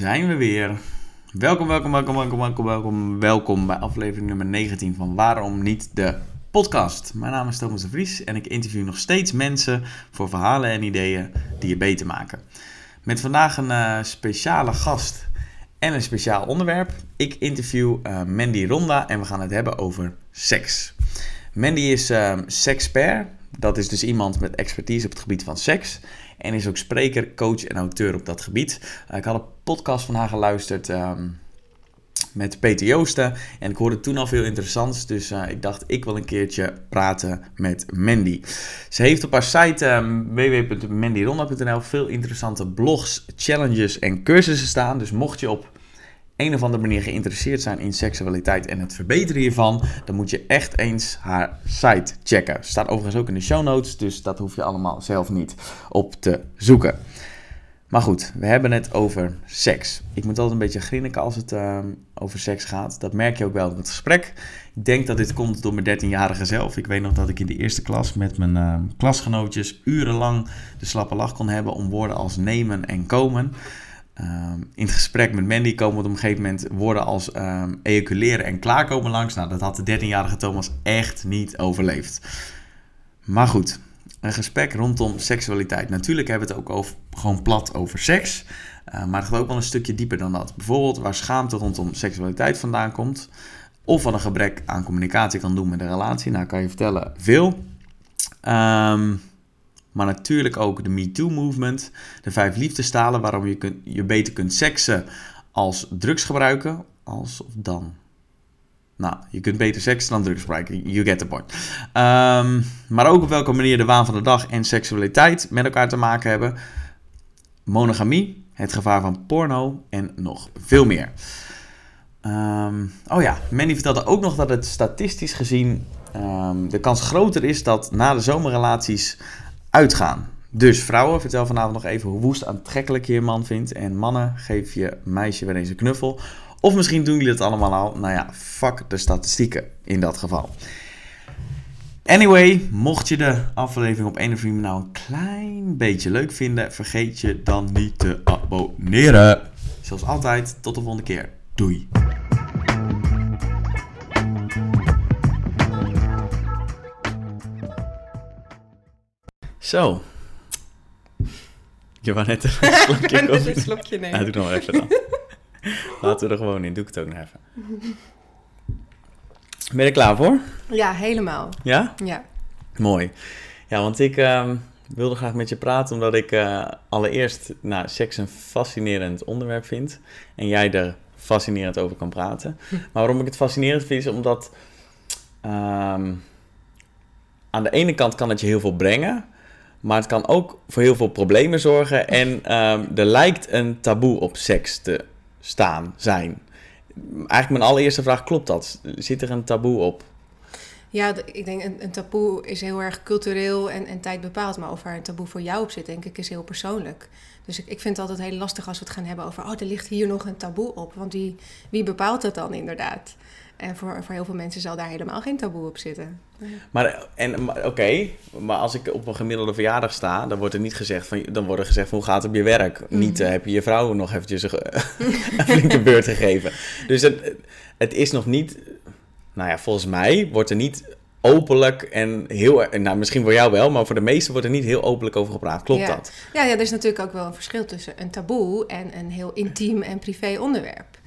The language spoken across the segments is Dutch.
Zijn we weer. Welkom, welkom, welkom, welkom, welkom, welkom, welkom bij aflevering nummer 19 van Waarom Niet de Podcast. Mijn naam is Thomas de Vries en ik interview nog steeds mensen voor verhalen en ideeën die je beter maken. Met vandaag een uh, speciale gast en een speciaal onderwerp. Ik interview uh, Mandy Ronda en we gaan het hebben over seks. Mandy is uh, dat is dus iemand met expertise op het gebied van seks. En is ook spreker, coach en auteur op dat gebied. Uh, ik had een podcast van haar geluisterd um, met Peter Joosten. En ik hoorde toen al veel interessants. Dus uh, ik dacht, ik wil een keertje praten met Mandy. Ze heeft op haar site um, veel interessante blogs, challenges en cursussen staan. Dus mocht je op een of andere manier geïnteresseerd zijn in seksualiteit en het verbeteren hiervan, dan moet je echt eens haar site checken. Staat overigens ook in de show notes, dus dat hoef je allemaal zelf niet op te zoeken. Maar goed, we hebben het over seks. Ik moet altijd een beetje grinniken als het uh, over seks gaat. Dat merk je ook wel in het gesprek. Ik denk dat dit komt door mijn 13-jarige zelf. Ik weet nog dat ik in de eerste klas met mijn uh, klasgenootjes urenlang de slappe lach kon hebben om woorden als nemen en komen. Um, in het gesprek met Mandy komen op een gegeven moment woorden als um, ejaculeren en klaarkomen langs. Nou, dat had de 13-jarige Thomas echt niet overleefd. Maar goed, een gesprek rondom seksualiteit. Natuurlijk hebben we het ook gewoon plat over seks. Uh, maar het gaat ook wel een stukje dieper dan dat. Bijvoorbeeld waar schaamte rondom seksualiteit vandaan komt. Of wat een gebrek aan communicatie kan doen met een relatie. Nou, kan je vertellen, veel. Um, maar natuurlijk ook de MeToo-movement, de vijf liefdestalen, waarom je, je beter kunt seksen als drugs gebruiken, als of dan. Nou, je kunt beter seksen dan drugs gebruiken, you get the point. Um, maar ook op welke manier de waan van de dag en seksualiteit met elkaar te maken hebben. Monogamie, het gevaar van porno en nog veel meer. Um, oh ja, Manny vertelde ook nog dat het statistisch gezien um, de kans groter is dat na de zomerrelaties uitgaan. Dus vrouwen, vertel vanavond nog even hoe woest aantrekkelijk je je man vindt. En mannen, geef je meisje weer eens een knuffel. Of misschien doen jullie het allemaal al. Nou ja, fuck de statistieken in dat geval. Anyway, mocht je de aflevering op een of andere nou een klein beetje leuk vinden, vergeet je dan niet te abonneren. Zoals altijd, tot de volgende keer. Doei. Zo. Je wou net een slokje net een slokje nemen. Nou, doe nog even dan. Laten we er gewoon in. Doe ik het ook nog even. Ben je er klaar voor? Ja, helemaal. Ja? Ja. Mooi. Ja, want ik uh, wilde graag met je praten omdat ik uh, allereerst nou, seks een fascinerend onderwerp vind. En jij er fascinerend over kan praten. Maar waarom ik het fascinerend vind is omdat... Um, aan de ene kant kan het je heel veel brengen... Maar het kan ook voor heel veel problemen zorgen. En um, er lijkt een taboe op seks te staan, zijn. Eigenlijk mijn allereerste vraag, klopt dat? Zit er een taboe op? Ja, ik denk een, taboe is heel erg cultureel en, en tijd bepaald. Maar of er een taboe voor jou op zit, denk ik, is heel persoonlijk. Dus ik, ik vind het altijd heel lastig als we het gaan hebben over... oh, er ligt hier nog een taboe op. Want wie, wie bepaalt dat dan inderdaad? En voor, voor heel veel mensen zal daar helemaal geen taboe op zitten. Maar, en, oké, okay, maar als ik op een gemiddelde verjaardag sta, dan wordt er niet gezegd van, dan wordt er gezegd van, hoe gaat het op je werk? Mm. Niet uh, heb je je vrouw nog eventjes een, een flinke beurt gegeven. Dus het, het is nog niet, nou ja, volgens mij wordt er niet openlijk en heel, nou misschien voor jou wel, maar voor de meesten wordt er niet heel openlijk over gepraat. Klopt ja. dat? Ja, ja, er is natuurlijk ook wel een verschil tussen een taboe en een heel intiem en privé onderwerp.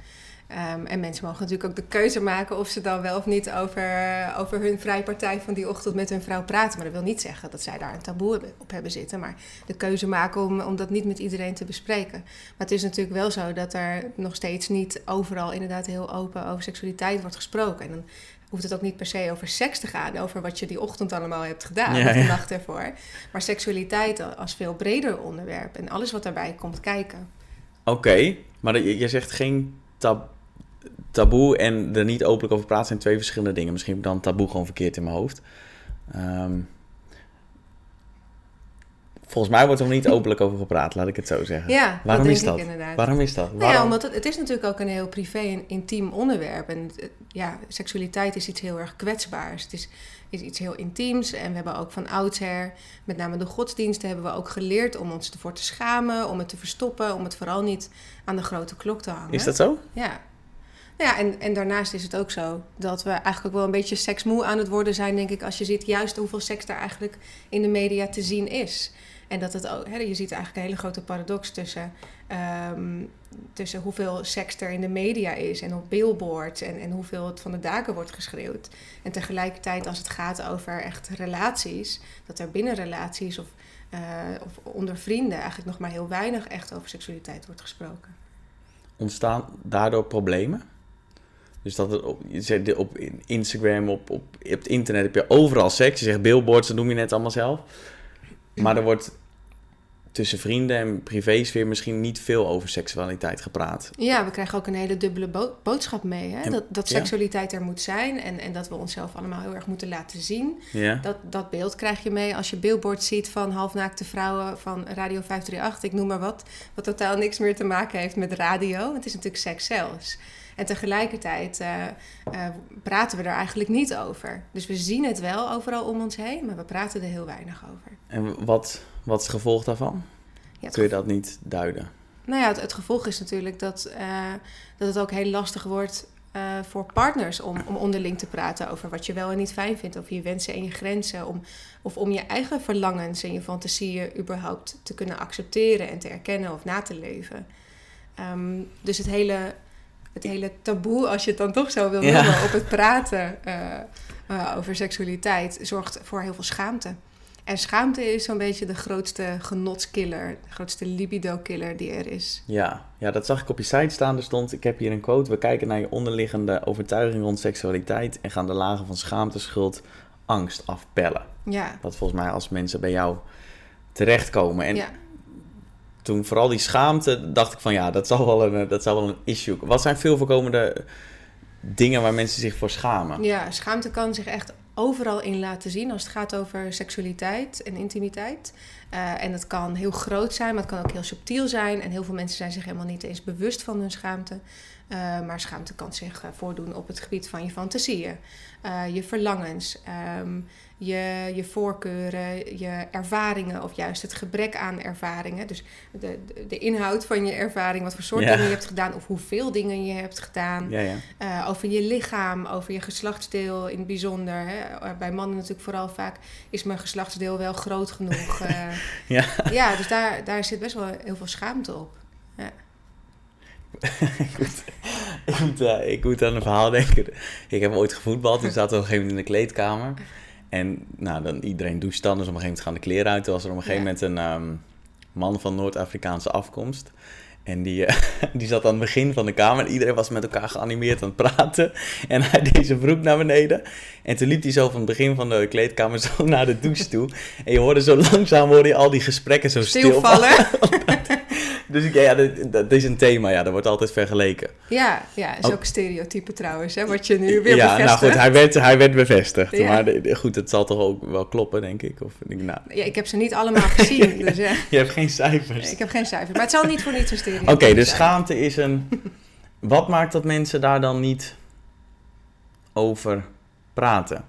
Um, en mensen mogen natuurlijk ook de keuze maken of ze dan wel of niet over, over hun vrijpartij van die ochtend met hun vrouw praten. Maar dat wil niet zeggen dat zij daar een taboe op hebben zitten. Maar de keuze maken om, om dat niet met iedereen te bespreken. Maar het is natuurlijk wel zo dat er nog steeds niet overal inderdaad heel open over seksualiteit wordt gesproken. En dan hoeft het ook niet per se over seks te gaan, over wat je die ochtend allemaal hebt gedaan, ja, de nacht ervoor. Maar seksualiteit als veel breder onderwerp en alles wat daarbij komt kijken. Oké, okay, maar je, je zegt geen tab taboe en er niet openlijk over praten zijn twee verschillende dingen. Misschien heb ik dan taboe gewoon verkeerd in mijn hoofd. Um, Volgens mij wordt er niet openlijk over gepraat, laat ik het zo zeggen. Ja, Waarom dat is dat? inderdaad. Waarom is dat? Nou ja, omdat het, het is natuurlijk ook een heel privé en intiem onderwerp. En eh, ja, seksualiteit is iets heel erg kwetsbaars. Het is, is iets heel intiems. En we hebben ook van oudsher, met name de godsdiensten, hebben we ook geleerd om ons ervoor te schamen, om het te verstoppen, om het vooral niet aan de grote klok te hangen. Is dat zo? Ja. Nou ja, en, en daarnaast is het ook zo dat we eigenlijk ook wel een beetje seksmoe aan het worden zijn, denk ik, als je ziet juist hoeveel seks daar eigenlijk in de media te zien is. En dat het ook, hè, je ziet eigenlijk een hele grote paradox tussen, ehm, tussen hoeveel seks er in de media is en op billboards en, en hoeveel het van de daken wordt geschreeuwd. En tegelijkertijd als het gaat over echt relaties, dat er binnen relaties of, eh, of onder vrienden eigenlijk nog maar heel weinig echt over seksualiteit wordt gesproken. Ontstaan daardoor problemen? Dus dat het op, op Instagram, op, op, op het internet heb je overal seks. Je zegt billboards, dat noem je net allemaal zelf. Maar er wordt tussen vrienden en privésfeer misschien niet veel over seksualiteit gepraat. Ja, we krijgen ook een hele dubbele bo- boodschap mee. Hè? En- dat dat ja. seksualiteit er moet zijn en, en dat we onszelf allemaal heel erg moeten laten zien. Ja? Dat, dat beeld krijg je mee als je billboards ziet van halfnaakte vrouwen van Radio 538, ik noem maar wat. Wat totaal niks meer te maken heeft met radio. Het is natuurlijk seks zelfs. En tegelijkertijd eh, eh, praten we er eigenlijk niet over. Dus we zien het wel overal om ons heen, maar we praten er heel weinig over. En wat, wat is het gevolg daarvan? Ja, Kun je dat niet duiden? Nou ja, het, het gevolg is natuurlijk dat, eh, dat het ook heel lastig wordt voor partners om, om onderling te praten over wat je wel en niet fijn vindt, over je wensen en je grenzen, om, of om je eigen verlangens en je fantasieën überhaupt te kunnen accepteren en te erkennen of na te leven. Ehm, dus het hele, het hele taboe, als je het dan toch zo wil Ja. noemen, op het praten eh, eh, over seksualiteit, zorgt voor heel veel schaamte. En schaamte is zo'n beetje de grootste genotskiller, de grootste libido-killer die er is. Ja, ja, dat zag ik op je site staan. Er stond, ik heb hier een quote. We kijken naar je onderliggende overtuiging rond seksualiteit en gaan de lagen van schaamte, schuld, angst afpellen. Ja, Wat volgens mij als mensen bij jou terechtkomen. En ja. Toen vooral die schaamte, dacht ik van ja, dat zal wel een, dat zal wel een issue. Wat zijn veel voorkomende dingen waar mensen zich voor schamen? ja, schaamte kan zich echt overal in laten zien als het gaat over seksualiteit en intimiteit. Eh, en dat kan heel groot zijn, maar het kan ook heel subtiel zijn. En heel veel mensen zijn zich helemaal niet eens bewust van hun schaamte. Eh, maar schaamte kan zich eh, voordoen op het gebied van je fantasieën, eh, je verlangens, ehm, je, je voorkeuren, je ervaringen of juist het gebrek aan ervaringen. Dus de, de, de inhoud van je ervaring, wat voor soort Ja. dingen je hebt gedaan of hoeveel dingen je hebt gedaan. Ja, ja. Eh, over je lichaam, over je geslachtsdeel in het bijzonder. Hè. Eh, Bij mannen natuurlijk vooral vaak is mijn geslachtsdeel wel groot genoeg. eh. Ja. ja, dus daar, daar zit best wel heel veel schaamte op. ik, moet, ik, moet, ik moet aan een verhaal denken. Ik heb ooit gevoetbald. Toen zaten we op een gegeven moment in de kleedkamer. En nou, dan, iedereen doucht dan. Dus op een gegeven moment gaan de kleren uit. Toen was er op een gegeven moment een ehm, man van Noord-Afrikaanse afkomst. En die, eh, die zat aan het begin van de kamer. En iedereen was met elkaar geanimeerd aan het praten. En hij deed zijn broek naar beneden. En toen liep hij zo van het begin van de kleedkamer zo naar de douche toe. En je hoorde zo langzaam hoorde je al die gesprekken zo stil Stilvallen. Dus ik, ja, ja dat, dat is een thema. Ja, dat wordt altijd vergeleken. ja, ja, is ook een stereotype trouwens, hè, wat je nu weer ja, bevestigt. nou goed, hij werd, hij werd bevestigd. Ja. Maar goed, het zal toch ook wel kloppen, denk ik. Of, ik, nou, Ja, ik heb ze niet allemaal gezien, dus eh, je hebt geen cijfers. ik heb geen cijfer. Maar het zal niet voor niets een Oké, dus zijn. schaamte is een... Wat maakt dat mensen daar dan niet over praten?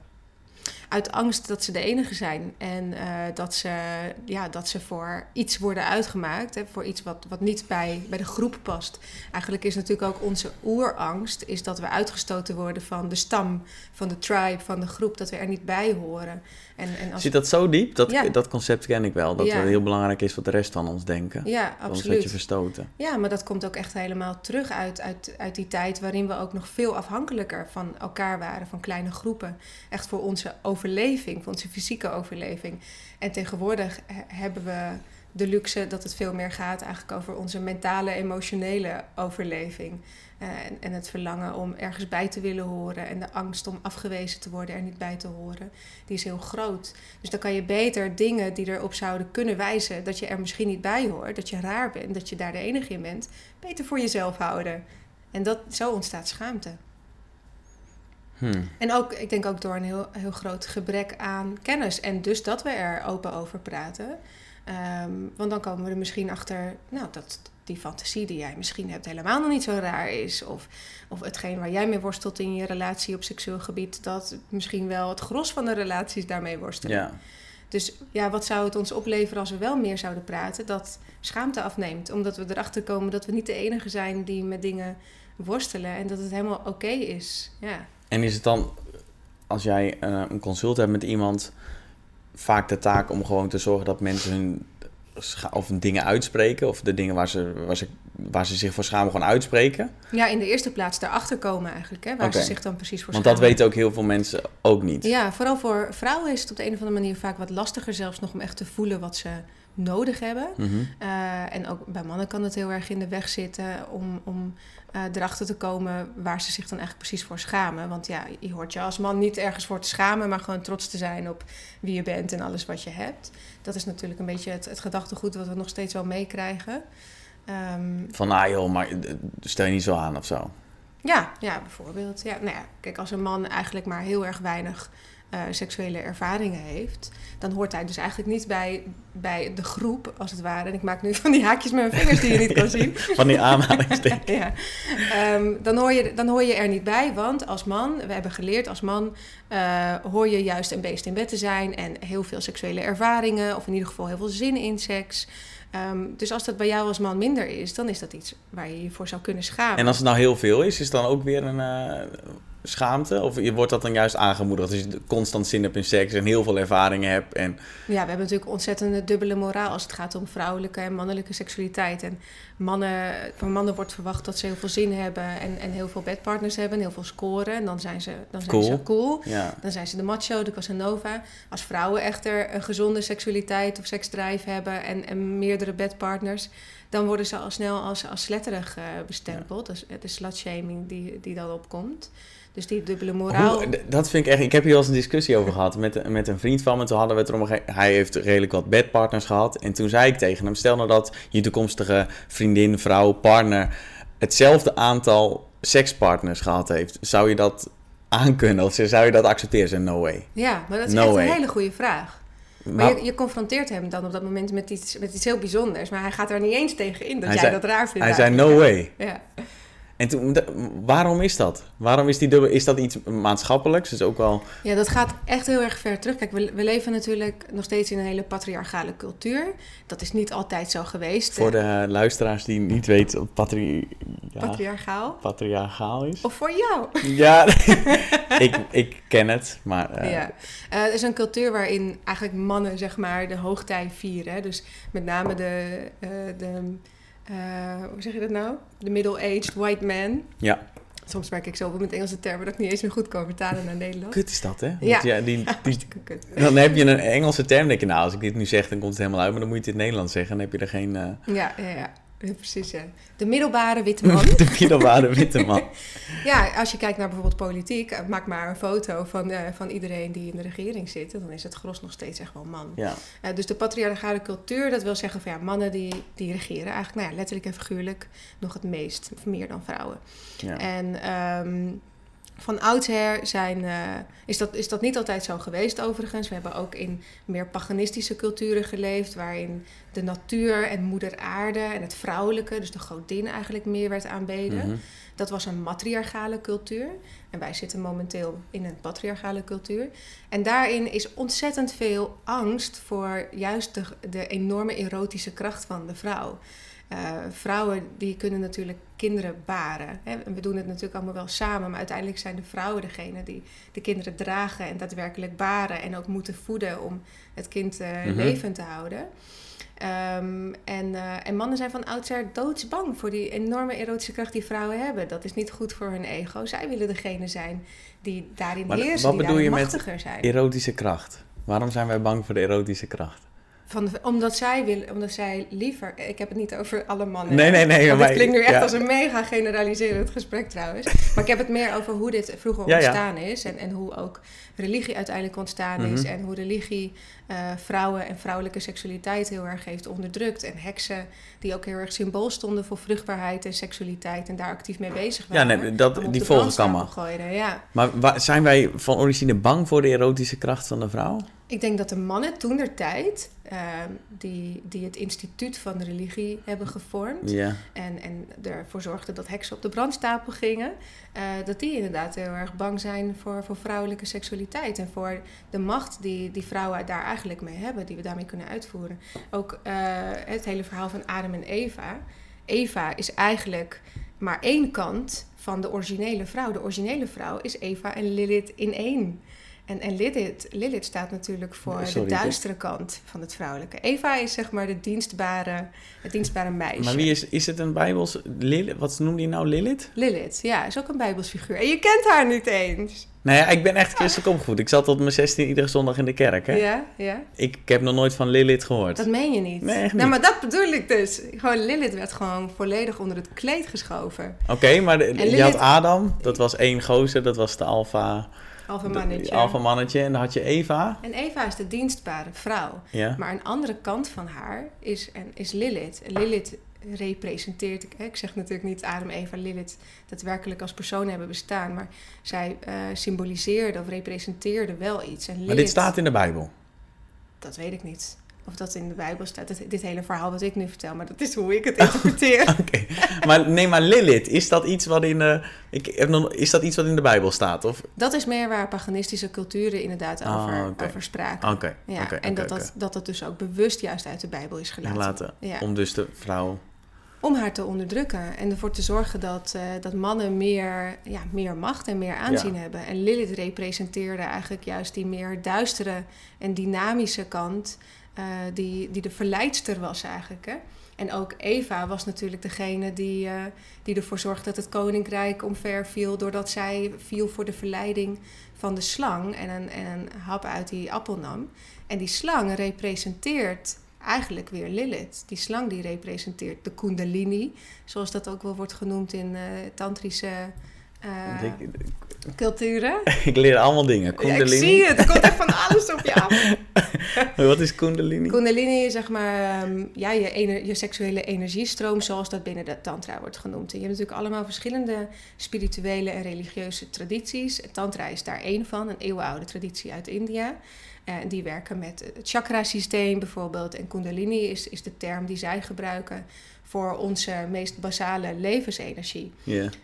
uit angst dat ze de enige zijn en eh, dat, ze, ja, dat ze voor iets worden uitgemaakt, hè, voor iets wat, wat niet bij, bij de groep past. Eigenlijk is natuurlijk ook onze oerangst, is dat we uitgestoten worden van de stam, van de tribe, van de groep, dat we er niet bij horen. En, en als, Zit dat zo diep? Dat, Ja. dat concept ken ik wel. Dat Ja. het heel belangrijk is wat de rest van ons denken. ja, Anders word je absoluut. verstoten. Ja, maar dat komt ook echt helemaal terug uit, uit, uit die tijd waarin we ook nog veel afhankelijker van elkaar waren, van kleine groepen. Echt voor onze overleving, voor onze fysieke overleving. En tegenwoordig he- hebben we de luxe dat het veel meer gaat eigenlijk over onze mentale, emotionele overleving. Eh, en, en het verlangen om ergens bij te willen horen en de angst om afgewezen te worden er niet bij te horen, die is heel groot. Dus dan kan je beter dingen die erop zouden kunnen wijzen dat je er misschien niet bij hoort, dat je raar bent, dat je daar de enige in bent, beter voor jezelf houden. En dat, zo ontstaat schaamte. Hmm. En ook, ik denk ook door een heel, heel groot gebrek aan kennis. En dus dat we er open over praten. Ehm, want dan komen we er misschien achter, nou, dat die fantasie die jij misschien hebt helemaal nog niet zo raar is. Of, of hetgeen waar jij mee worstelt in je relatie op seksueel gebied, dat misschien wel het gros van de relaties daarmee worstelen. Ja. Dus ja, wat zou het ons opleveren als we wel meer zouden praten? Dat schaamte afneemt. Omdat we erachter komen dat we niet de enige zijn die met dingen worstelen. En dat het helemaal oké is. Ja. En is het dan, als jij eh, een consult hebt met iemand, vaak de taak om gewoon te zorgen dat mensen hun of dingen uitspreken, of de dingen waar ze, waar, ze, waar ze zich voor schamen gewoon uitspreken? ja, in de eerste plaats daarachter komen eigenlijk. Hè, waar ze zich dan precies voor Want dat schamen. weten ook heel veel mensen ook niet. Ja, vooral voor vrouwen is het op de een of andere manier vaak wat lastiger zelfs nog om echt te voelen wat ze nodig hebben. Mhm. Eh, en ook bij mannen kan het heel erg in de weg zitten om, om eh, erachter te komen waar ze zich dan eigenlijk precies voor schamen. Want ja, je hoort je als man niet ergens voor te schamen, maar gewoon trots te zijn op wie je bent en alles wat je hebt. Dat is natuurlijk een beetje het, het gedachtegoed wat we nog steeds wel meekrijgen. Ehm, Van, ah joh, maar eh, stel je niet zo aan of zo. ja, ja, bijvoorbeeld. Ja, nou ja, kijk, als een man eigenlijk maar heel erg weinig eh, seksuele ervaringen heeft, dan hoort hij dus eigenlijk niet bij, bij de groep, als het ware. En ik maak nu van die haakjes met mijn vingers die je niet kan zien. Van die aanhalingstekens. ja. Ehm, dan, hoor je, dan hoor je er niet bij, want als man, we hebben geleerd als man, eh, hoor je juist een beest in bed te zijn en heel veel seksuele ervaringen, of in ieder geval heel veel zin in seks. Ehm, dus als dat bij jou als man minder is, dan is dat iets waar je je voor zou kunnen schamen. En als het nou heel veel is, is dan ook weer een eh, schaamte? Of wordt dat dan juist aangemoedigd als je constant zin hebt in seks en heel veel ervaringen hebt? En, Ja, we hebben natuurlijk ontzettende dubbele moraal als het gaat om vrouwelijke en mannelijke seksualiteit. En mannen, van mannen wordt verwacht dat ze heel veel zin hebben en, en heel veel bedpartners hebben en heel veel scoren. En dan zijn ze, dan zijn Cool. ze cool. ja. Dan zijn ze de macho, de Casanova. Als vrouwen echter een gezonde seksualiteit of seksdrive hebben en, en meerdere bedpartners, dan worden ze al snel als, als sletterig eh, bestempeld. Dus de slutshaming die, die dan opkomt. Dus die dubbele moraal. Hoe- dat vind ik echt. Ik heb hier wel eens een discussie over gehad met, met een vriend van me. Toen hadden we het erom. Hij heeft redelijk wat bedpartners gehad. En toen zei ik tegen hem: Stel nou dat je toekomstige vriendin, vrouw, partner. hetzelfde aantal sekspartners gehad heeft. Zou je dat aankunnen? Of zou je dat accepteren? Ze no way. Ja, maar dat is No echt way. een hele goede vraag. Maar Maar je, je confronteert hem dan op dat moment met iets, met iets heel bijzonders. Maar hij gaat er niet eens tegen in dat Hij jij zei- dat raar vindt. hij zei: No way. Ja. En toen, waarom is dat? Waarom is die dubbel? Is dat iets maatschappelijks? Dus ook wel. ja, dat gaat echt heel erg ver terug. Kijk, we, we leven natuurlijk nog steeds in een hele patriarchale cultuur. Dat is niet altijd zo geweest. Voor de luisteraars die niet weten wat patri ja, Patriarchaal. patriarchaal is. Of voor jou. Ja, ik, ik ken het, maar... eh, ja. Eh, het is een cultuur waarin eigenlijk mannen zeg maar de hoogtij vieren. Dus met name de, eh, de hoe zeg je dat nou? De middle-aged white man. Ja, Soms werk ik zoveel met Engelse termen dat ik niet eens meer goed kan vertalen naar Nederlands. kut is dat, hè? Want Ja. ja, die, dan heb je een Engelse term, denk je, nou, als ik dit nu zeg, dan komt het helemaal uit. Maar dan moet je het in het Nederlands zeggen, dan heb je er geen... eh Ja, ja, ja. Ja, Precies, ja. De middelbare witte man. de middelbare witte man. ja, als je kijkt naar bijvoorbeeld politiek, eh, maak maar een foto van, eh, van iedereen die in de regering zit. en Dan is het gros nog steeds echt wel man. Ja, Eh, dus de patriarchale cultuur, dat wil zeggen van ja, mannen die, die regeren eigenlijk, nou ja, letterlijk en figuurlijk, nog het meest, of meer dan vrouwen. ja. En ehm, van oudsher zijn, eh, is, dat, is dat niet altijd zo geweest overigens. We hebben ook in meer paganistische culturen geleefd, waarin de natuur en moeder aarde en het vrouwelijke, dus de godin eigenlijk meer werd aanbeden. Mhm. Dat was een matriarchale cultuur. En wij zitten momenteel in een patriarchale cultuur. En daarin is ontzettend veel angst voor juist de, de enorme erotische kracht van de vrouw. Eh, vrouwen die kunnen natuurlijk kinderen baren. We doen het natuurlijk allemaal wel samen, maar uiteindelijk zijn de vrouwen degene die de kinderen dragen en daadwerkelijk baren en ook moeten voeden om het kind eh, Mhm. levend te houden. Ehm, en, eh, en mannen zijn van oudsher doodsbang voor die enorme erotische kracht die vrouwen hebben. Dat is niet goed voor hun ego. Zij willen degene zijn die daarin Maar heersen, wat die bedoel je met zijn. Erotische kracht. Waarom zijn wij bang voor de erotische kracht? Van, omdat, zij willen, omdat zij liever... Ik heb het niet over alle mannen. Nee, nee, nee, Want maar- het klinkt nu echt ja. als een mega generaliserend gesprek trouwens. Maar ik heb het meer over hoe dit vroeger Ja, ja. ontstaan is. En, en hoe ook religie uiteindelijk ontstaan is. Mhm. En hoe religie eh, vrouwen en vrouwelijke seksualiteit heel erg heeft onderdrukt. En heksen die ook heel erg symbool stonden voor vruchtbaarheid en seksualiteit. En daar actief mee bezig Ja, waren. nee, dat, die de volg ik brandstapel allemaal. gooiden, Ja. Maar wa- zijn wij van origine bang voor de erotische kracht van de vrouw? Ik denk dat de mannen toen der tijd, ehm, die, die het instituut van de religie hebben gevormd Ja. en, en ervoor zorgden dat heksen op de brandstapel gingen, eh, dat die inderdaad heel erg bang zijn voor, voor vrouwelijke seksualiteit en voor de macht die, die vrouwen daar eigenlijk mee hebben, die we daarmee kunnen uitvoeren. Ook eh, het hele verhaal van Adam en Eva. Eva is eigenlijk maar één kant van de originele vrouw. De originele vrouw is Eva en Lilith in één. En, en Lilith, Lilith staat natuurlijk voor Sorry, de duistere kant van het vrouwelijke. Eva is zeg maar de dienstbare, het dienstbare meisje. Maar wie is, is het een Bijbels... Lilith, wat noemde die nou Lilith? Lilith, ja, is ook een bijbelsfiguur. En je kent haar niet eens. Nou ja, ik ben echt christelijk opgevoed. Ik zat tot mijn 16 iedere zondag in de kerk. Hè? Ja, ja. Ik, ik heb nog nooit van Lilith gehoord. Dat meen je niet. Nee, echt Nou, niet. maar dat bedoel ik dus. Gewoon Lilith werd gewoon volledig onder het kleed geschoven. Oké, maar de- je had Adam, dat was één gozer, dat was de alfa, Alpha mannetje. mannetje. En dan had je Eva. En Eva is de dienstbare vrouw. Ja. Maar een andere kant van haar is, en, is Lilith. En Lilith representeert, ik, ik zeg natuurlijk niet Adam, Eva, Lilith daadwerkelijk als persoon hebben bestaan, maar zij eh, symboliseerde of representeerde wel iets. En Lilith, Maar dit staat in de Bijbel. Dat weet ik niet. Of dat in de Bijbel staat, dit, dit hele verhaal wat ik nu vertel, maar dat is hoe ik het interpreteer. Oké. Maar nee, maar Lilith, is dat iets wat in de, ik heb nog, is dat iets wat in de Bijbel staat? Of? Dat is meer waar paganistische culturen inderdaad Ah, over, over spraken. Oké. Ja, en dat, dat, dat dat dus ook bewust juist uit de Bijbel is gelaten. Laten. Ja. Om dus de vrouw. Om haar te onderdrukken en ervoor te zorgen dat, eh, dat mannen meer, ja, meer macht en meer aanzien Ja. hebben. En Lilith representeerde eigenlijk juist die meer duistere en dynamische kant, eh, die, die de verleidster was eigenlijk. Hè? En ook Eva was natuurlijk degene die, eh, die ervoor zorgde dat het koninkrijk omver viel, doordat zij viel voor de verleiding van de slang en een, en een hap uit die appel nam. En die slang representeert eigenlijk weer Lilith. Die slang die representeert de kundalini, zoals dat ook wel wordt genoemd in eh, tantrische eh, Ik, culturen. ik leer allemaal dingen. Ja, ik Kundalini. zie het, er komt echt van alles op je af. Wat is Kundalini? Kundalini is zeg maar ehm, ja, je, ener- je seksuele energiestroom, zoals dat binnen de tantra wordt genoemd. En je hebt natuurlijk allemaal verschillende spirituele en religieuze tradities. Tantra is daar één van, een eeuwenoude traditie uit India. En die werken met het chakra-systeem bijvoorbeeld. En Kundalini is, is de term die zij gebruiken voor onze meest basale levensenergie.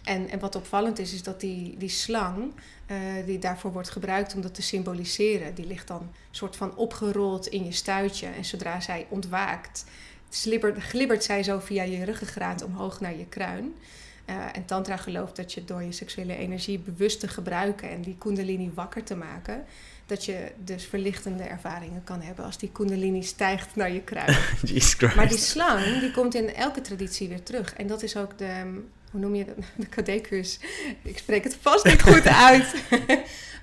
En, en wat opvallend is, is dat die, die slang, eh, die daarvoor wordt gebruikt om dat te symboliseren, die ligt dan soort van opgerold in je stuitje. En zodra zij ontwaakt, slibbert, glibbert zij zo via je ruggengraat omhoog naar je kruin. Eh, en Tantra gelooft dat je door je seksuele energie bewust te gebruiken en die Kundalini wakker te maken, dat je dus verlichtende ervaringen kan hebben als die Kundalini stijgt naar je kruin. Jesus Christ. Maar die slang, die komt in elke traditie weer terug. En dat is ook de, hoe noem je dat? De cadekus. Ik spreek het vast niet goed uit.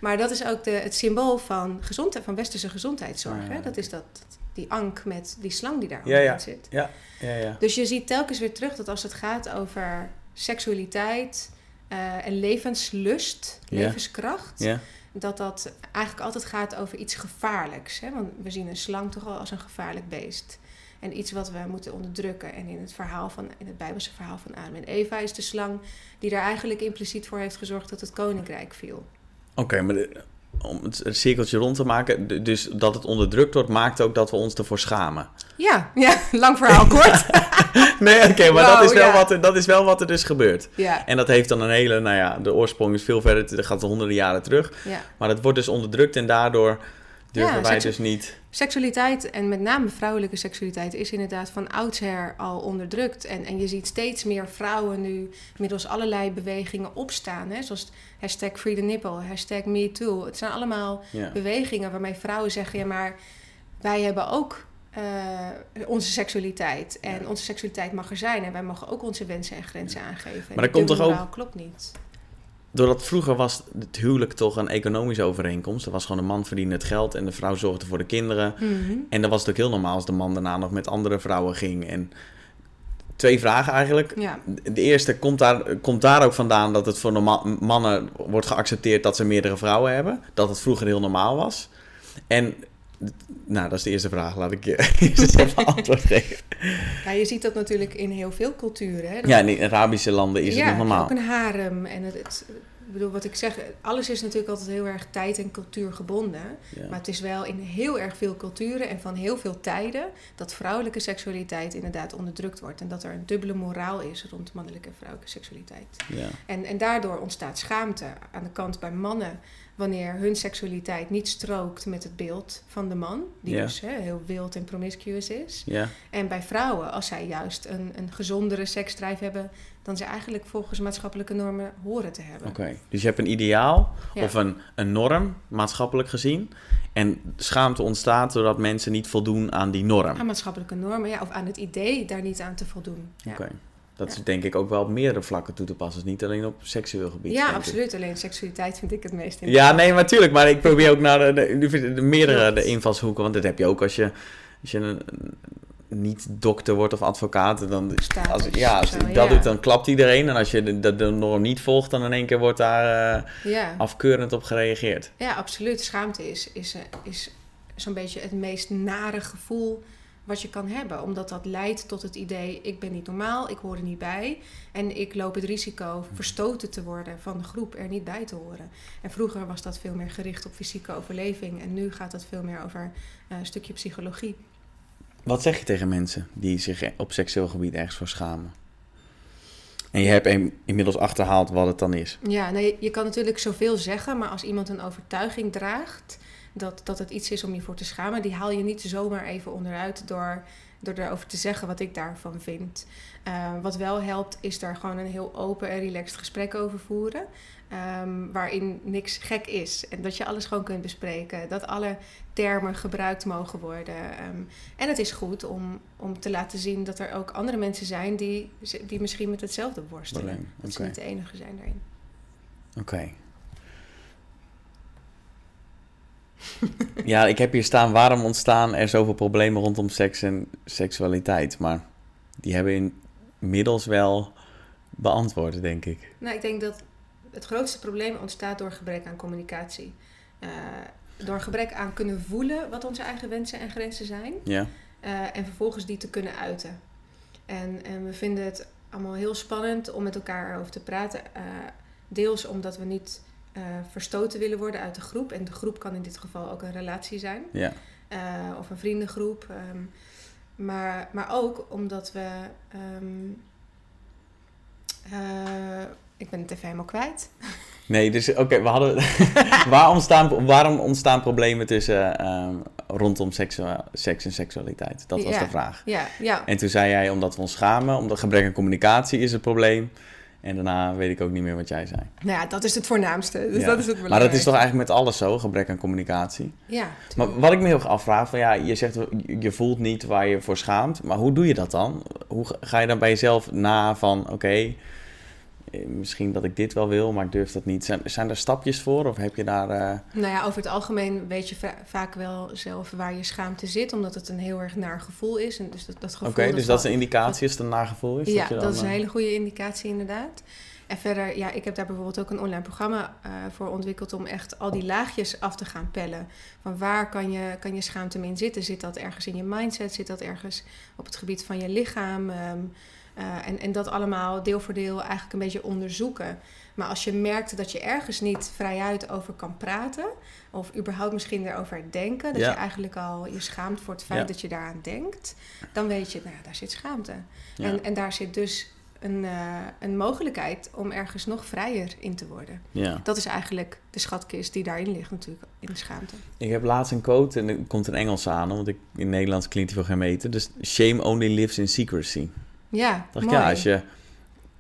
maar dat is ook de, het symbool van, gezondheid, van westerse gezondheidszorg. Ah, Hè? ja. Dat is dat, die ank met die slang die daar Ja, ja. zit. Ja, ja, ja. Dus je ziet telkens weer terug dat als het gaat over seksualiteit eh, en levenslust, levenskracht, Ja, dat dat eigenlijk altijd gaat over iets gevaarlijks. Hè? Want we zien een slang toch al als een gevaarlijk beest. En iets wat we moeten onderdrukken. En in het, verhaal van, in het Bijbelse verhaal van Adam en Eva is de slang die er eigenlijk impliciet voor heeft gezorgd dat het koninkrijk viel. Oké, maar om het cirkeltje rond te maken, dus dat het onderdrukt wordt, maakt ook dat we ons ervoor schamen. Ja, ja lang verhaal kort. Nee, oké, maar Wow, dat, is wel ja. wat er, dat is wel wat er dus gebeurt. ja, En dat heeft dan een hele, nou ja, de oorsprong is veel verder, dat gaat honderden jaren terug. ja. Maar het wordt dus onderdrukt en daardoor durven Ja, wij dus niet... Seksualiteit, en met name vrouwelijke seksualiteit, is inderdaad van oudsher al onderdrukt. En, en je ziet steeds meer vrouwen nu middels allerlei bewegingen opstaan. Hè? Zoals hashtag Free the Nipple, hashtag MeToo. Het zijn allemaal Ja. bewegingen waarmee vrouwen zeggen... ja, maar wij hebben ook eh, onze seksualiteit. En Ja. onze seksualiteit mag er zijn. En wij mogen ook onze wensen en grenzen aangeven. En dat komt toch ook- klopt niet. Doordat vroeger was het huwelijk toch een economische overeenkomst. Er was gewoon een man verdiende het geld en de vrouw zorgde voor de kinderen. Mhm. En dan was het ook heel normaal als de man daarna nog met andere vrouwen ging. En twee vragen eigenlijk. Ja. De eerste, komt daar, komt daar ook vandaan dat het voor mannen wordt geaccepteerd dat ze meerdere vrouwen hebben? Dat het vroeger heel normaal was? En, nou, dat is de eerste vraag. Laat ik je eerst even antwoord geven. ja, je ziet dat natuurlijk in heel veel culturen. Hè? Dat Ja, in Arabische landen is het ja, nog normaal. ook een harem. En het, het- ik bedoel, wat ik zeg, alles is natuurlijk altijd heel erg tijd en cultuur gebonden. Ja. Maar het is wel in heel erg veel culturen en van heel veel tijden dat vrouwelijke seksualiteit inderdaad onderdrukt wordt. En dat er een dubbele moraal is rond mannelijke en vrouwelijke seksualiteit. Ja. En, en daardoor ontstaat schaamte aan de kant bij mannen wanneer hun seksualiteit niet strookt met het beeld van de man, die dus hè, heel wild en promiscuous is. Ja. En bij vrouwen, als zij juist een, een gezondere seksdrijf hebben, dan ze eigenlijk volgens maatschappelijke normen horen te hebben. Oké. Dus je hebt een ideaal Ja. of een, een norm, maatschappelijk gezien. En schaamte ontstaat doordat mensen niet voldoen aan die norm. Aan maatschappelijke normen, ja, of aan het idee daar niet aan te voldoen. Ja, Oké. Dat is denk ik ook wel op meerdere vlakken toe te passen. Dus niet alleen op seksueel gebied. ja ik. absoluut. Alleen seksualiteit vind ik het meest Ja, nee, maar tuurlijk. Maar ik probeer ook naar de, de, de- de meerdere de invalshoeken. Want dat heb je ook als je, als je een, niet dokter wordt of advocaat. Dan, Status als, ja, als zo, dat ja. doet, dan klapt iedereen. En als je de, de, de norm niet volgt, dan in één keer wordt daar eh, Ja. afkeurend op gereageerd. Ja, absoluut. Schaamte is, is, eh, is zo'n beetje het meest nare gevoel wat je kan hebben. Omdat dat leidt tot het idee, ik ben niet normaal, ik hoor er niet bij. En ik loop het risico verstoten te worden van de groep, er niet bij te horen. En vroeger was dat veel meer gericht op fysieke overleving. En nu gaat dat veel meer over eh, een stukje psychologie. Wat zeg je tegen mensen die zich op seksueel gebied ergens voor schamen? En je hebt inmiddels achterhaald wat het dan is. Ja, nee, je kan natuurlijk zoveel zeggen, maar als iemand een overtuiging draagt dat, dat het iets is om je voor te schamen, die haal je niet zomaar even onderuit door, door erover te zeggen wat ik daarvan vind. Eh, wat wel helpt, is daar gewoon een heel open en relaxed gesprek over voeren. ehm, waarin niks gek is. En dat je alles gewoon kunt bespreken. Dat alle termen gebruikt mogen worden. Ehm, en het is goed om, om te laten zien dat er ook andere mensen zijn die, die misschien met hetzelfde worstelen. Dat ze niet de enige zijn daarin. Oké. ja, ik heb hier staan, waarom ontstaan er zoveel problemen rondom seks en seksualiteit? Maar die hebben inmiddels wel beantwoord, denk ik. Nou, ik denk dat het grootste probleem ontstaat door gebrek aan communicatie. Eh, door gebrek aan kunnen voelen wat onze eigen wensen en grenzen zijn. Ja, eh, en vervolgens die te kunnen uiten. En, en we vinden het allemaal heel spannend om met elkaar erover te praten. eh, deels omdat we niet eh, verstoten willen worden uit de groep. En de groep kan in dit geval ook een relatie zijn. ja, eh, of een vriendengroep. ehm, maar, maar ook omdat we. ehm, eh, ik ben het even helemaal kwijt. Nee, dus oké, we hadden. Waar ontstaan, waarom ontstaan problemen tussen ehm, rondom seksu- seks en seksualiteit? Dat was Ja. de vraag. Ja, ja. En toen zei jij, omdat we ons schamen, omdat gebrek aan communicatie is het probleem. En daarna weet ik ook niet meer wat jij zei. Nou ja, dat is het voornaamste. Dus Ja. dat is het Maar dat is toch eigenlijk met alles zo, gebrek aan communicatie? Ja, Maar wat ik me heel erg afvraag, van ja, je zegt je- voelt niet waar je voor schaamt, maar hoe doe je dat dan? Hoe ga- je dan bij jezelf na van, oké, misschien dat ik dit wel wil, maar ik durf dat niet. Zijn, zijn er stapjes voor of heb je daar... eh, Nou ja, over het algemeen weet je va- vaak wel zelf waar je schaamte zit, omdat het een heel erg naar gevoel is. En dus dat, dat gevoel. Oké, dus dat is een indicatie als het een nagevoel is? Ja, je dan, dat is een eh, hele goede indicatie inderdaad. En verder, ja, ik heb daar bijvoorbeeld ook een online programma eh, voor ontwikkeld om echt al die laagjes af te gaan pellen. Van waar kan je, kan je schaamte in zitten? Zit dat ergens in je mindset? Zit dat ergens op het gebied van je lichaam? Ehm, eh, en, en dat allemaal deel voor deel eigenlijk een beetje onderzoeken. Maar als je merkt dat je ergens niet vrijuit over kan praten, of überhaupt misschien erover denken, dat Ja. je eigenlijk al je schaamt voor het feit Ja. dat je daaraan denkt, dan weet je, nou ja, daar zit schaamte. ja. En, en daar zit dus een, eh, een mogelijkheid om ergens nog vrijer in te worden. ja. Dat is eigenlijk de schatkist die daarin ligt natuurlijk, in de schaamte. Ik heb laatst een quote en er komt een Engels aan, want ik, in Nederlands klinkt die voor geen meter. Dus shame only lives in secrecy. Ja, Dacht ik, mooi. ja, als je,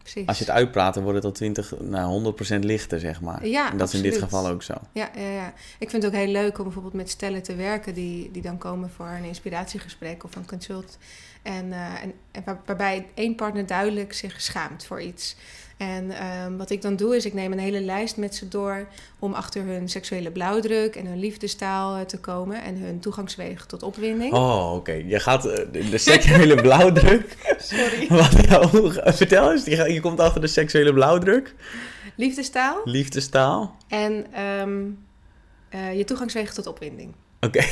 Precies. als je het uitpraat, dan wordt het al 20, nou 100% lichter, zeg maar. Ja, en dat is in dit geval ook zo. Ja, ja, ja. Ik vind het ook heel leuk om bijvoorbeeld met stellen te werken die, die dan komen voor een inspiratiegesprek of een consult. En, eh, en, en waar- waarbij één partner duidelijk zich schaamt voor iets. En ehm, wat ik dan doe is, ik neem een hele lijst met ze door om achter hun seksuele blauwdruk en hun liefdestaal eh, te komen en hun toegangswegen tot opwinding. Oh, oké. Je gaat eh, de, de seksuele blauwdruk. Sorry. Wat, vertel eens, je, je komt achter de seksuele blauwdruk, Liefdestaal liefdestaal. en ehm, eh, je toegangswegen tot opwinding. Oké.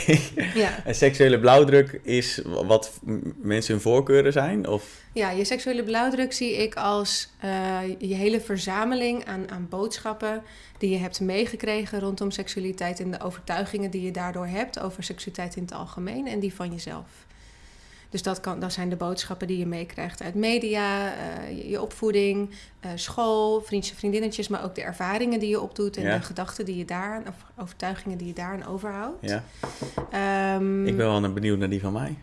Ja. En seksuele blauwdruk is wat mensen hun voorkeuren zijn? Of? ja, je seksuele blauwdruk zie ik als eh, je hele verzameling aan, aan boodschappen die je hebt meegekregen rondom seksualiteit en de overtuigingen die je daardoor hebt over seksualiteit in het algemeen en die van jezelf. Dus dat, kan, dat zijn de boodschappen die je meekrijgt uit media, eh, je, je opvoeding, eh, school, vriendjes, vriendinnetjes, maar ook de ervaringen die je opdoet en Ja. de gedachten die je daar, of overtuigingen die je daaraan overhoudt. Ja. Ehm, Ik ben wel benieuwd naar die van mij.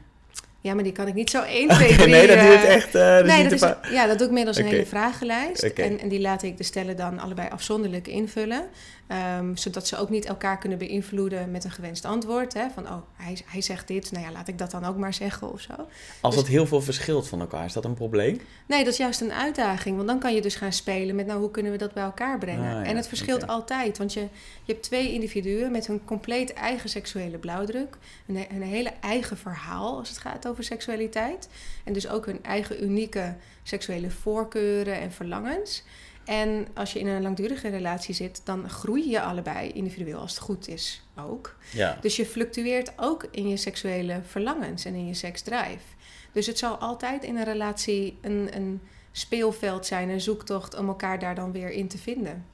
Ja, maar die kan ik niet zo 1, Oké, 2, 3... nee, dat eh, duurt echt... eh, dat nee, dat is, ja, dat doe ik middels een hele vragenlijst. En, en die laat ik de stellen dan allebei afzonderlijk invullen. Ehm, zodat ze ook niet elkaar kunnen beïnvloeden met een gewenst antwoord. Hè? Van, oh, hij, hij zegt dit, nou ja, laat ik dat dan ook maar zeggen of zo. Als dus- het heel veel verschilt van elkaar, is dat een probleem? Nee, dat is juist een uitdaging. Want dan kan je dus gaan spelen met, nou, hoe kunnen we dat bij elkaar brengen? Ah, ja, en het verschilt altijd. Want je, je hebt twee individuen met hun compleet eigen seksuele blauwdruk. Een, een hele eigen verhaal als het gaat over seksualiteit. En dus ook hun eigen unieke seksuele voorkeuren en verlangens. En als je in een langdurige relatie zit, dan groei je allebei individueel als het goed is ook. Ja. Dus je fluctueert ook in je seksuele verlangens en in je seksdrive. Dus het zal altijd in een relatie een, een speelveld zijn, een zoektocht om elkaar daar dan weer in te vinden.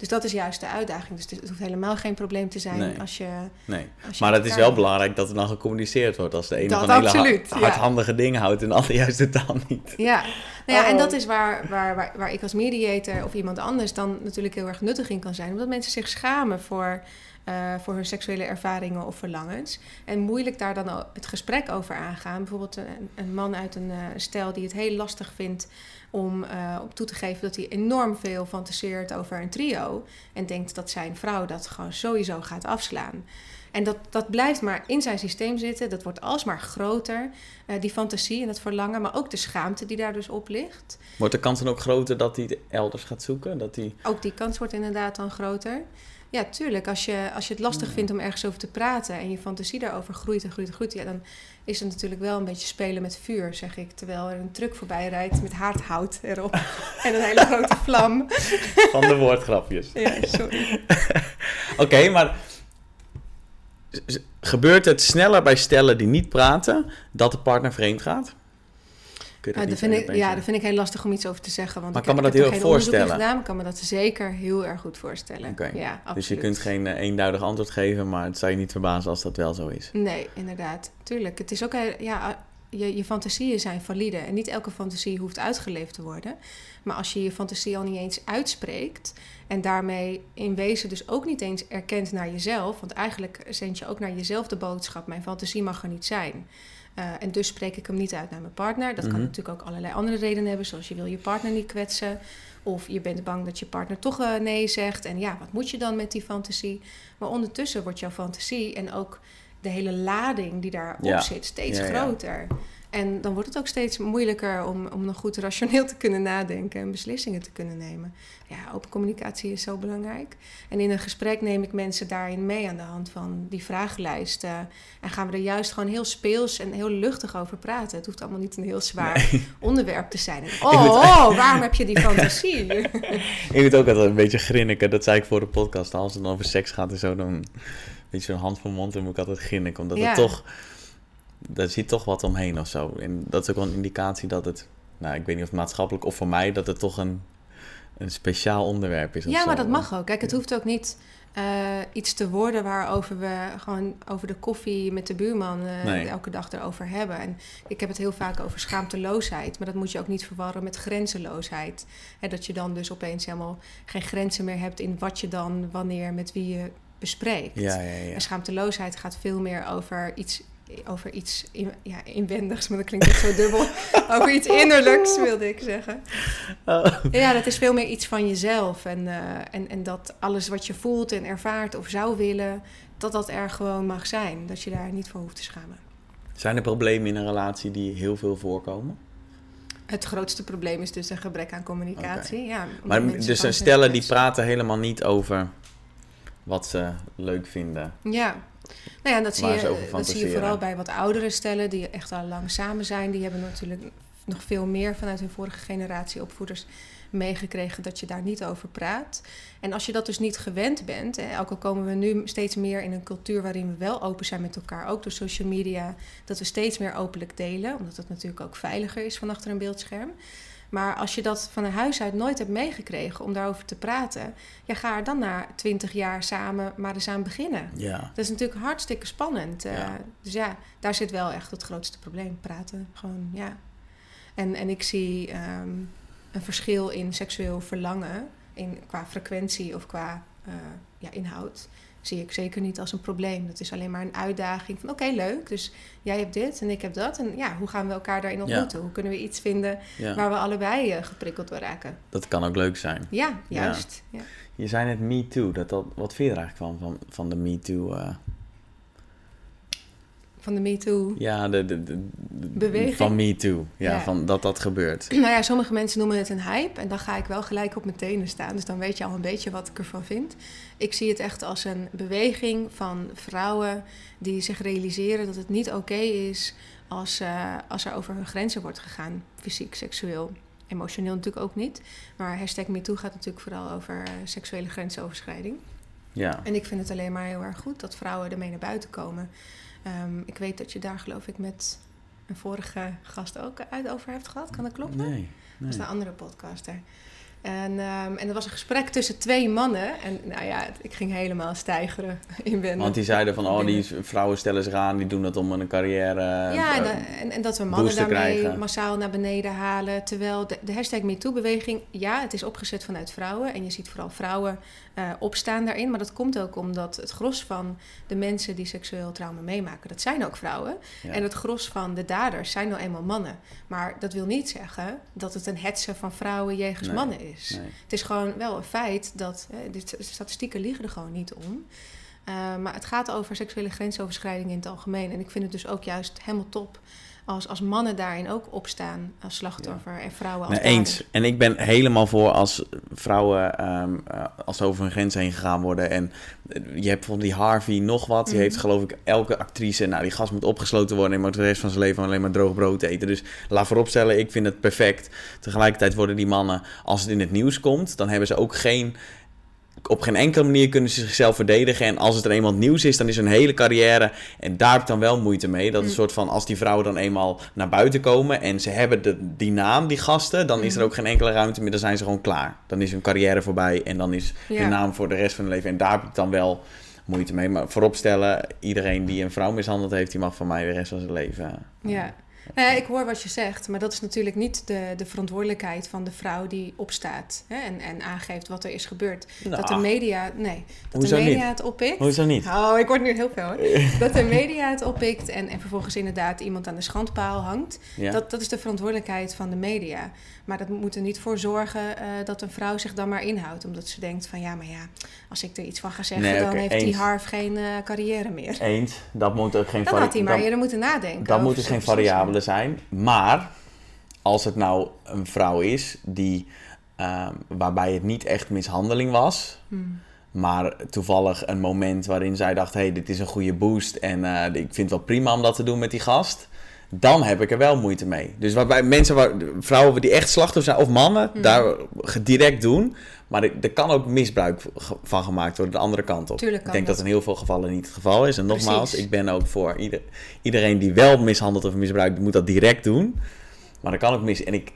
Dus dat is juist de uitdaging. Dus het hoeft helemaal geen probleem te zijn Nee. als je. Nee. Als je Maar het is wel belangrijk dat er dan gecommuniceerd wordt. Als de ene Dat van hele ha- ja. hardhandige dingen houdt en de ander juist de taal niet. Ja, nou ja en Oh. dat is waar, waar, waar, waar ik als mediator of iemand anders dan natuurlijk heel erg nuttig in kan zijn. Omdat mensen zich schamen voor, eh, voor hun seksuele ervaringen of verlangens. En moeilijk daar dan het gesprek over aangaan. Bijvoorbeeld een, een man uit een eh stel die het heel lastig vindt om eh, op toe te geven dat hij enorm veel fantaseert over een trio. En denkt dat zijn vrouw dat gewoon sowieso gaat afslaan. En dat, dat blijft maar in zijn systeem zitten. Dat wordt alsmaar groter. Eh, die fantasie en het verlangen, maar ook de schaamte die daar dus op ligt. Wordt de kans dan ook groter dat hij elders gaat zoeken? Dat hij... Ook die kans wordt inderdaad dan groter. Ja, tuurlijk. Als je, als je het lastig vindt om ergens over te praten en je fantasie daarover groeit en groeit en groeit, ja, dan is het natuurlijk wel een beetje spelen met vuur, zeg ik. Terwijl er een truck voorbij rijdt met haardhout erop en een hele grote vlam. Van de woordgrapjes. Ja, sorry. Oké, maar gebeurt het sneller bij stellen die niet praten dat de partner vreemd gaat? Kun je dat vind ik, ja, zeggen? dat vind ik heel lastig om iets over te zeggen. Want Maar ik, kan me dat heel voorstellen? gedaan, maar ik kan me dat zeker heel erg goed voorstellen. Oké, Ja, absoluut. Dus je kunt geen eh, eenduidig antwoord geven, maar het zou je niet verbazen als dat wel zo is. Nee, inderdaad. Tuurlijk. Het is ook, heel- ja, je, je fantasieën zijn valide. En niet elke fantasie hoeft uitgeleefd te worden. Maar als je je fantasie al niet eens uitspreekt... en daarmee in wezen dus ook niet eens erkent naar jezelf... want eigenlijk zend je ook naar jezelf de boodschap... mijn fantasie mag er niet zijn. Eh, en dus spreek ik hem niet uit naar mijn partner. Dat Mhm. kan natuurlijk ook allerlei andere redenen hebben... zoals je wil je partner niet kwetsen... Of je bent bang dat je partner toch eh, nee zegt. En ja, wat moet je dan met die fantasie? Maar ondertussen wordt jouw fantasie en ook de hele lading die daarop Ja. zit steeds Ja, ja. En dan wordt het ook steeds moeilijker om, om nog goed rationeel te kunnen nadenken en beslissingen te kunnen nemen. Ja, open communicatie is zo belangrijk. En in een gesprek neem ik mensen daarin mee aan de hand van die vragenlijst. eh, en gaan we er juist gewoon heel speels en heel luchtig over praten. Het hoeft allemaal niet een heel zwaar onderwerp te zijn. En, oh, oh, waarom heb je die fantasie? Ik moet ook altijd een beetje grinniken. Dat zei ik voor de podcast. Als het dan over seks gaat en zo, dan beetje zo'n hand voor mond. Dan moet ik altijd grinniken. Omdat Ja. het toch... Daar zit toch wat omheen of zo. En dat is ook wel een indicatie dat het... Nou, ik weet niet of maatschappelijk of voor mij... dat het toch een, een speciaal onderwerp is. Ja, maar zo. dat mag ook. Kijk, het hoeft ook niet eh, iets te worden waarover we gewoon over de koffie met de buurman eh, Nee. elke dag erover hebben. En ik heb het heel vaak over schaamteloosheid, maar dat moet je ook niet verwarren met grenzeloosheid. Hè, dat je dan dus opeens helemaal geen grenzen meer hebt in wat je dan, wanneer, met wie je bespreekt. Ja, ja, ja. En schaamteloosheid gaat veel meer over iets, over iets in, ja, inwendigs, maar dat klinkt echt zo dubbel. over iets innerlijks, wilde ik zeggen. Oh. Ja, dat is veel meer iets van jezelf. En, eh, en, en dat alles wat je voelt en ervaart of zou willen, dat dat er gewoon mag zijn. Dat je daar niet voor hoeft te schamen. Zijn er problemen in een relatie die heel veel voorkomen? Het grootste probleem is dus een gebrek aan communicatie. Ja, Maar dus stellen te die praten helemaal niet over wat ze leuk vinden. Ja, nou ja, dat zie, je, dat zie je vooral bij wat oudere stellen die echt al lang samen zijn. Die hebben natuurlijk nog veel meer vanuit hun vorige generatie opvoeders meegekregen dat je daar niet over praat. En als je dat dus niet gewend bent, hè, ook al komen we nu steeds meer in een cultuur waarin we wel open zijn met elkaar, ook door social media, dat we steeds meer openlijk delen, omdat het natuurlijk ook veiliger is van achter een beeldscherm. Maar als je dat van huis uit nooit hebt meegekregen om daarover te praten, ja, ga er dan na twintig jaar samen maar eens aan beginnen. Ja. Dat is natuurlijk hartstikke spannend. eh, Ja. Dus ja, daar zit wel echt het grootste probleem. Praten, gewoon, ja. En, en ik zie ehm, een verschil in seksueel verlangen, in, qua frequentie of qua eh, ja, inhoud, zie ik zeker niet als een probleem. Dat is alleen maar een uitdaging van oké, leuk, dus jij hebt dit en ik heb dat. En ja, hoe gaan we elkaar daarin ontmoeten? Hoe kunnen we iets vinden ja. waar we allebei eh, geprikkeld door raken? Dat kan ook leuk zijn. Ja, juist. Ja. Je zei net Me Too. Dat, dat, wat vind je er eigenlijk van, van, van de Me Too? eh, Van de MeToo. ja, de, de, de, de- Beweging? van Me Too. Ja, Ja. van dat dat gebeurt. Nou ja, sommige mensen noemen het een hype. En dan ga ik wel gelijk op mijn tenen staan. Dus dan weet je al een beetje wat ik ervan vind. Ik zie het echt als een beweging van vrouwen die zich realiseren dat het niet oké is als, eh, als er over hun grenzen wordt gegaan. Fysiek, seksueel. Emotioneel natuurlijk ook niet. Maar hashtag MeToo gaat natuurlijk vooral over eh, seksuele grensoverschrijding. Ja. En ik vind het alleen maar heel erg goed dat vrouwen ermee naar buiten komen. Ehm, ik weet dat je daar geloof ik met een vorige gast ook uit over hebt gehad. Kan dat kloppen? Nee. Dat is een andere podcaster. En, ehm, en er was een gesprek tussen twee mannen. En nou ja, ik ging helemaal stijgeren in binnen. Want die zeiden van, oh, die vrouwen stellen zich aan, die doen dat om een carrière... ja, en, eh, en, en dat we mannen daarmee krijgen. massaal naar beneden halen. Terwijl de, de hashtag MeToo-beweging, ja, het is opgezet vanuit vrouwen. En je ziet vooral vrouwen eh, opstaan daarin. Maar dat komt ook omdat het gros van de mensen die seksueel trauma meemaken, dat zijn ook vrouwen. ja. En het gros van de daders zijn nou eenmaal mannen. Maar dat wil niet zeggen dat het een hetsen van vrouwen jegens Nee, mannen is. Nee. Het is gewoon wel een feit dat eh, de st- statistieken liegen er gewoon niet om. Eh, maar het gaat over seksuele grensoverschrijding in het algemeen. En ik vind het dus ook juist helemaal top als, als mannen daarin ook opstaan als slachtoffer en vrouwen als Nee, eens. En ik ben helemaal voor als vrouwen, ehm, eh, als ze over hun grens heen gegaan worden. En eh, je hebt bijvoorbeeld die Harvey nog wat. Die Mhm. heeft geloof ik elke actrice, nou die gast moet opgesloten worden en moet de rest van zijn leven alleen maar droog brood eten. Dus laat vooropstellen, ik vind het perfect. Tegelijkertijd worden die mannen, als het in het nieuws komt, dan hebben ze ook geen... Op geen enkele manier kunnen ze zichzelf verdedigen. En als het er eenmaal nieuws is, dan is hun hele carrière. En daar heb ik dan wel moeite mee. Dat is een Mm. soort van als die vrouwen dan eenmaal naar buiten komen. en ze hebben de, die naam, die gasten. dan is er Mhm. ook geen enkele ruimte meer. Dan zijn ze gewoon klaar. Dan is hun carrière voorbij. en dan is Ja. hun naam voor de rest van hun leven. En daar heb ik dan wel moeite mee. Maar vooropstellen, iedereen die een vrouw mishandeld heeft. die mag van mij de rest van zijn leven. eh, Ja. Nou ja, ik hoor wat je zegt, maar dat is natuurlijk niet de, de verantwoordelijkheid van de vrouw die opstaat hè, en, en aangeeft wat er is gebeurd. Nou, dat de media, nee, dat de media niet? het oppikt. Hoezo niet? Oh, ik word nu heel veel hoor. Dat de media het oppikt en, en vervolgens inderdaad iemand aan de schandpaal hangt. Ja. Dat, dat is de verantwoordelijkheid van de media. Maar dat moet er niet voor zorgen eh, dat een vrouw zich dan maar inhoudt. Omdat ze denkt van ja, maar ja, als ik er iets van ga zeggen, Nee, dan heeft die. Harf geen eh, carrière meer. Eens, dat moet ook geen Dan had hij maar eerder moeten nadenken. Over moet het geen zo'n beslissing. variabele zijn. Maar als het nou een vrouw is die, ehm, waarbij het niet echt mishandeling was, Hmm. maar toevallig een moment waarin zij dacht: hé, hey, dit is een goede boost en eh, ik vind het wel prima om dat te doen met die gast. Dan heb ik er wel moeite mee. Dus waarbij mensen, waar, vrouwen die echt slachtoffer zijn, of mannen, Hmm. daar direct doen. Maar er, er kan ook misbruik van gemaakt worden, de andere kant op. Tuurlijk ik denk dat. dat. in heel veel gevallen niet het geval is. En nogmaals, ik ben ook voor ieder, iedereen die wel mishandelt of misbruikt, moet dat direct doen. Maar dat kan ook mis. En ik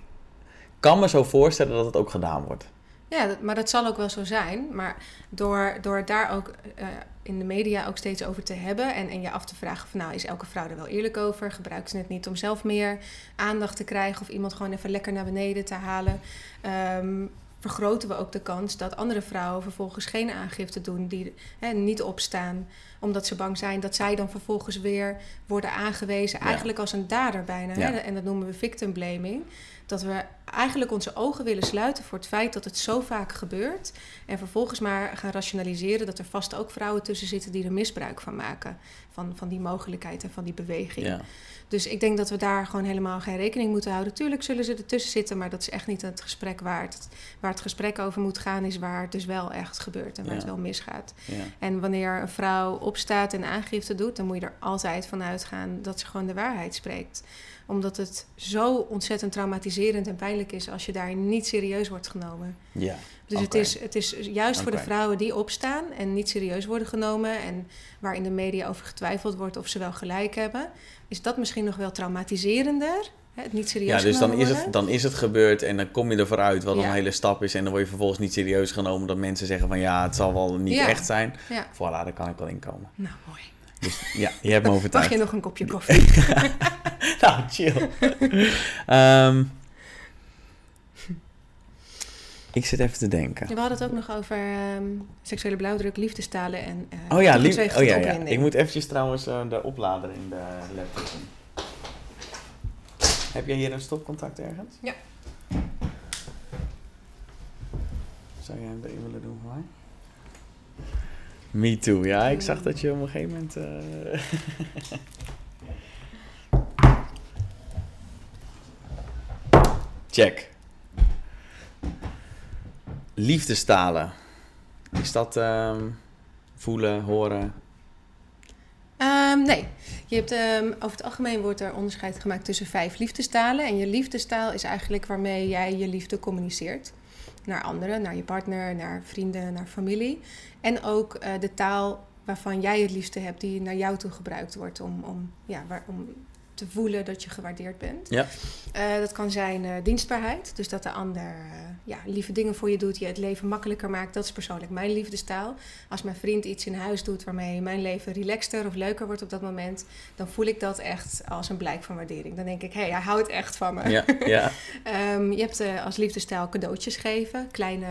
kan me zo voorstellen dat het ook gedaan wordt. Ja, maar dat zal ook wel zo zijn. Maar door, door daar ook eh, in de media ook steeds over te hebben en, en je af te vragen van nou, is elke vrouw er wel eerlijk over? Gebruikt ze het niet om zelf meer aandacht te krijgen of iemand gewoon even lekker naar beneden te halen? Ehm, vergroten we ook de kans dat andere vrouwen vervolgens geen aangifte doen, die hè, niet opstaan, omdat ze bang zijn dat zij dan vervolgens weer worden aangewezen, Ja. eigenlijk als een dader bijna. Ja. Hè? En dat noemen we victim blaming. Dat we eigenlijk onze ogen willen sluiten voor het feit dat het zo vaak gebeurt. En vervolgens maar gaan rationaliseren dat er vast ook vrouwen tussen zitten die er misbruik van maken. Van, van die mogelijkheid en van die beweging. Ja. Dus ik denk dat we daar gewoon helemaal geen rekening moeten houden. Tuurlijk zullen ze ertussen zitten, maar dat is echt niet het gesprek waard. Waar het gesprek over moet gaan, is waar het dus wel echt gebeurt en waar Ja. het wel misgaat. Ja. En wanneer een vrouw opstaat en aangifte doet, dan moet je er altijd van uitgaan dat ze gewoon de waarheid spreekt. Omdat het zo ontzettend traumatiserend en pijnlijk is als je daar niet serieus wordt genomen. ja. Dus het, is, het is juist voor de vrouwen die opstaan en niet serieus worden genomen en waar in de media over getwijfeld wordt of ze wel gelijk hebben, is dat misschien nog wel traumatiserender. Het niet serieus Ja, dus dan is, het, dan is het gebeurd en dan kom je er vooruit, wat Ja. een hele stap is. En dan word je vervolgens niet serieus genomen dat mensen zeggen van ja, het zal wel niet Ja. echt zijn. Ja, Voilà, daar kan ik wel in komen. nou mooi. Dus ja, je hebt me Mag overtuigd. je nog een kopje koffie? nou, chill. Ehm, ik zit even te denken. We hadden het ook nog over ehm, seksuele blauwdruk, liefdestalen en eh Oh ja, lief, toekomstwegens oh ja, ja. Ik moet eventjes trouwens eh, de oplader in de laptop doen. Heb jij hier een stopcontact ergens? Ja. Zou jij hem erin willen doen voor mij? Me too, ja. Ik zag dat je op een gegeven moment... eh, Check. Liefdestalen. Is dat ehm, voelen, horen? Ehm, nee, je hebt, ehm, over het algemeen wordt er onderscheid gemaakt tussen vijf liefdestalen. En je liefdestaal is eigenlijk waarmee jij je liefde communiceert. Naar anderen, naar je partner, naar vrienden, naar familie. En ook eh, de taal waarvan jij het liefste hebt, die naar jou toe gebruikt wordt om, om, ja, waar, om te voelen dat je gewaardeerd bent. Ja. Eh, dat kan zijn eh, dienstbaarheid, dus dat de ander eh, ja, lieve dingen voor je doet, je het leven makkelijker maakt. Dat is persoonlijk mijn liefdestaal. Als mijn vriend iets in huis doet waarmee mijn leven relaxter of leuker wordt op dat moment, dan voel ik dat echt als een blijk van waardering. Dan denk ik, hé, hey, hij houdt echt van me. Ja, ja. Ehm, je hebt als liefdestijl cadeautjes geven. Kleine,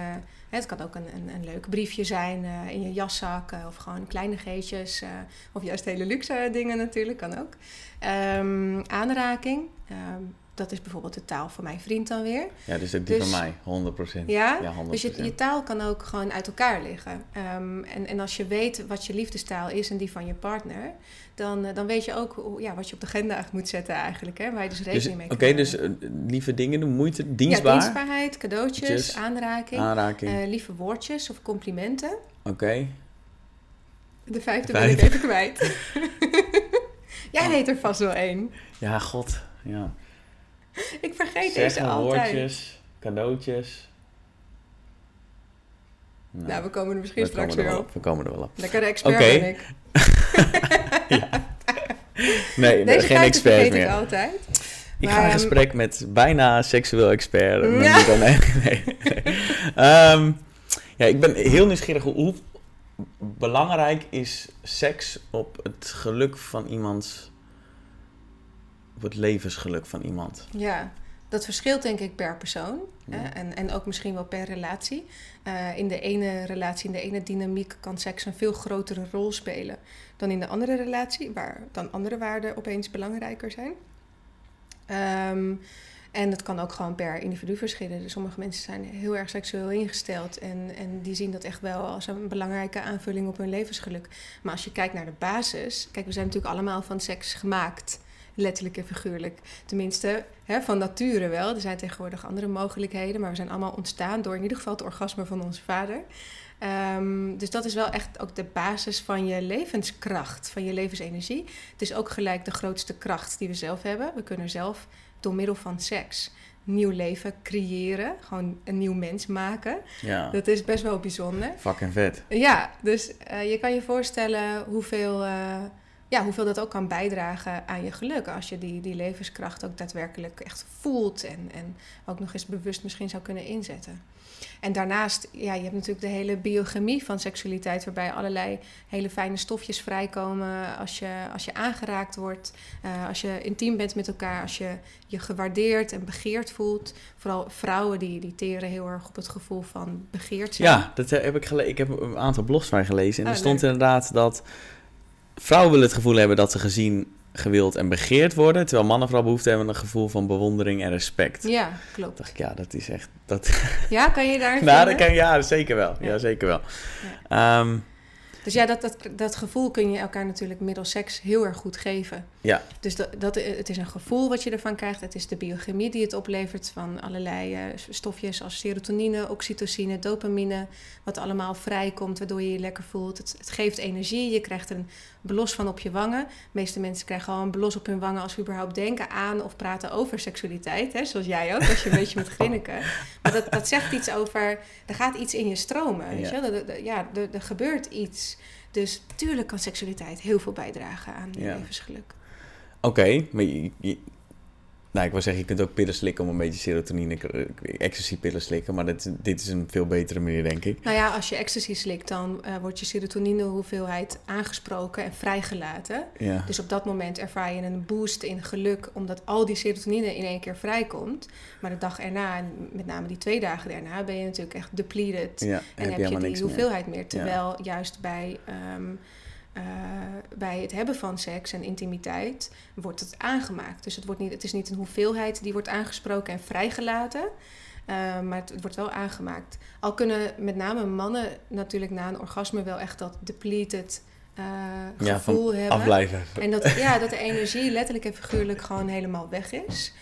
het kan ook een, een, leuk briefje zijn eh, in je jaszak. eh, of gewoon kleinigheidjes. eh of juist hele luxe dingen natuurlijk, kan ook. Ehm, aanraking. Ehm, dat is bijvoorbeeld de taal van mijn vriend dan weer. Ja, dus ook die Dus- van mij, 100%. Ja, Ja, 100%. dus je, je taal kan ook gewoon uit elkaar liggen. Ehm, en, en als je weet wat je liefdestaal is en die van je partner, dan, eh, dan weet je ook hoe, ja, wat je op de agenda moet zetten eigenlijk. Hè, waar je dus Dus, rekening Oké, mee kan dus eh, lieve dingen doen, moeite, dienstbaar, Ja, dienstbaarheid, cadeautjes, Tjes, aanraking, aanraking. eh, lieve woordjes of complimenten. Oké. De vijfde De ben ik even kwijt. Jij weet er vast wel één. Ja, god. Ja. Ik vergeet deze altijd. woordjes, cadeautjes. Nou, Nou, we komen er misschien we straks er weer wel op. op. We komen er wel op. Lekkere expert Oké. ben ik. Nee, Deze geen expert meer. ik altijd. Ik Maar, ga in ehm, gesprek met bijna seksueel expert. Ja. dan- nee, nee, nee. Ehm, ja, ik ben heel nieuwsgierig. Hoe belangrijk is seks op het geluk van iemands... Op het levensgeluk van iemand? Ja, dat verschilt denk ik per persoon. Ja. Hè? En, en ook misschien wel per relatie. Eh, in de ene relatie, in de ene dynamiek kan seks een veel grotere rol spelen dan in de andere relatie, waar dan andere waarden opeens belangrijker zijn. Ehm, en het kan ook gewoon per individu verschillen. Dus sommige mensen zijn heel erg seksueel ingesteld en, en die zien dat echt wel als een belangrijke aanvulling op hun levensgeluk. Maar als je kijkt naar de basis, kijk, we zijn natuurlijk allemaal van seks gemaakt. Letterlijk en figuurlijk. Tenminste, hè, van nature wel. Er zijn tegenwoordig andere mogelijkheden. Maar we zijn allemaal ontstaan door in ieder geval het orgasme van onze vader. Ehm, dus dat is wel echt ook de basis van je levenskracht, van je levensenergie. Het is ook gelijk de grootste kracht die we zelf hebben. We kunnen zelf door middel van seks nieuw leven creëren. Gewoon een nieuw mens maken. Ja, Dat is best wel bijzonder. fucking vet. Ja, dus eh, je kan je voorstellen hoeveel, eh, ja, hoeveel dat ook kan bijdragen aan je geluk. Als je die, die levenskracht ook daadwerkelijk echt voelt en, en ook nog eens bewust misschien zou kunnen inzetten. En daarnaast, ja, je hebt natuurlijk de hele biochemie van seksualiteit, waarbij allerlei hele fijne stofjes vrijkomen als je, als je aangeraakt wordt, eh, als je intiem bent met elkaar, als je je gewaardeerd en begeerd voelt. Vooral vrouwen die, die teren heel erg op het gevoel van begeerd zijn. Ja, dat heb ik gelezen. Ik heb een aantal blogs van gelezen. En Oh, er stond leuk. inderdaad dat vrouwen willen het gevoel hebben dat ze gezien, gewild en begeerd worden. Terwijl mannen vooral behoefte hebben aan een gevoel van bewondering en respect. Ja, klopt. dacht ik, ja, dat is echt... Dat, Ja, kan je daar nou, dat kan, ja, zeker wel. Ja, Ja. zeker wel. Ehm, Dus ja, dat, dat, dat gevoel kun je elkaar natuurlijk middels seks heel erg goed geven. Ja. Dus dat, dat, het is een gevoel wat je ervan krijgt. Het is de biochemie die het oplevert van allerlei uh, stofjes als serotonine, oxytocine, dopamine. Wat allemaal vrijkomt, waardoor je je lekker voelt. Het, het geeft energie. Je krijgt een belos van op je wangen. De meeste mensen krijgen al een belos op hun wangen als ze überhaupt denken aan of praten over seksualiteit. Hè? Zoals jij ook, als je een beetje moet grinniken. Maar dat, dat zegt iets over, er gaat iets in je stromen. Weet je? Ja, er, er gebeurt iets. Dus tuurlijk kan seksualiteit heel veel bijdragen aan je levensgeluk. Oké, maar je, nou, ik wil zeggen, je kunt ook pillen slikken om een beetje serotonine, ecstasy-pillen slikken. Maar dit, dit is een veel betere manier, denk ik. Nou ja, als je ecstasy slikt, dan uh, wordt je serotonine-hoeveelheid aangesproken en vrijgelaten. Ja. Dus op dat moment ervaar je een boost in geluk, omdat al die serotonine in één keer vrijkomt. Maar de dag erna, en met name die twee dagen daarna, ben je natuurlijk echt depleted. Ja, en, heb je, die hoeveelheid meer. Terwijl juist bij... Um, uh, bij het hebben van seks en intimiteit wordt het aangemaakt. Dus het, wordt niet, het is niet een hoeveelheid die wordt aangesproken en vrijgelaten. Uh, maar het, wordt wel aangemaakt. Al kunnen met name mannen natuurlijk na een orgasme wel echt dat depleted uh, gevoel ja, hebben. Afblijven. En dat, ja, dat de energie letterlijk en figuurlijk gewoon helemaal weg is.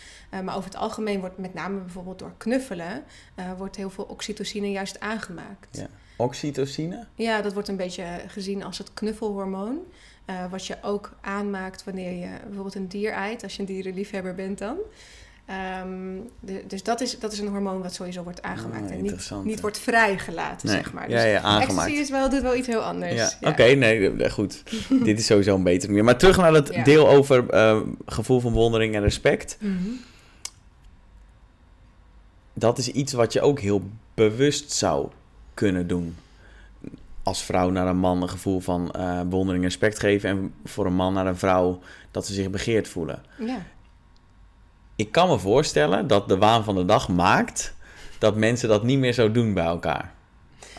maar over het algemeen wordt met name bijvoorbeeld door knuffelen... wordt heel veel oxytocine juist aangemaakt. Ja. Oxytocine? Ja, dat wordt een beetje gezien als het knuffelhormoon. Uh, wat je ook aanmaakt wanneer je bijvoorbeeld een dier eet, als je een dierenliefhebber bent dan. Um, de, dus dat is, dat is een hormoon wat sowieso wordt aangemaakt oh, en niet, niet wordt vrijgelaten, zeg maar. Dus ja, ja, aangemaakt. is wel, doet wel iets heel anders. Ja. ja. Oké, nee, goed. Dit is sowieso een betere manier. Maar terug naar het deel over uh, gevoel van bewondering en respect. Mm -hmm. Dat is iets wat je ook heel bewust zou kunnen doen. Als vrouw naar een man een gevoel van uh, bewondering en respect geven. En voor een man naar een vrouw dat ze zich begeerd voelen. Ja. Ik kan me voorstellen dat de waan van de dag maakt dat mensen dat niet meer zo doen bij elkaar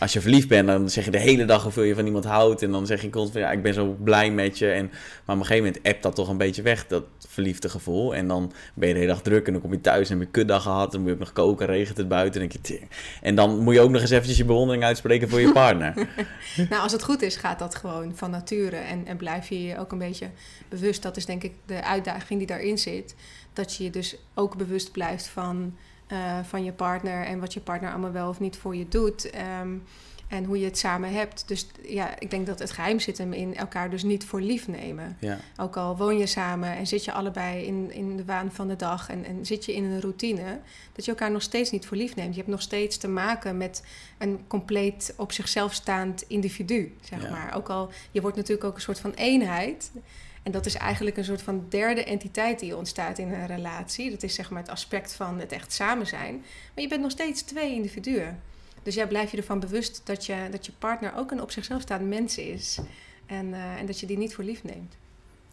als je verliefd bent, dan zeg je de hele dag hoeveel je van iemand houdt. En dan zeg je constant, ja, ik ben zo blij met je. En, maar op een gegeven moment appt dat toch een beetje weg, dat verliefde gevoel. En dan ben je de hele dag druk en dan kom je thuis en heb je kutdag gehad. Dan moet je ook nog koken, regent het buiten. En, denk je, en dan moet je ook nog eens eventjes je bewondering uitspreken voor je partner. nou, als het goed is, gaat dat gewoon van nature. En, en blijf je je ook een beetje bewust. Dat is denk ik de uitdaging die daarin zit. Dat je je dus ook bewust blijft van uh, van je partner en wat je partner allemaal wel of niet voor je doet. Um, en hoe je het samen hebt. Dus ja, ik denk dat het geheim zit hem in elkaar dus niet voor lief nemen. Ja. Ook al woon je samen en zit je allebei in, in de waan van de dag en, en zit je in een routine, dat je elkaar nog steeds niet voor lief neemt. Je hebt nog steeds te maken met een compleet op zichzelf staand individu, zeg maar. Ook al, je wordt natuurlijk ook een soort van eenheid. En dat is eigenlijk een soort van derde entiteit die ontstaat in een relatie. Dat is zeg maar het aspect van het echt samen zijn. Maar je bent nog steeds twee individuen. Dus jij blijft je ervan bewust dat je, dat je partner ook een op zichzelf staand mens is. En, uh, en dat je die niet voor lief neemt.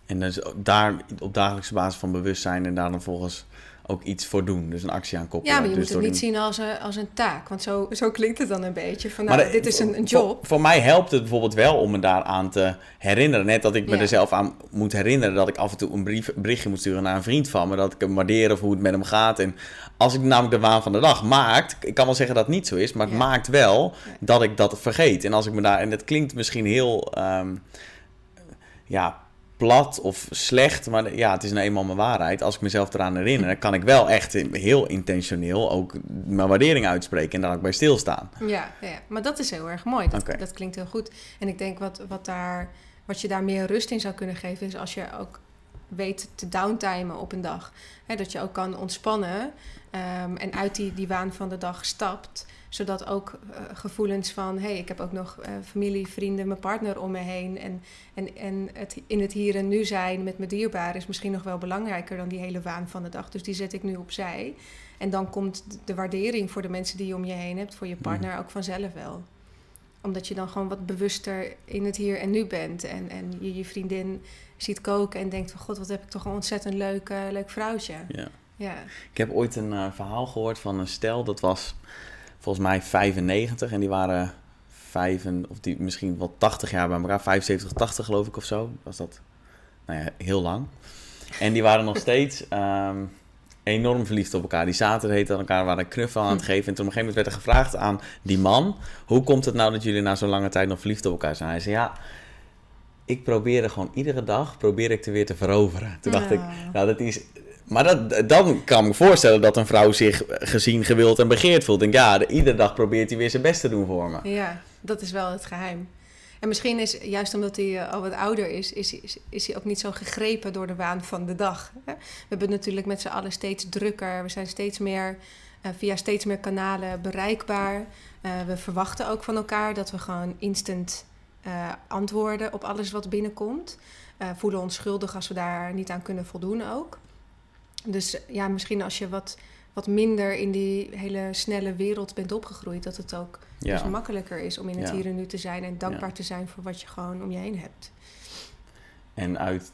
En dus daar op dagelijkse basis van bewustzijn en daar dan volgens ook iets voor doen. Dus een actie aan koppelen. Ja, maar je dus moet het niet zien als een, als een taak. Want zo, zo klinkt het dan een beetje. Van, nou, dit is een, een job. Voor, mij helpt het bijvoorbeeld wel om me daaraan te herinneren. Net dat ik me er zelf aan moet herinneren... dat ik af en toe een, brief, berichtje moet sturen naar een vriend van me... dat ik hem waardeer of hoe het met hem gaat. En als ik namelijk de waan van de dag maakt... ik kan wel zeggen dat het niet zo is... maar het maakt wel dat ik dat vergeet. En als ik me daar... en dat klinkt misschien heel... Um, ja, plat of slecht, maar ja, het is nou eenmaal mijn waarheid. Als ik mezelf eraan herinner, kan ik wel echt heel intentioneel ook mijn waardering uitspreken en daar ook bij stilstaan. Ja, ja, maar dat is heel erg mooi. Dat, dat klinkt heel goed. En ik denk wat, wat, daar, wat je daar meer rust in zou kunnen geven, is als je ook weet te downtimen op een dag. Dat je ook kan ontspannen um, en uit die, die waan van de dag stapt zodat ook uh, gevoelens van, hé, hey, ik heb ook nog uh, familie, vrienden, mijn partner om me heen. En, en, en het in het hier en nu zijn met mijn dierbaren is misschien nog wel belangrijker dan die hele waan van de dag. Dus die zet ik nu opzij. En dan komt de waardering voor de mensen die je om je heen hebt, voor je mm. partner, ook vanzelf wel. Omdat je dan gewoon wat bewuster in het hier en nu bent. En, en je je vriendin ziet koken en denkt van, god, wat heb ik toch een ontzettend leuk, uh, leuk vrouwtje. Ja. ja. Ik heb ooit een verhaal gehoord van een stel, dat was volgens mij 95 en die waren vijf of die misschien wel 80 jaar bij elkaar, 75, 80 geloof ik of zo. Was dat nou ja, heel lang. En die waren nog steeds ehm, enorm verliefd op elkaar. Die zaten heet aan elkaar, waren een knuffel aan het geven. En toen op een gegeven moment werd er gevraagd aan die man: hoe komt het nou dat jullie na zo'n lange tijd nog verliefd op elkaar zijn? Hij zei ja ik probeerde gewoon iedere dag probeer ik te weer te veroveren. Toen dacht ik, nou dat is... Maar dat, dan kan ik me voorstellen dat een vrouw zich gezien, gewild en begeerd voelt. En ja, de- iedere dag probeert hij weer zijn best te doen voor me. Ja, dat is wel het geheim. En misschien is, juist omdat hij eh, al wat ouder is, is, is, is hij ook niet zo gegrepen door de waan van de dag. Hè? We hebben het natuurlijk met z'n allen steeds drukker. We zijn steeds meer, eh, via steeds meer kanalen bereikbaar. Eh, we verwachten ook van elkaar dat we gewoon instant antwoorden op alles wat binnenkomt. Voelen ons schuldig als we daar niet aan kunnen voldoen ook. Dus ja, misschien als je wat, wat minder in die hele snelle wereld bent opgegroeid, dat het ook Ja. dus makkelijker is om in het Ja. hier en nu te zijn en dankbaar Ja. te zijn voor wat je gewoon om je heen hebt. En uit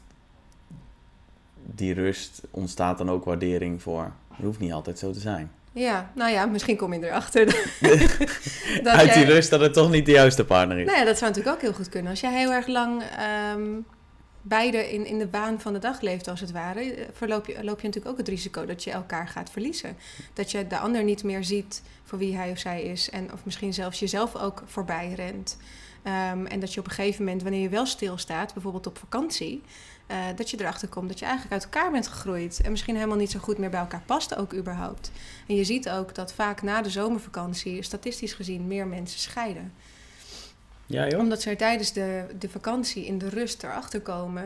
die rust ontstaat dan ook waardering voor. Het hoeft niet altijd zo te zijn. Ja, nou ja, misschien kom je erachter. dat uit die rust dat het toch niet de juiste partner is. Nou ja, dat zou natuurlijk ook heel goed kunnen. Als jij heel erg lang ehm, beide in, in de baan van de dag leeft, als het ware, eh, verloop je, loop je natuurlijk ook het risico dat je elkaar gaat verliezen. Dat je de ander niet meer ziet voor wie hij of zij is. En of misschien zelfs jezelf ook voorbij rent. Ehm, en dat je op een gegeven moment, wanneer je wel stilstaat, bijvoorbeeld op vakantie, eh, dat je erachter komt dat je eigenlijk uit elkaar bent gegroeid. En misschien helemaal niet zo goed meer bij elkaar past, ook überhaupt. En je ziet ook dat vaak na de zomervakantie, statistisch gezien, meer mensen scheiden Ja joh? omdat ze tijdens de, de vakantie in de rust erachter komen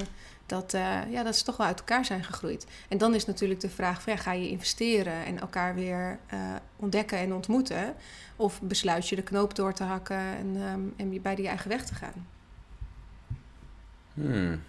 dat, eh, ja, dat ze toch wel uit elkaar zijn gegroeid. En dan is natuurlijk de vraag: van, ja, ga je investeren en elkaar weer eh, ontdekken en ontmoeten? Of besluit je de knoop door te hakken en, ehm, en je bij die eigen weg te gaan? Hmm.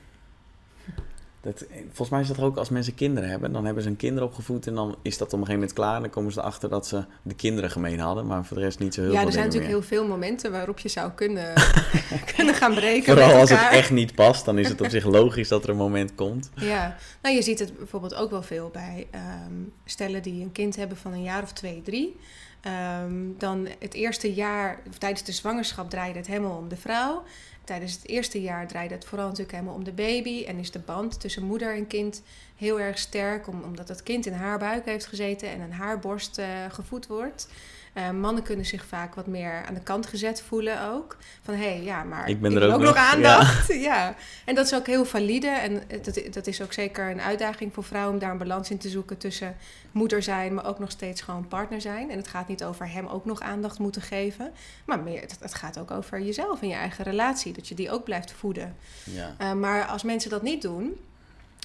Dat, volgens mij is dat ook als mensen kinderen hebben. Dan hebben ze een kinder opgevoed en dan is dat op een gegeven moment klaar. Dan komen ze erachter dat ze de kinderen gemeen hadden. Maar voor de rest niet zo heel ja, veel er zijn natuurlijk meer. heel veel momenten waarop je zou kunnen, kunnen gaan breken. Vooral als het echt niet past, dan is het op zich logisch dat er een moment komt. Ja, nou je ziet het bijvoorbeeld ook wel veel bij ehm, stellen die een kind hebben van een jaar of twee, drie. Ehm, dan het eerste jaar, tijdens de zwangerschap draaide het helemaal om de vrouw. Tijdens het eerste jaar draaide het vooral natuurlijk helemaal om de baby. En is de band tussen moeder en kind heel erg sterk, om- omdat het kind in haar buik heeft gezeten en aan haar borst eh, gevoed wordt. Eh, mannen kunnen zich vaak wat meer aan de kant gezet voelen ook. Van hé, hey, ja, maar Ik ben er ook ook nog, aandacht. Ja. en dat is ook heel valide. En dat, dat is ook zeker een uitdaging voor vrouwen om daar een balans in te zoeken tussen moeder zijn, maar ook nog steeds gewoon partner zijn. En het gaat niet over hem ook nog aandacht moeten geven, maar meer, het, het gaat ook over jezelf en je eigen relatie, dat je die ook blijft voeden. Ja. Uh, maar als mensen dat niet doen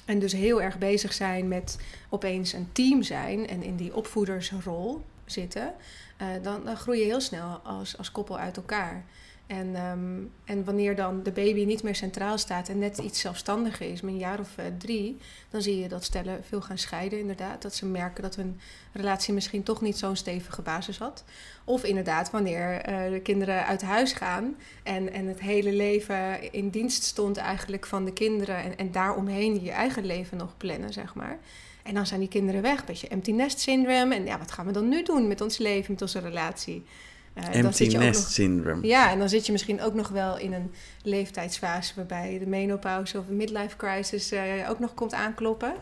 en dus heel erg bezig zijn met opeens een team zijn en in die opvoedersrol zitten, uh, dan, dan groei je heel snel als, als koppel uit elkaar. En, um, en wanneer dan de baby niet meer centraal staat en net iets zelfstandiger is, met een jaar of uh, drie, dan zie je dat stellen veel gaan scheiden, inderdaad. Dat ze merken dat hun relatie misschien toch niet zo'n stevige basis had. Of inderdaad, wanneer uh, de kinderen uit huis gaan en, en het hele leven in dienst stond eigenlijk van de kinderen en, en daaromheen je eigen leven nog plannen, zeg maar. En dan zijn die kinderen weg, beetje empty nest syndrome. En ja, wat gaan we dan nu doen met ons leven, met onze relatie? Uh, empty nest nog, syndrome. Ja, en dan zit je misschien ook nog wel in een leeftijdsfase waarbij de menopauze of de midlife crisis uh, ook nog komt aankloppen.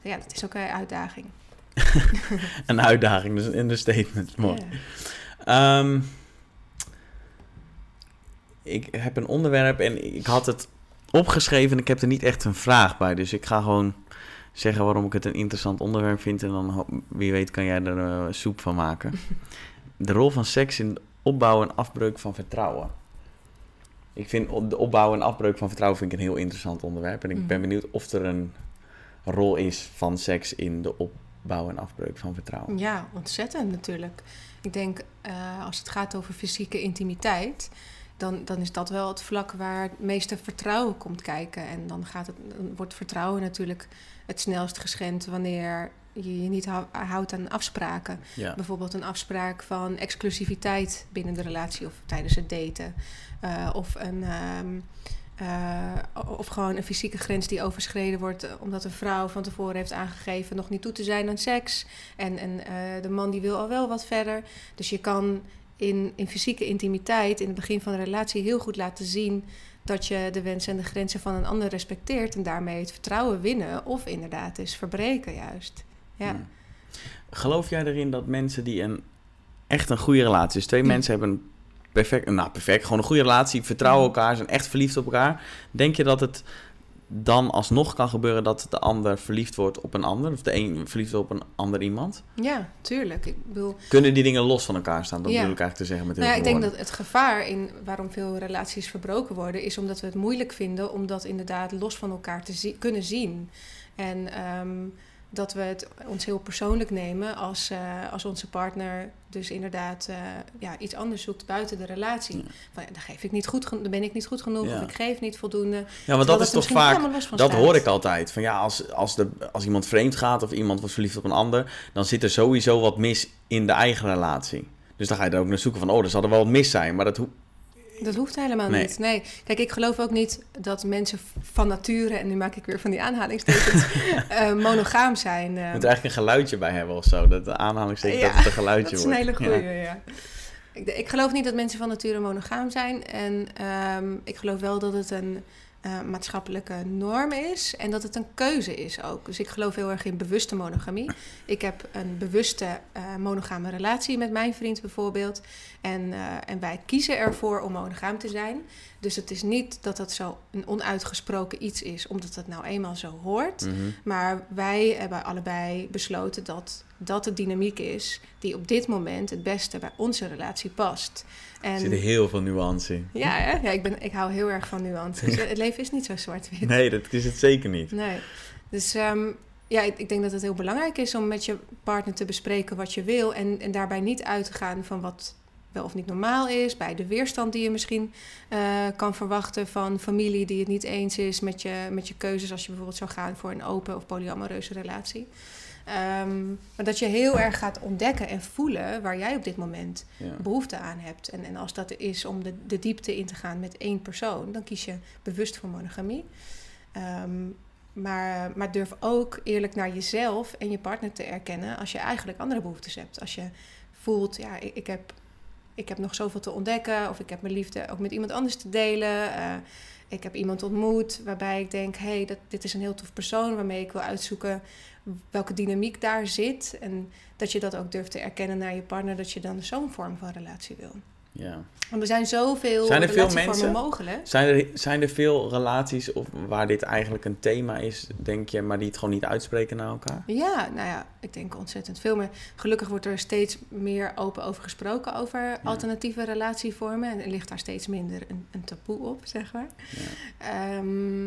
Ja, dat is ook een uitdaging. een uitdaging, dus een understatement. Mooi. Yeah. Um, ik heb een onderwerp en ik had het opgeschreven en ik heb er niet echt een vraag bij. Dus ik ga gewoon zeggen waarom ik het een interessant onderwerp vind. En dan, wie weet, kan jij er uh, soep van maken. De rol van seks in opbouw en afbreuk van vertrouwen. Ik vind de opbouw en afbreuk van vertrouwen vind ik een heel interessant onderwerp. En ik ben benieuwd of er een rol is van seks in de opbouw en afbreuk van vertrouwen. Ja, ontzettend natuurlijk. Ik denk uh, als het gaat over fysieke intimiteit, dan, dan is dat wel het vlak waar het meeste vertrouwen komt kijken. En dan, gaat het, dan wordt vertrouwen natuurlijk het snelst geschend wanneer je je niet houdt aan afspraken. Ja. Bijvoorbeeld een afspraak van exclusiviteit binnen de relatie of tijdens het daten. Uh, of, een, um, uh, of gewoon een fysieke grens die overschreden wordt omdat een vrouw van tevoren heeft aangegeven nog niet toe te zijn aan seks. En, en uh, de man die wil al wel wat verder. Dus je kan in, in fysieke intimiteit in het begin van de relatie heel goed laten zien dat je de wensen en de grenzen van een ander respecteert en daarmee het vertrouwen winnen of inderdaad is verbreken juist. Ja. Hmm. Geloof jij erin dat mensen die een echt een goede relatie, dus twee Hmm. mensen hebben een perfect, nou perfect, gewoon een goede relatie, vertrouwen elkaar, zijn echt verliefd op elkaar. Denk je dat het dan alsnog kan gebeuren dat de ander verliefd wordt op een ander, of de een verliefd wordt op een ander iemand? Ja, tuurlijk. Ik bedoel, Kunnen die dingen los van elkaar staan? Dat Ja. bedoel ik eigenlijk te zeggen met heel nou ja, ik denk woorden. dat het gevaar in waarom veel relaties verbroken worden, is omdat we het moeilijk vinden om dat inderdaad los van elkaar te zi- kunnen zien. En ehm, dat we het ons heel persoonlijk nemen als, eh, als onze partner dus inderdaad eh, ja, iets anders zoekt buiten de relatie. Ja. Van, dan, geef ik niet goed dan ben ik niet goed genoeg Ja. of ik geef niet voldoende. Ja, want dat is toch vaak, dat staat. hoor ik altijd. Van ja, als, als, de, als iemand vreemd gaat of iemand wordt verliefd op een ander, dan zit er sowieso wat mis in de eigen relatie. Dus dan ga je er ook naar zoeken van, oh, er zal er wel wat mis zijn. Maar dat Dat hoeft helemaal Nee. niet. Nee. Kijk, ik geloof ook niet dat mensen van nature, en nu maak ik weer van die aanhalingstekens, eh, monogaam zijn. eh. je moet er eigenlijk een geluidje bij hebben of zo. Dat de aanhalingstekens Ja, dat het een geluidje Dat is een wordt. hele Ja. goeie, ja. Ik, ik geloof niet dat mensen van nature monogaam zijn. En ehm, ik geloof wel dat het een eh, maatschappelijke norm is. En dat het een keuze is ook. Dus ik geloof heel erg in bewuste monogamie. Ik heb een bewuste eh, monogame relatie met mijn vriend bijvoorbeeld. En, eh, en wij kiezen ervoor om monogaam te zijn. Dus het is niet dat dat zo een onuitgesproken iets is, omdat het nou eenmaal zo hoort. Mhm. Maar wij hebben allebei besloten dat dat de dynamiek is die op dit moment het beste bij onze relatie past. Er En zit heel veel nuance in. ja, hè? ja ik, ben, ik hou heel erg van nuances. Het leven is niet zo zwart-wit. Nee, dat is het zeker niet. Nee. Dus ehm, ja, ik, ik denk dat het heel belangrijk is om met je partner te bespreken wat je wil. En, en daarbij niet uit te gaan van wat wel of niet normaal is. Bij de weerstand die je misschien eh, kan verwachten van familie die het niet eens is met je, met je keuzes. Als je bijvoorbeeld zou gaan voor een open of polyamoreuze relatie. Ehm, maar dat je heel erg gaat ontdekken en voelen waar jij op dit moment Ja. behoefte aan hebt. En, en als dat is om de, de diepte in te gaan met één persoon, dan kies je bewust voor monogamie. Ehm, maar, maar durf ook eerlijk naar jezelf en je partner te erkennen als je eigenlijk andere behoeftes hebt. Als je voelt, ja, ik, ik, heb, ik heb nog zoveel te ontdekken, of ik heb mijn liefde ook met iemand anders te delen. Eh, ik heb iemand ontmoet waarbij ik denk, hé, hey, dit is een heel tof persoon waarmee ik wil uitzoeken welke dynamiek daar zit. En dat je dat ook durft te erkennen naar je partner, dat je dan zo'n vorm van relatie wil. Ja. Want er zijn zoveel Zijn er veel mensen? mogelijk. Zijn, er, zijn er veel relaties of waar dit eigenlijk een thema is, denk je, maar die het gewoon niet uitspreken naar elkaar? Ja, nou ja, ik denk ontzettend veel meer. Gelukkig wordt er steeds meer open over gesproken over alternatieve relatievormen. En er ligt daar steeds minder een, een taboe op, zeg maar. Ja. Ehm,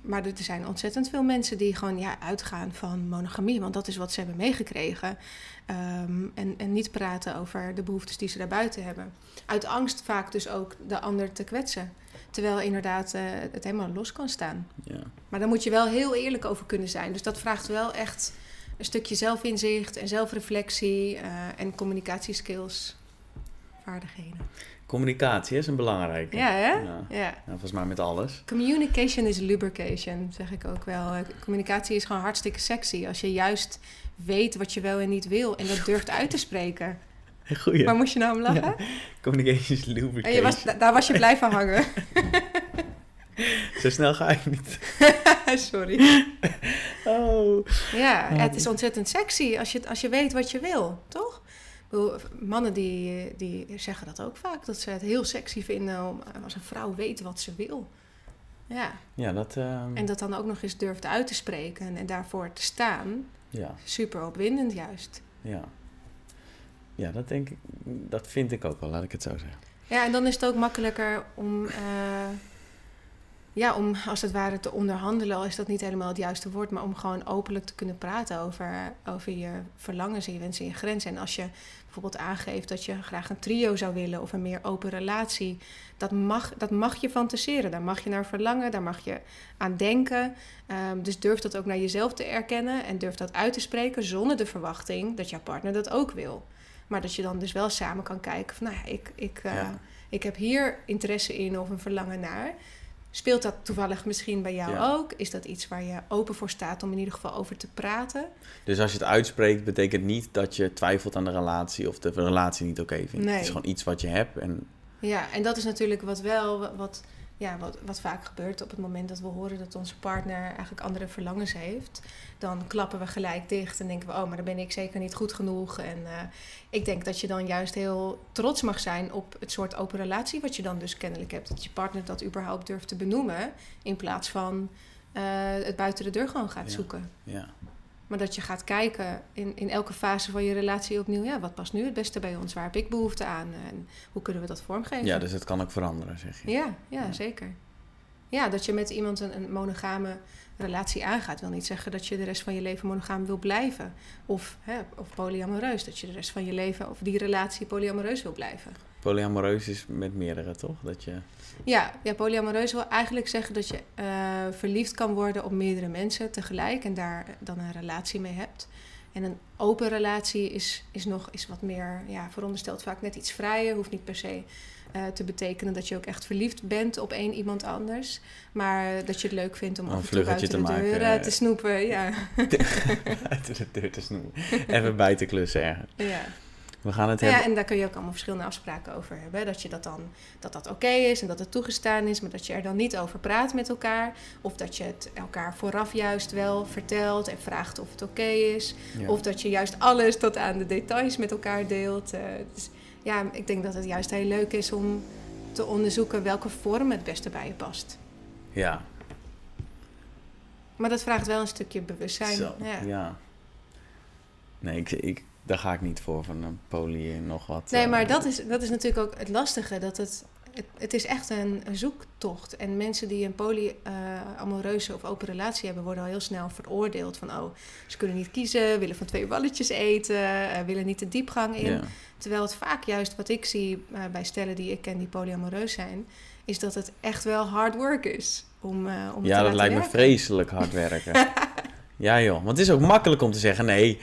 maar er zijn ontzettend veel mensen die gewoon ja, uitgaan van monogamie. Want dat is wat ze hebben meegekregen. Ehm, en, en niet praten over de behoeftes die ze daarbuiten hebben. Uit angst vaak dus ook de ander te kwetsen. Terwijl inderdaad eh, het helemaal los kan staan. Ja. Maar daar moet je wel heel eerlijk over kunnen zijn. Dus dat vraagt wel echt een stukje zelfinzicht en zelfreflectie eh, en communicatieskills, vaardigheden. Communicatie is een belangrijke. Ja, hè? Ja. Ja. Volgens mij met alles. Communication is lubrication, zeg ik ook wel. Eh, Communicatie is gewoon hartstikke sexy. Als je juist weet wat je wel en niet wil en dat durft uit te spreken. Goeie. Waar moest je nou om lachen? Ja. Communication is lubrication. En je was, da- daar was je blijven hangen. Zo snel ga ik niet. Sorry. Oh. Ja, het is ontzettend sexy als je, als je weet wat je wil, toch? Mannen die, die zeggen dat ook vaak, dat ze het heel sexy vinden om, als een vrouw weet wat ze wil. Ja, Ja, dat... ehm, en dat dan ook nog eens durft uit te spreken en, en daarvoor te staan. Ja, Super opwindend juist. ja. Ja, dat denk ik... Dat vind ik ook wel, laat ik het zo zeggen. Ja, en dan is het ook makkelijker om, eh, ja, om als het ware te onderhandelen, al is dat niet helemaal het juiste woord, maar om gewoon openlijk te kunnen praten over, over je verlangens en je wensen en je grenzen. En als je bijvoorbeeld aangeeft dat je graag een trio zou willen of een meer open relatie, dat mag, dat mag je fantaseren. Daar mag je naar verlangen, daar mag je aan denken. Ehm, dus durf dat ook naar jezelf te erkennen en durf dat uit te spreken zonder de verwachting dat jouw partner dat ook wil. Maar dat je dan dus wel samen kan kijken van, nou ja, ik, ik, eh, Ja. ik heb hier interesse in of een verlangen naar. Speelt dat toevallig misschien bij jou Ja. ook? Is dat iets waar je open voor staat om in ieder geval over te praten? Dus als je het uitspreekt, betekent niet dat je twijfelt aan de relatie of de relatie niet oké vindt. Nee. Het is gewoon iets wat je hebt en Ja, en dat is natuurlijk wat wel, wat ja, wat, wat vaak gebeurt op het moment dat we horen dat onze partner eigenlijk andere verlangens heeft, dan klappen we gelijk dicht en denken we, oh, maar dan ben ik zeker niet goed genoeg. En uh, ik denk dat je dan juist heel trots mag zijn op het soort open relatie wat je dan dus kennelijk hebt. Dat je partner dat überhaupt durft te benoemen, in plaats van uh, het buiten de deur gewoon gaat Ja. zoeken. Ja. Maar dat je gaat kijken in, in elke fase van je relatie opnieuw, ja, wat past nu het beste bij ons? Waar heb ik behoefte aan? En hoe kunnen we dat vormgeven? ja, dus het kan ook veranderen, zeg je. Ja, ja, Ja. zeker. Ja, dat je met iemand een, een monogame relatie aangaat, wil niet zeggen dat je de rest van je leven monogaam wil blijven. Of, hè, of polyamoreus, dat je de rest van je leven of die relatie polyamoreus wil blijven. Polyamoreus is met meerdere, toch? Dat je... Ja, ja polyamoreus wil eigenlijk zeggen dat je eh, verliefd kan worden op meerdere mensen tegelijk en daar dan een relatie mee hebt. En een open relatie is, is nog is wat meer, ja, veronderstelt vaak net iets vrijer. Hoeft niet per se eh, te betekenen dat je ook echt verliefd bent op één iemand anders. Maar dat je het leuk vindt om Een af en toe vluggetje buiten te de deur maken, eh, te snoepen. Ja. de deur te snoeien. Even bij te klussen ergens. ja. We gaan het hebben... ja, en daar kun je ook allemaal verschillende afspraken over hebben. Dat je dat dan dat dat oké is en dat het toegestaan is, maar dat je er dan niet over praat met elkaar. Of dat je het elkaar vooraf juist wel vertelt en vraagt of het oké is. Ja. Of dat je juist alles tot aan de details met elkaar deelt. Eh, dus ja, ik denk dat het juist heel leuk is om te onderzoeken welke vorm het beste bij je past. Ja, Maar dat vraagt wel een stukje bewustzijn. Zo, Ja. ja. Nee, ik, ik, daar ga ik niet voor van een poly en nog wat. Nee, eh, maar dat is, dat is natuurlijk ook het lastige. Dat het, het, het is echt een, een zoektocht. En mensen die een polyamoreuze of open relatie hebben... worden al heel snel veroordeeld. Van, oh, ze kunnen niet kiezen, willen van twee balletjes eten... eh, willen niet de diepgang in. Ja. Terwijl het vaak juist wat ik zie eh, bij stellen die ik ken die polyamoreus zijn... is dat het echt wel hard work is om, eh om ja, dat lijkt me vreselijk hard werken. ja, joh. Want het is ook makkelijk om te zeggen: nee,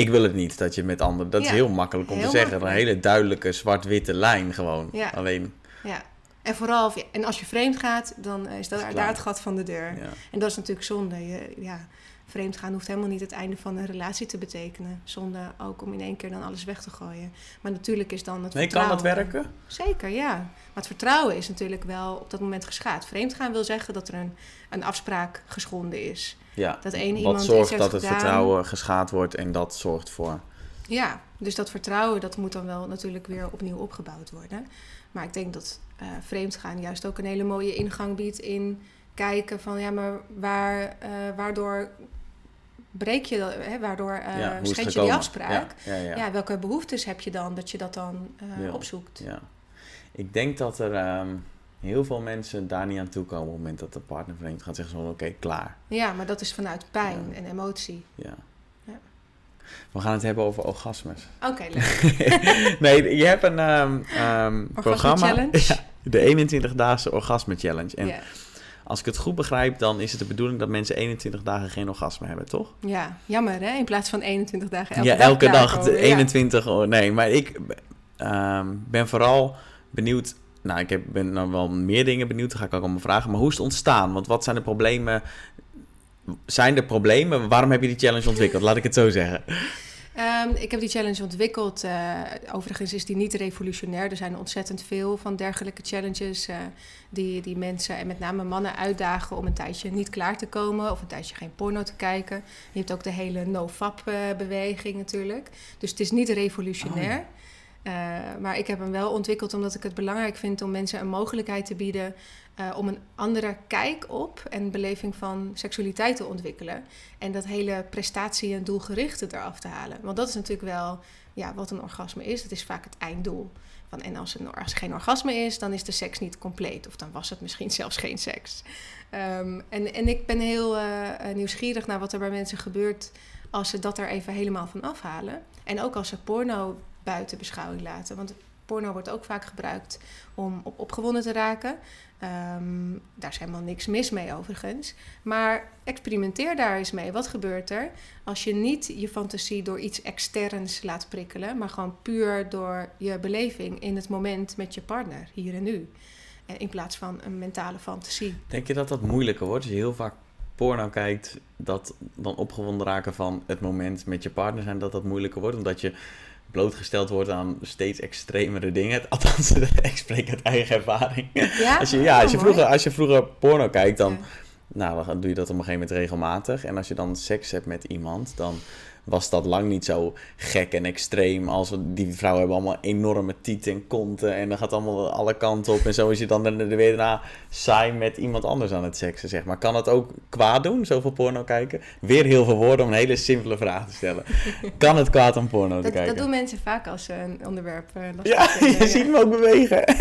ik wil het niet dat je met anderen. Dat is heel makkelijk om heel te zeggen. makkelijk. Een hele duidelijke zwart-witte lijn gewoon. Ja. Alleen, Ja. En vooral, en als je vreemd gaat, dan is dat, klaar. daar het gat van de deur. ja. En dat is natuurlijk zonde. Je, ja, vreemd gaan hoeft helemaal niet het einde van een relatie te betekenen. Zonde ook om in één keer dan alles weg te gooien. Maar natuurlijk is dan het Nee, kan dat vertrouwen- werken? Zeker, ja. Maar het vertrouwen is natuurlijk wel op dat moment geschaad. Vreemd gaan wil zeggen dat er een, een afspraak geschonden is. Ja. Dat één Wat iemand zorgt dat het gedaan. vertrouwen geschaad wordt en dat zorgt voor. Ja, dus dat vertrouwen dat moet dan wel natuurlijk weer opnieuw opgebouwd worden. Maar ik denk dat eh vreemdgaan juist ook een hele mooie ingang biedt in kijken van ja, maar waar, eh, waardoor breek je dat, hè, waardoor eh ja, hoe is het schend je die afspraak? Ja, ja, ja. Ja. welke behoeftes heb je dan dat je dat dan opzoekt? Ja. Ik denk dat er ehm, heel veel mensen daar niet aan toe komen op het moment dat de partner vreemd gaat zeggen zo oké, klaar. Ja, maar dat is vanuit pijn Ja. en emotie. Ja. Ja. We gaan het hebben over orgasmes. Oké, leuk. nee, je hebt een ehm, ehm, programma. challenge? Ja, de 21 daagse orgasme challenge. En als ik het goed begrijp, dan is het de bedoeling dat mensen 21 dagen geen orgasme hebben, toch? ja, jammer hè, in plaats van 21 dagen elke ja, dag elke dag klaarkomen. de Ja. 21. Oh, nee, maar ik ehm, ben vooral benieuwd. Nou, ik heb, ben nou wel meer dingen benieuwd. Daar ga ik ook allemaal vragen. Maar hoe is het ontstaan? Want wat zijn de problemen? Zijn er problemen? Waarom heb je die challenge ontwikkeld? Laat ik het zo zeggen. Ehm, ik heb die challenge ontwikkeld. eh, overigens is die niet revolutionair. Er zijn ontzettend veel van dergelijke challenges eh, die, die mensen en met name mannen uitdagen om een tijdje niet klaar te komen of een tijdje geen porno te kijken. Je hebt ook de hele no-fap-beweging natuurlijk. Dus het is niet revolutionair. Oh, Eh, maar ik heb hem wel ontwikkeld omdat ik het belangrijk vind om mensen een mogelijkheid te bieden eh, om een andere kijk op en beleving van seksualiteit te ontwikkelen. En dat hele prestatie- en doelgerichte eraf te halen. Want dat is natuurlijk wel ja, wat een orgasme is. Dat is vaak het einddoel. Van, en als, als er geen orgasme is, dan is de seks niet compleet. Of dan was het misschien zelfs geen seks. Ehm, en, en ik ben heel eh, nieuwsgierig naar wat er bij mensen gebeurt als ze dat er even helemaal van afhalen. En ook als ze porno buiten beschouwing laten. Want porno wordt ook vaak gebruikt om op opgewonden te raken. Ehm, daar is helemaal niks mis mee overigens. Maar experimenteer daar eens mee. Wat gebeurt er als je niet je fantasie door iets externs laat prikkelen, maar gewoon puur door je beleving in het moment met je partner, hier en nu. En in plaats van een mentale fantasie. Denk je dat dat moeilijker wordt? Als je heel vaak porno kijkt, dat dan opgewonden raken van het moment met je partner zijn, dat dat moeilijker wordt? Omdat je blootgesteld wordt aan steeds extremere dingen. Althans, ik spreek uit eigen ervaring. Ja? Als je, ja, als je, Oh, vroeger, als je vroeger porno kijkt, dan, Ja. nou, dan doe je dat op een gegeven moment regelmatig. En als je dan seks hebt met iemand, dan was dat lang niet zo gek en extreem. Als die vrouwen hebben allemaal enorme tieten en konten. En dan gaat allemaal alle kanten op. En zo is je dan er er weer daarna saai met iemand anders aan het seksen, zeg maar. Kan dat ook kwaad doen, zoveel porno kijken? Weer heel veel woorden om een hele simpele vraag te stellen. Kan het kwaad om porno te kijken? dat doen mensen vaak als ze een onderwerp eh lastig ja, je ziet hem ook bewegen.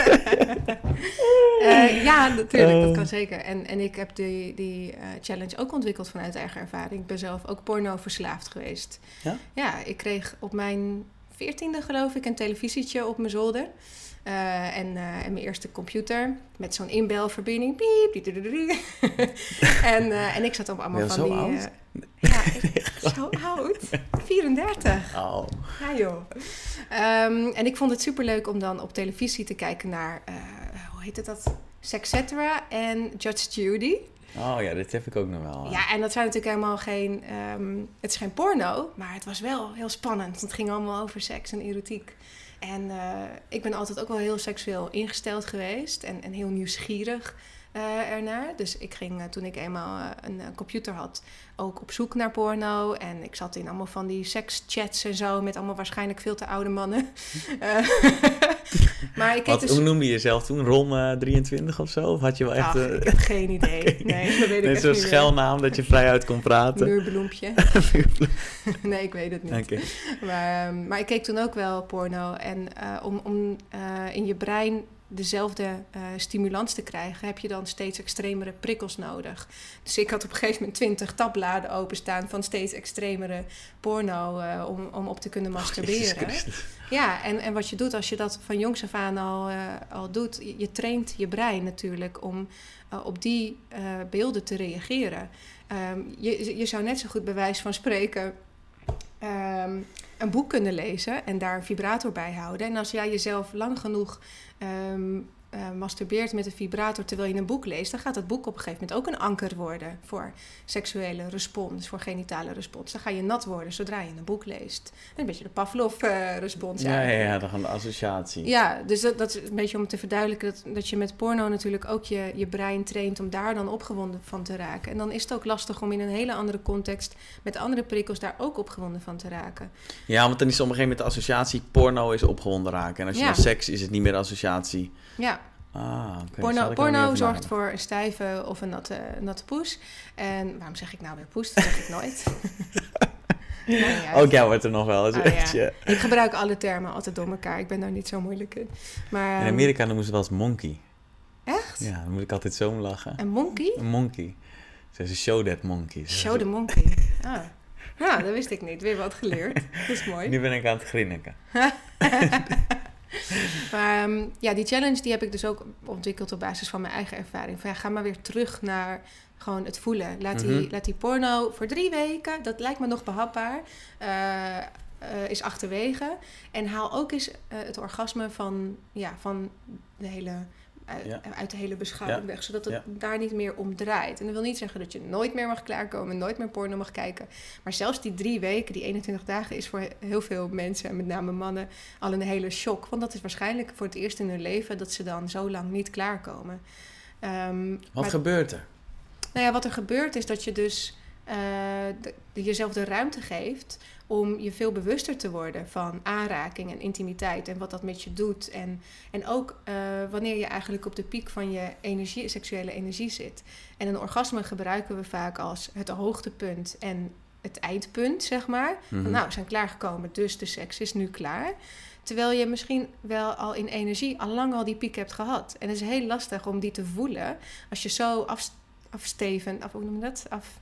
Eh, ja, natuurlijk, dat Oh. kan zeker. En, en ik heb die, die eh, challenge ook ontwikkeld vanuit eigen ervaring. Ik ben zelf ook porno verslaafd geweest. Ja? Ja, ik kreeg op mijn veertiende geloof ik een televisietje op mijn zolder. Eh, en, eh, en mijn eerste computer met zo'n inbelverbinding. Piep, die, die, die, die. en, eh, en ik zat op allemaal van zo die... oud? ja, ik, zo oud. 34. Oh. Ja joh. Ehm, en ik vond het superleuk om dan op televisie te kijken naar, hoe heet het dat? Sexcetera en Judge Judy. Oh ja, dit heb ik ook nog wel. Ja, en dat zijn natuurlijk helemaal geen, ehm, het is geen porno, maar het was wel heel spannend. want Het ging allemaal over seks en erotiek. En eh, ik ben altijd ook wel heel seksueel ingesteld geweest en, en heel nieuwsgierig eh, ernaar. Dus ik ging eh, toen ik eenmaal eh, een computer had ook op zoek naar porno. En ik zat in allemaal van die sekschats en zo met allemaal waarschijnlijk veel te oude mannen. Maar ik Wat, dus... Hoe noemde je jezelf toen? Ron eh, 23 of zo? Of had je wel echt Ach, ik heb geen idee. Nee, dat weet ik zo'n schelnaam dat je vrij uit kon praten? Muurbloempje. nee, ik weet het niet. Oké. Maar, ehm, maar ik keek toen ook wel porno. En om, om in je brein dezelfde eh, stimulans te krijgen, heb je dan steeds extremere prikkels nodig. Dus ik had op een gegeven moment twintig tabbladen openstaan van steeds extremere porno eh, om, om op te kunnen Jezus masturberen. Ja, en, en wat je doet als je dat van jongs af aan al, eh, al doet, je, je traint je brein natuurlijk om op die beelden te reageren. Ehm, je, je zou net zo goed bij wijze van spreken ehm, een boek kunnen lezen en daar een vibrator bij houden. En als jij jezelf lang genoeg Um, eh, masturbeert met een vibrator terwijl je een boek leest, dan gaat dat boek op een gegeven moment ook een anker worden voor seksuele respons, voor genitale respons. Dan ga je nat worden zodra je een boek leest. Een beetje de Pavlov-respons. Ja, ja, ja, dan gaan de associatie. Ja, dus dat, dat is een beetje om te verduidelijken dat, dat je met porno natuurlijk ook je, je brein traint om daar dan opgewonden van te raken. En dan is het ook lastig om in een hele andere context met andere prikkels daar ook opgewonden van te raken. Ja, want dan is op een gegeven moment de associatie porno is opgewonden raken. En als je Ja. dan seks is het niet meer de associatie. Ja, Ah, oké. Zal porno, porno zorgt voor een stijve of een natte, natte poes. En waarom zeg ik nou weer poes? Dat zeg ik nooit. Ook jij wordt er nog wel eens ja. ja. Ik gebruik alle termen altijd door elkaar. Ik ben daar niet zo moeilijk in. Maar, In Amerika noemen ze wel eens monkey. Echt? Ja, dan moet ik altijd zo om lachen. Een monkey? Een monkey. Ze zeggen show that monkey. Show the monkey. Ah. Nou, dat wist ik niet. Weer wat geleerd. Dat is mooi. Nu ben ik aan het grinniken. Maar ehm, ja, die challenge die heb ik dus ook ontwikkeld op basis van mijn eigen ervaring. Van ja, ga maar weer terug naar gewoon het voelen. Laat, die, Mhm. laat die porno voor drie weken, dat lijkt me nog behapbaar, eh, eh, is achterwege. En haal ook eens eh, het orgasme van, ja, van de hele, uit, Ja. uit de hele beschouwing weg. Zodat het daar niet meer om draait. En dat wil niet zeggen dat je nooit meer mag klaarkomen, nooit meer porno mag kijken. Maar zelfs die drie weken, die 21 dagen, is voor heel veel mensen, en met name mannen, al een hele shock. Want dat is waarschijnlijk voor het eerst in hun leven dat ze dan zo lang niet klaarkomen. Ehm, Wat maar- gebeurt er? nou ja, wat er gebeurt is dat je dus eh, de- jezelf de ruimte geeft om je veel bewuster te worden van aanraking en intimiteit en wat dat met je doet. En, en ook eh, wanneer je eigenlijk op de piek van je energie, seksuele energie zit. En een orgasme gebruiken we vaak als het hoogtepunt en het eindpunt, zeg maar. Van, Mhm. nou, we zijn klaargekomen, dus de seks is nu klaar. Terwijl je misschien wel al in energie al lang al die piek hebt gehad. En het is heel lastig om die te voelen als je zo af, afsteven, af, hoe noem je dat? Af,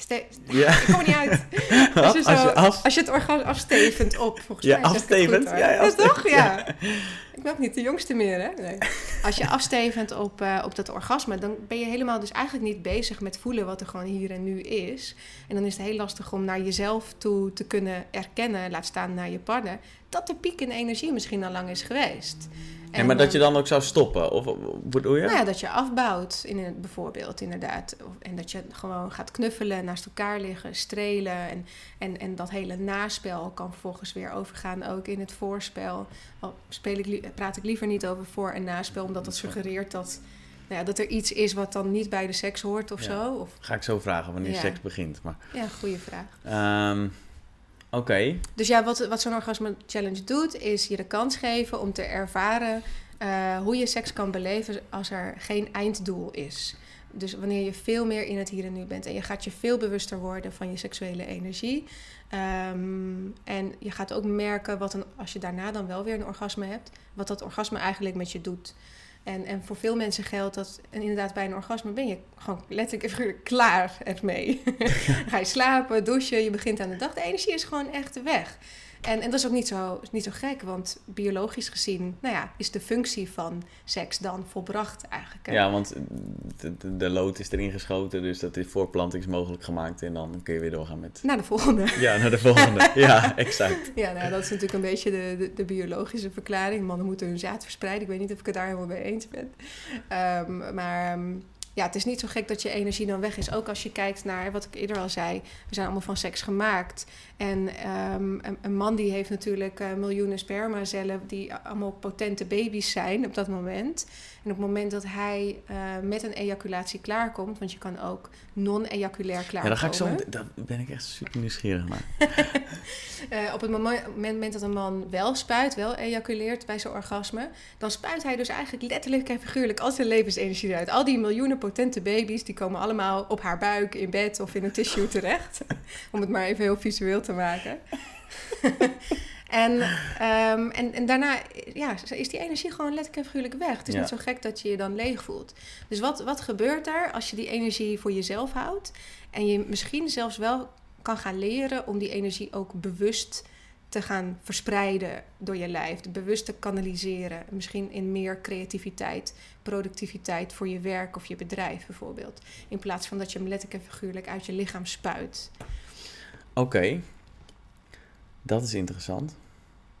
ste- Ja. Ik kom er niet uit. Als je, zo, Als je af- als je het orgasme afstevend op, volgens Ja, mij afstevend. goed. Ja, Ja, toch? afstevend, Ja. Ik ben ook niet de jongste meer, hè? Nee. Als je afstevend op, eh, op dat orgasme, dan ben je helemaal dus eigenlijk niet bezig met voelen wat er gewoon hier en nu is. En dan is het heel lastig om naar jezelf toe te kunnen erkennen, laat staan naar je partner, dat de piek in energie misschien al lang is geweest. En, maar dat je dan ook zou stoppen? Of bedoel je? Nou ja, dat je afbouwt, in het, bijvoorbeeld, inderdaad. En dat je gewoon gaat knuffelen, naast elkaar liggen, strelen. En, en, en dat hele naspel kan vervolgens weer overgaan ook in het voorspel. Al speel ik, praat ik liever niet over voor- en naspel, omdat dat suggereert dat, nou ja, dat er iets is wat dan niet bij de seks hoort of zo. Of... Ga ik zo vragen wanneer seks begint. Maar, Ja, goede vraag. ehm, Oké. Dus ja, wat, wat zo'n orgasme challenge doet, is je de kans geven om te ervaren eh, hoe je seks kan beleven als er geen einddoel is. Dus wanneer je veel meer in het hier en nu bent en je gaat je veel bewuster worden van je seksuele energie. Ehm, en je gaat ook merken wat een, als je daarna dan wel weer een orgasme hebt, wat dat orgasme eigenlijk met je doet. En, en voor veel mensen geldt dat, en inderdaad bij een orgasme ben je gewoon letterlijk en figuurlijk klaar ermee. Ga je slapen, douchen, je begint aan de dag. De energie is gewoon echt weg. En, en dat is ook niet zo, niet zo gek, want biologisch gezien, nou ja, is de functie van seks dan volbracht eigenlijk. hè? Ja, want de, de, de lood is erin geschoten, dus dat is voorplantingsmogelijk gemaakt. En dan kun je weer doorgaan met... Naar de volgende. Ja, naar de volgende. ja, exact. Ja, nou, dat is natuurlijk een beetje de, de, de biologische verklaring. Mannen moeten hun zaad verspreiden. Ik weet niet of ik het daar helemaal mee eens ben. Ehm, maar ehm, ja, het is niet zo gek dat je energie dan weg is. Ook als je kijkt naar wat ik eerder al zei. We zijn allemaal van seks gemaakt. En ehm, een, een man die heeft natuurlijk eh, miljoenen spermacellen... die allemaal potente baby's zijn op dat moment. En op het moment dat hij eh, met een ejaculatie klaarkomt... want je kan ook non-ejaculair klaarkomen. Ja, dan ga ik zo... Daar ben ik echt super nieuwsgierig naar. Eh, op het moment, moment dat een man wel spuit, wel ejaculeert bij zijn orgasme, dan spuit hij dus eigenlijk letterlijk en figuurlijk al zijn levensenergie eruit. Al die miljoenen potente baby's, die komen allemaal op haar buik, in bed of in een tissue terecht. Om het maar even heel visueel te maken. en, ehm, en, en daarna ja, is die energie gewoon letterlijk en figuurlijk weg. Het is Ja. niet zo gek dat je je dan leeg voelt. Dus wat, wat gebeurt er als je die energie voor jezelf houdt? En je misschien zelfs wel kan gaan leren om die energie ook bewust te gaan verspreiden door je lijf. Bewust te kanaliseren. Misschien in meer creativiteit, productiviteit voor je werk of je bedrijf bijvoorbeeld. In plaats van dat je hem letterlijk en figuurlijk uit je lichaam spuit. Oké. Dat is interessant.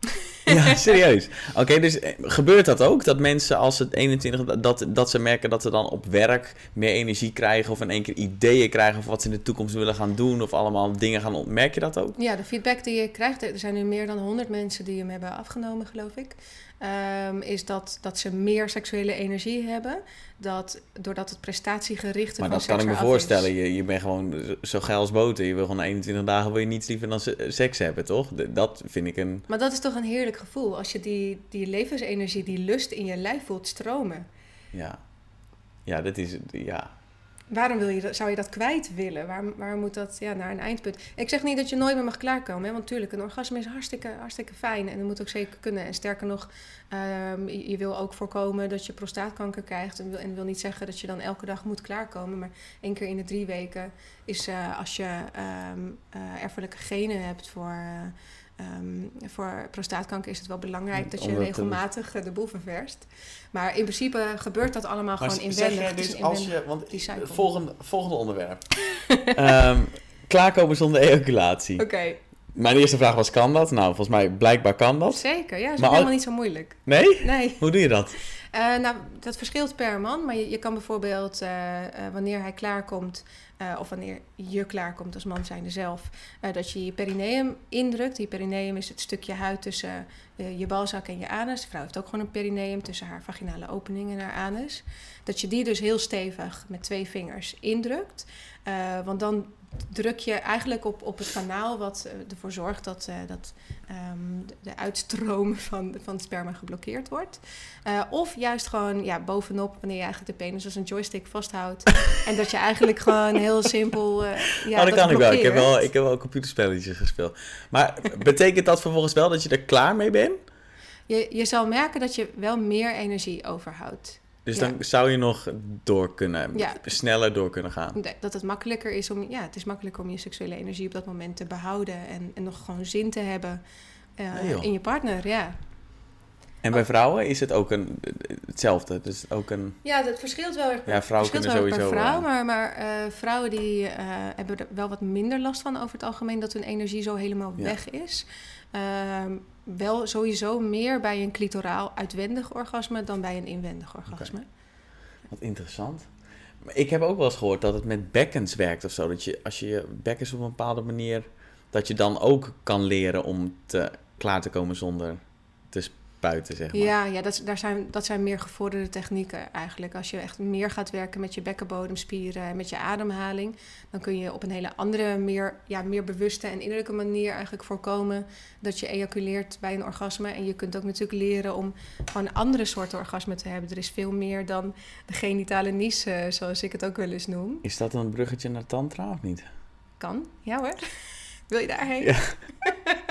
ja, serieus. Oké, dus eh, gebeurt dat ook? Dat mensen als het 21, dat, dat ze merken dat ze dan op werk meer energie krijgen of in één keer ideeën krijgen of wat ze in de toekomst willen gaan doen of allemaal dingen gaan ont- Merk je dat ook? Ja, de feedback die je krijgt, er zijn nu meer dan 100 mensen die hem hebben afgenomen, geloof ik. Ehm, is dat, dat ze meer seksuele energie hebben. Dat, doordat het prestatiegerichte Maar dat kan ik me voorstellen. Je, je bent gewoon zo geil als boter. Je wil gewoon 21 dagen wil je niets liever dan se- seks hebben, toch? Dat vind ik een... Maar dat is toch een heerlijk gevoel als je die, die levensenergie, die lust in je lijf voelt stromen. Ja, ja dat is... Ja, Waarom wil je dat, zou je dat kwijt willen? Waarom, moet dat ja, naar een eindpunt? Ik zeg niet dat je nooit meer mag klaarkomen. Hè? Want natuurlijk, een orgasme is hartstikke, hartstikke fijn. En dat moet ook zeker kunnen. En sterker nog, ehm, je, wil ook voorkomen dat je prostaatkanker krijgt. En wil, wil niet zeggen dat je dan elke dag moet klaarkomen. Maar één keer in de drie weken is eh, als je ehm, eh, erfelijke genen hebt voor... eh, ehm, voor prostaatkanker is het wel belangrijk dat je Omdat, regelmatig eh, de boel ververst. Maar in principe gebeurt dat allemaal Maar gewoon zeg inwendig. jij is dus als je... Want volgende, volgende onderwerp. Ehm, klaarkomen zonder ejaculatie. Oké, Mijn eerste vraag was, kan dat? Nou, volgens mij blijkbaar kan dat. zeker. Ja, dat is Maar helemaal al- niet zo moeilijk. Nee? Nee. Hoe doe je dat? Eh, nou, dat verschilt per man. Maar je, je kan bijvoorbeeld, eh, wanneer hij klaarkomt... eh, of wanneer je klaarkomt als man zijnde zelf... eh, dat je je perineum indrukt. Die perineum is het stukje huid tussen eh, je balzak en je anus. De vrouw heeft ook gewoon een perineum tussen haar vaginale opening en haar anus. Dat je die dus heel stevig met twee vingers indrukt. Want dan druk je eigenlijk op, op het kanaal wat eh, ervoor zorgt dat, eh, dat ehm, de- uitstroom van, van het sperma geblokkeerd wordt. Eh, of juist gewoon ja, bovenop, wanneer je eigenlijk de penis als een joystick vasthoudt. en dat je eigenlijk gewoon heel simpel. eh ja, oh, dat kan ik wel. Ik heb blokkeert. wel, ik heb wel computerspelletjes gespeeld. Maar betekent dat vervolgens wel dat je er klaar mee bent? Je, je zal merken dat je wel meer energie overhoudt. Dus Ja. dan zou je nog door kunnen, Ja. sneller door kunnen gaan. Dat het makkelijker is om, ja, het is makkelijker om je seksuele energie op dat moment te behouden en, en nog gewoon zin te hebben eh, Nee, in je partner. Ja. En bij vrouwen is het ook een, hetzelfde. Dus ook een... Ja, het verschilt wel erg. Ja, vrouwen kunnen sowieso... per vrouw, eh, maar, maar eh, vrouwen die hebben er wel wat minder last van over het algemeen dat hun energie zo helemaal Ja. weg is. Ehm, wel sowieso meer bij een clitoraal uitwendig orgasme dan bij een inwendig orgasme. Wat interessant. Ik heb ook wel eens gehoord dat het met bekkens werkt of zo. Dat je als je je bekkens op een bepaalde manier... dat je dan ook kan leren om te, klaar te komen zonder te spuiten, zeg maar. Ja, ja dat, daar zijn, dat zijn meer gevorderde technieken eigenlijk. Als je echt meer gaat werken met je bekkenbodemspieren en met je ademhaling, dan kun je op een hele andere, meer, ja, meer bewuste en innerlijke manier eigenlijk voorkomen dat je ejaculeert bij een orgasme. En je kunt ook natuurlijk leren om gewoon andere soorten orgasmen te hebben. Er is veel meer dan de genitale nies, eh, zoals ik het ook wel eens noem. Is dat een bruggetje naar tantra of niet? Kan, ja hoor. Wil je daarheen? Ja.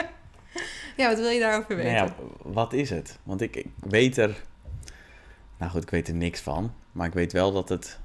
ja, wat wil je daarover weten? Nou ja, wat is het? Want ik, ik weet er... Nou goed, ik weet er niks van. Maar ik weet wel dat het...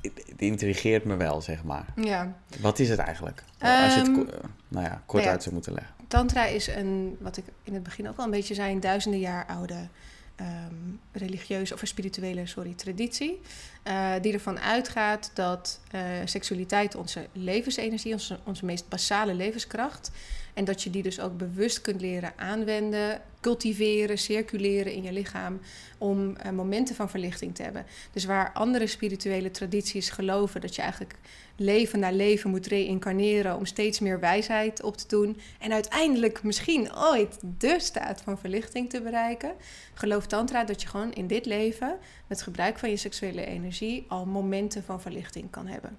Het, intrigeert me wel, zeg maar. ja. Wat is het eigenlijk? Als je het Ehm, eh, nou ja, kort nou ja, uit zou moeten leggen. Tantra is een, wat ik in het begin ook al een beetje zei, een duizenden jaar oude ehm, religieuze of spirituele sorry, traditie. Eh, die ervan uitgaat dat eh, seksualiteit onze levensenergie, onze, onze meest basale levenskracht. En dat je die dus ook bewust kunt leren aanwenden, cultiveren, circuleren in je lichaam. Om eh, momenten van verlichting te hebben. Dus waar andere spirituele tradities geloven dat je eigenlijk leven na leven moet reïncarneren om steeds meer wijsheid op te doen. En uiteindelijk misschien ooit de staat van verlichting te bereiken. Gelooft Tantra dat je gewoon in dit leven, met gebruik van je seksuele energie, al momenten van verlichting kan hebben.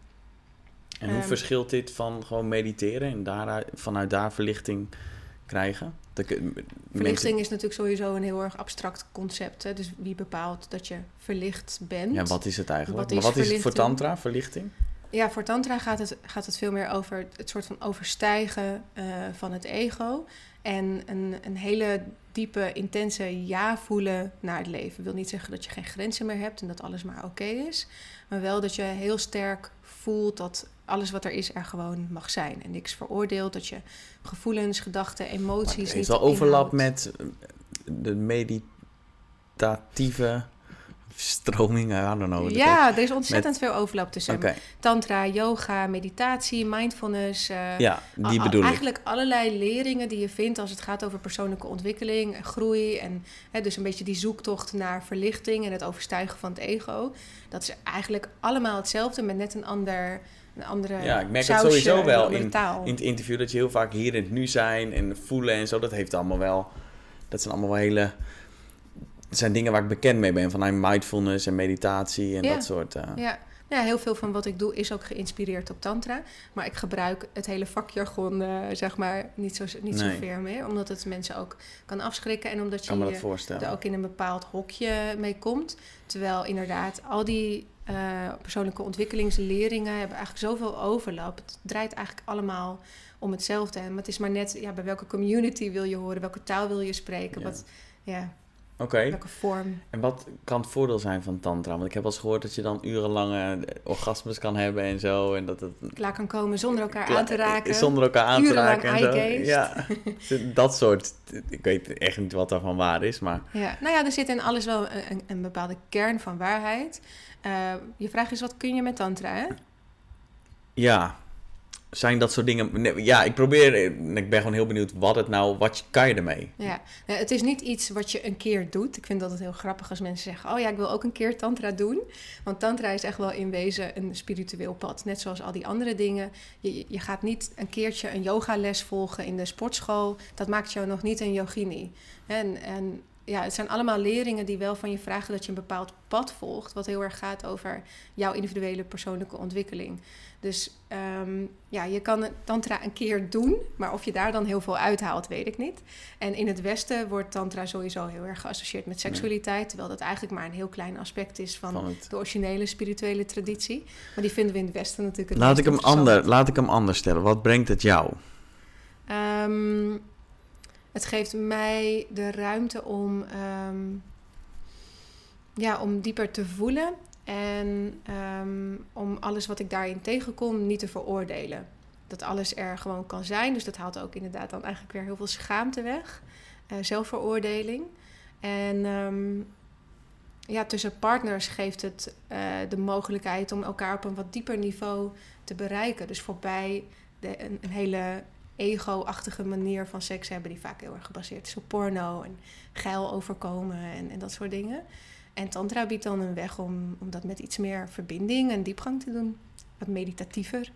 En hoe ehm, verschilt dit van gewoon mediteren en daaruit, vanuit daar verlichting krijgen? Dat ik- mensen- Verlichting is natuurlijk sowieso een heel erg abstract concept. Hè? Dus wie bepaalt dat je verlicht bent? Ja, wat is het eigenlijk? Wat maar is wat is het voor tantra, verlichting? Ja, voor Tantra gaat het, gaat het veel meer over het soort van overstijgen eh, van het ego. En een, een hele diepe, intense ja voelen naar het leven. wil niet zeggen dat je geen grenzen meer hebt en dat alles maar oké is. Maar wel dat je heel sterk voelt dat alles wat er is er gewoon mag zijn. En niks veroordeelt. Dat je gevoelens, gedachten, Maar emoties het heeft wel overlap met eh, de meditatieve stroming. I don't know. Ja, er is ontzettend veel overlap tussen. Tantra, yoga, meditatie, mindfulness. eh, ja, die bedoel ik. Eigenlijk allerlei leringen die je vindt als het gaat over persoonlijke ontwikkeling, en groei en hè, dus een beetje die zoektocht naar verlichting en het overstijgen van het ego. Dat is eigenlijk allemaal hetzelfde met net een ander, een andere Ja, ik merk het sowieso wel in, taal. in het interview dat je heel vaak hier in het nu zijn en voelen en zo. Dat heeft allemaal wel. Dat zijn allemaal wel hele. Dat zijn dingen waar ik bekend mee ben. Vanuit mindfulness en meditatie en Ja. dat soort. eh, Ja. ja, heel veel van wat ik doe is ook geïnspireerd op tantra. Maar ik gebruik het hele vakjargon, eh, zeg maar, niet, zo, niet Nee. zover meer. Omdat het mensen ook kan afschrikken en omdat kan je er ook in een bepaald hokje mee komt. Terwijl inderdaad al die eh, persoonlijke ontwikkelingsleringen hebben eigenlijk zoveel overlap. Het draait eigenlijk allemaal om hetzelfde. Maar het is maar net ja, bij welke community wil je horen, welke taal wil je spreken, Ja. wat, ja, Oké. welke vorm. En wat kan het voordeel zijn van tantra? Want ik heb wel eens gehoord dat je dan urenlange orgasmes kan hebben en zo. En dat het Klaar kan komen zonder elkaar aan te raken. Zonder elkaar aan te raken en zo. Ja, dat soort. Ik weet echt niet wat daarvan waar is, maar Ja, nou ja, er zit in alles wel een, een, een bepaalde kern van waarheid. Eh, je vraag is, wat kun je met tantra, hè? ja. Zijn dat soort dingen. Ja, ik probeer. Ik ben gewoon heel benieuwd wat het nou. Wat kan je ermee? Ja, eh, het is niet iets wat je een keer doet. Ik vind dat het heel grappig als mensen zeggen: Oh ja, ik wil ook een keer Tantra doen. Want Tantra is echt wel in wezen een spiritueel pad. Net zoals al die andere dingen. Je, je gaat niet een keertje een yogales volgen in de sportschool. Dat maakt jou nog niet een yogini. En, en ja, het zijn allemaal leringen die wel van je vragen dat je een bepaald pad volgt. Wat heel erg gaat over jouw individuele persoonlijke ontwikkeling. Dus ehm, ja, je kan het tantra een keer doen, maar of je daar dan heel veel uithaalt, weet ik niet. En in het Westen wordt tantra sowieso heel erg geassocieerd met seksualiteit, terwijl dat eigenlijk maar een heel klein aspect is van, Van het... de originele spirituele traditie. Maar die vinden we in het Westen natuurlijk het Laat ik, hem ander, laat ik hem anders stellen. Wat brengt het jou? Ehm, het geeft mij de ruimte om, ehm, ja, om dieper te voelen en ehm, om alles wat ik daarin tegenkom niet te veroordelen. Dat alles er gewoon kan zijn. Dus dat haalt ook inderdaad dan eigenlijk weer heel veel schaamte weg. eh, zelfveroordeling. En ehm, ja, tussen partners geeft het eh, de mogelijkheid om elkaar op een wat dieper niveau te bereiken. Dus voorbij de, een, hele ego-achtige manier van seks hebben, die vaak heel erg gebaseerd is op porno en geil overkomen en, en dat soort dingen. En Tantra biedt dan een weg om, om dat met iets meer verbinding en diepgang te doen. Wat meditatiever.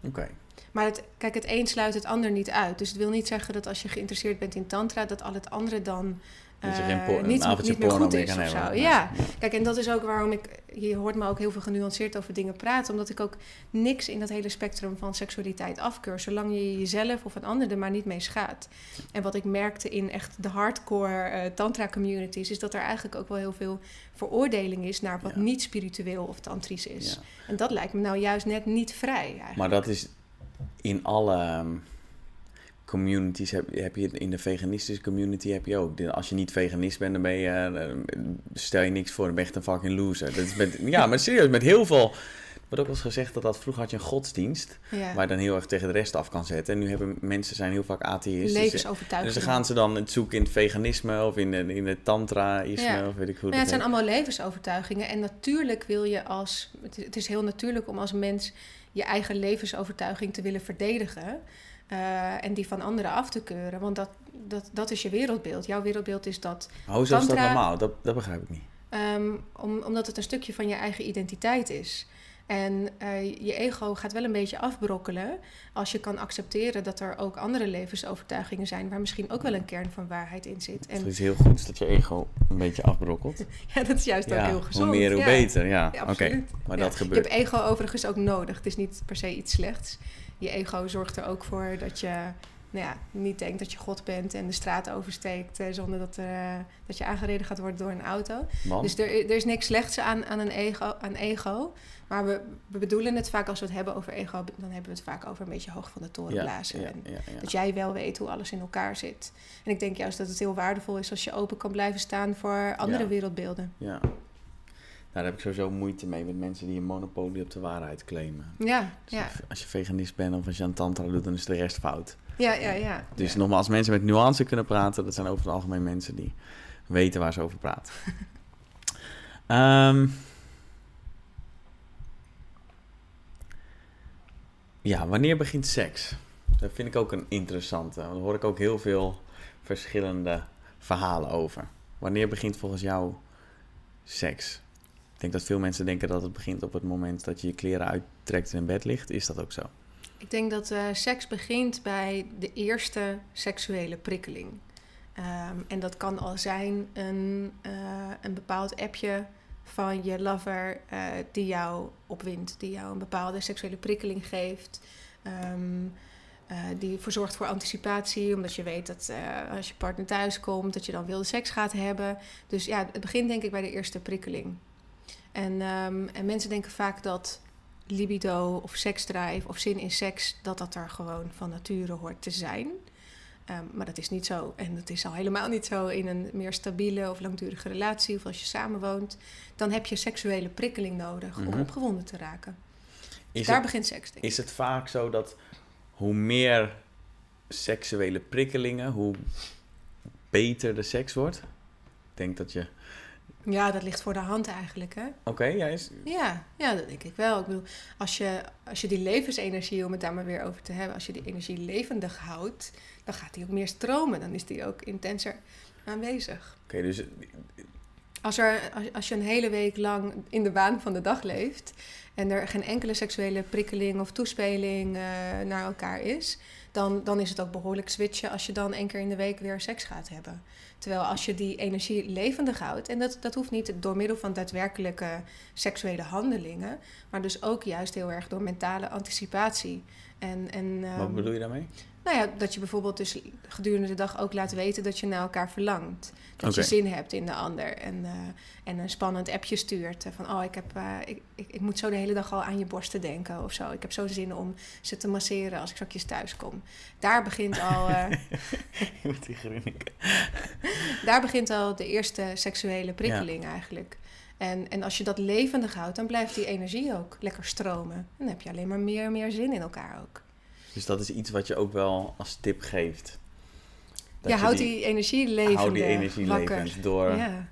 Oké. Maar het, kijk, het een sluit het ander niet uit. Dus het wil niet zeggen dat als je geïnteresseerd bent in Tantra, dat al het andere dan Dat je eh, por- een niet, avondje niet meer porno goed is of zo. Ja. Ja. Kijk, en dat is ook waarom ik... Je hoort me ook heel veel genuanceerd over dingen praten. Omdat ik ook niks in dat hele spectrum van seksualiteit afkeur. Zolang je jezelf of een ander er maar niet mee schaadt. En wat ik merkte in echt de hardcore eh, tantra communities... is dat er eigenlijk ook wel heel veel veroordeling is... naar wat Ja. niet spiritueel of tantrisch is. Ja. En dat lijkt me nou juist net niet vrij eigenlijk. Maar dat is in alle ehm, communities, heb, heb je in de veganistische community heb je ook. Als je niet veganist bent, dan ben je, eh, stel je niks voor, dan ben je echt een fucking loser. Dat is met, ja, maar serieus, met heel veel... Er wordt ook wel eens gezegd dat, dat vroeger had je een godsdienst, ja. waar je dan heel erg tegen de rest af kan zetten. En nu hebben mensen zijn heel vaak atheïsten. Levensovertuiging. Dus dan gaan ze dan het zoeken in het veganisme of in, de, in het tantraïsme Ja. of weet ik hoe ja, dat het zijn heet. allemaal levensovertuigingen. En natuurlijk wil je als. Het is heel natuurlijk om als mens je eigen levensovertuiging te willen verdedigen. Eh, en die van anderen af te keuren. Want dat, dat, dat is je wereldbeeld. Jouw wereldbeeld is dat. Maar Hoezo is dat normaal? Dat, dat begrijp ik niet. ehm, om, omdat het een stukje van je eigen identiteit is. En eh, je ego gaat wel een beetje afbrokkelen als je kan accepteren dat er ook andere levensovertuigingen zijn waar misschien ook wel een kern van waarheid in zit. Het En is heel goed dat je ego een beetje afbrokkelt. ja, dat is juist ook heel gezond. hoe meer, hoe ja. beter. Ja, Ja, oké. Maar dat Je gebeurt. hebt ego overigens ook nodig. Het is niet per se iets slechts. Je ego zorgt er ook voor dat je nou ja, niet denkt dat je God bent en de straat oversteekt eh, zonder dat, eh, dat je aangereden gaat worden door een auto. Want? Dus er, er is niks slechts aan, aan een ego, aan ego. Maar we, we bedoelen het vaak als we het hebben over ego, dan hebben we het vaak over een beetje hoog van de toren blazen. ja, En ja, ja. Dat jij wel weet hoe alles in elkaar zit. En ik denk juist dat het heel waardevol is als je open kan blijven staan voor andere wereldbeelden. Ja. Daar heb ik sowieso moeite mee met mensen die een monopolie op de waarheid claimen. Ja, Dus ja, Als je veganist bent of als je aan tantra doet, dan is de rest fout. ja, ja. ja. Dus ja. nogmaals, mensen met nuance kunnen praten, dat zijn over het algemeen mensen die weten waar ze over praten. Ehm, ja, wanneer begint seks? Dat vind ik ook een interessante. Daar hoor ik ook heel veel verschillende verhalen over. Wanneer begint volgens jou seks? Ik denk dat veel mensen denken dat het begint op het moment dat je je kleren uittrekt en in bed ligt. Is dat ook zo? Ik denk dat eh, seks begint bij de eerste seksuele prikkeling. Ehm, en dat kan al zijn een, eh, een bepaald appje van je lover eh, die jou opwint, die jou een bepaalde seksuele prikkeling geeft. Ehm, eh, die zorgt voor anticipatie, omdat je weet dat als je partner thuis komt, dat je dan wilde seks gaat hebben. Dus ja, het begint denk ik bij de eerste prikkeling. En, ehm, en mensen denken vaak dat libido of seksdrijf of zin in seks, dat dat er gewoon van nature hoort te zijn. Ehm, maar dat is niet zo. En dat is al helemaal niet zo in een meer stabiele of langdurige relatie of als je samenwoont. Dan heb je seksuele prikkeling nodig Mhm. om opgewonden te raken. Is Daar het- begint seks. Is het vaak zo dat hoe meer seksuele prikkelingen, hoe beter de seks wordt? Ik denk dat je. Ja, dat ligt voor de hand eigenlijk, hè? Oké, ja, is. Ja, ja, dat denk ik wel. Ik bedoel, als je, als je die levensenergie, om het daar maar weer over te hebben, als je die energie levendig houdt, dan gaat die ook meer stromen. Dan is die ook intenser aanwezig. Oké, dus. Als, er, als, als je een hele week lang in de waan van de dag leeft en er geen enkele seksuele prikkeling of toespeling eh, naar elkaar is, dan, dan is het ook behoorlijk switchen als je dan één keer in de week weer seks gaat hebben. Terwijl als je die energie levendig houdt, en dat, dat hoeft niet door middel van daadwerkelijke seksuele handelingen, maar dus ook juist heel erg door mentale anticipatie. En, en, Wat ehm, bedoel je daarmee? Nou ja, dat je bijvoorbeeld dus gedurende de dag ook laat weten dat je naar elkaar verlangt. Dat je zin hebt in de ander. En, eh, en een spannend appje stuurt. eh, Van, oh, ik, heb, eh, ik, ik, ik moet zo de hele dag al aan je borsten denken of zo. Ik heb zo zin om ze te masseren als ik straks thuis kom. Daar begint al, Je moet die grinniken. daar begint al de eerste seksuele prikkeling eigenlijk. En, en als je dat levendig houdt, dan blijft die energie ook lekker stromen. En dan heb je alleen maar meer en meer zin in elkaar ook. Dus dat is iets wat je ook wel als tip geeft. ja, je houd die, energie levend. Hou die energie levend door Ja.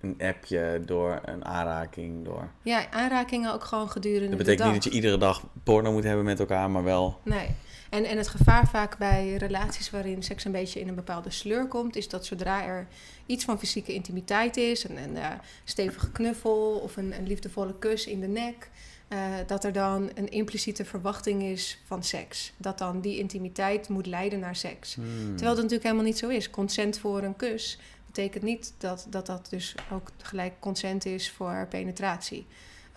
een appje, door een aanraking, door... ja, aanrakingen ook gewoon gedurende Dat de betekent dag. niet dat je iedere dag porno moet hebben met elkaar, maar wel... Nee. En, en het gevaar vaak bij relaties waarin seks een beetje in een bepaalde sleur komt, is dat zodra er iets van fysieke intimiteit is, een, een eh, stevige knuffel of een, een liefdevolle kus in de nek, eh, dat er dan een impliciete verwachting is van seks. Dat dan die intimiteit moet leiden naar seks. Hmm. Terwijl dat natuurlijk helemaal niet zo is. Consent voor een kus betekent niet dat dat, dat dus ook gelijk consent is voor penetratie.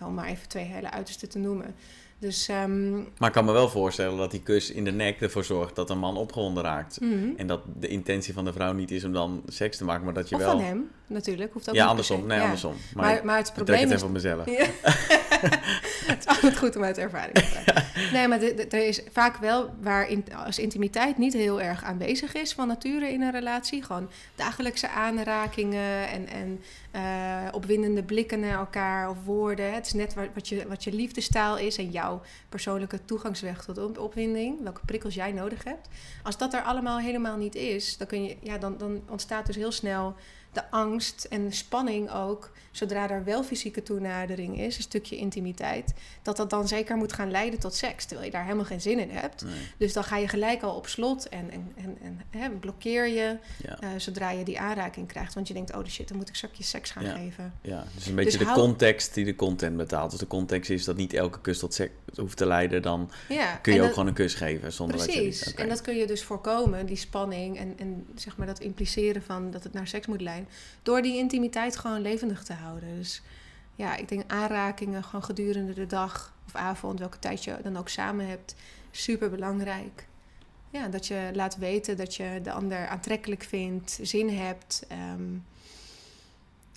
Om maar even twee hele uitersten te noemen. Dus ehm, Maar ik kan me wel voorstellen dat die kus in de nek ervoor zorgt dat een man opgewonden raakt. mhm. En dat de intentie van de vrouw niet is om dan seks te maken, maar dat je Of wel... van hem, natuurlijk. Hoeft ook ja, niet andersom. Nee, Ja. andersom. Maar, Maar, maar het ik trek probleem het is... even op mezelf. Ja. het is altijd goed om uit ervaring te praten. Nee, maar de- de- er is vaak wel waar in, als intimiteit niet heel erg aanwezig is van nature in een relatie. Gewoon dagelijkse aanrakingen en, en eh, opwindende blikken naar elkaar of woorden. Het is net wat, je, wat je liefdestaal is en jouw persoonlijke toegangsweg tot op- opwinding. Welke prikkels jij nodig hebt. Als dat er allemaal helemaal niet is, dan, kun je, ja, dan, dan ontstaat dus heel snel de angst en de spanning ook, zodra er wel fysieke toenadering is, een stukje intimiteit, dat dat dan zeker moet gaan leiden tot seks, terwijl je daar helemaal geen zin in hebt. Nee. Dus dan ga je gelijk al op slot en, en, en, en hè, blokkeer je Ja, eh, zodra je die aanraking krijgt. Want je denkt, oh de shit, dan moet ik straks seks gaan Ja. geven. ja, dus een beetje Dus de hou- context die de content betaalt. Als de context is dat niet elke kus tot seks hoeft te leiden, dan Ja, kun je ook dat- gewoon een kus geven zonder dat je... Precies. Oké. En dat kun je dus voorkomen, die spanning en, en zeg maar dat impliceren van dat het naar seks moet leiden, door die intimiteit gewoon levendig te houden. Dus ja, ik denk aanrakingen gewoon gedurende de dag of avond, welke tijd je dan ook samen hebt, super belangrijk. Ja, dat je laat weten dat je de ander aantrekkelijk vindt, zin hebt. ehm,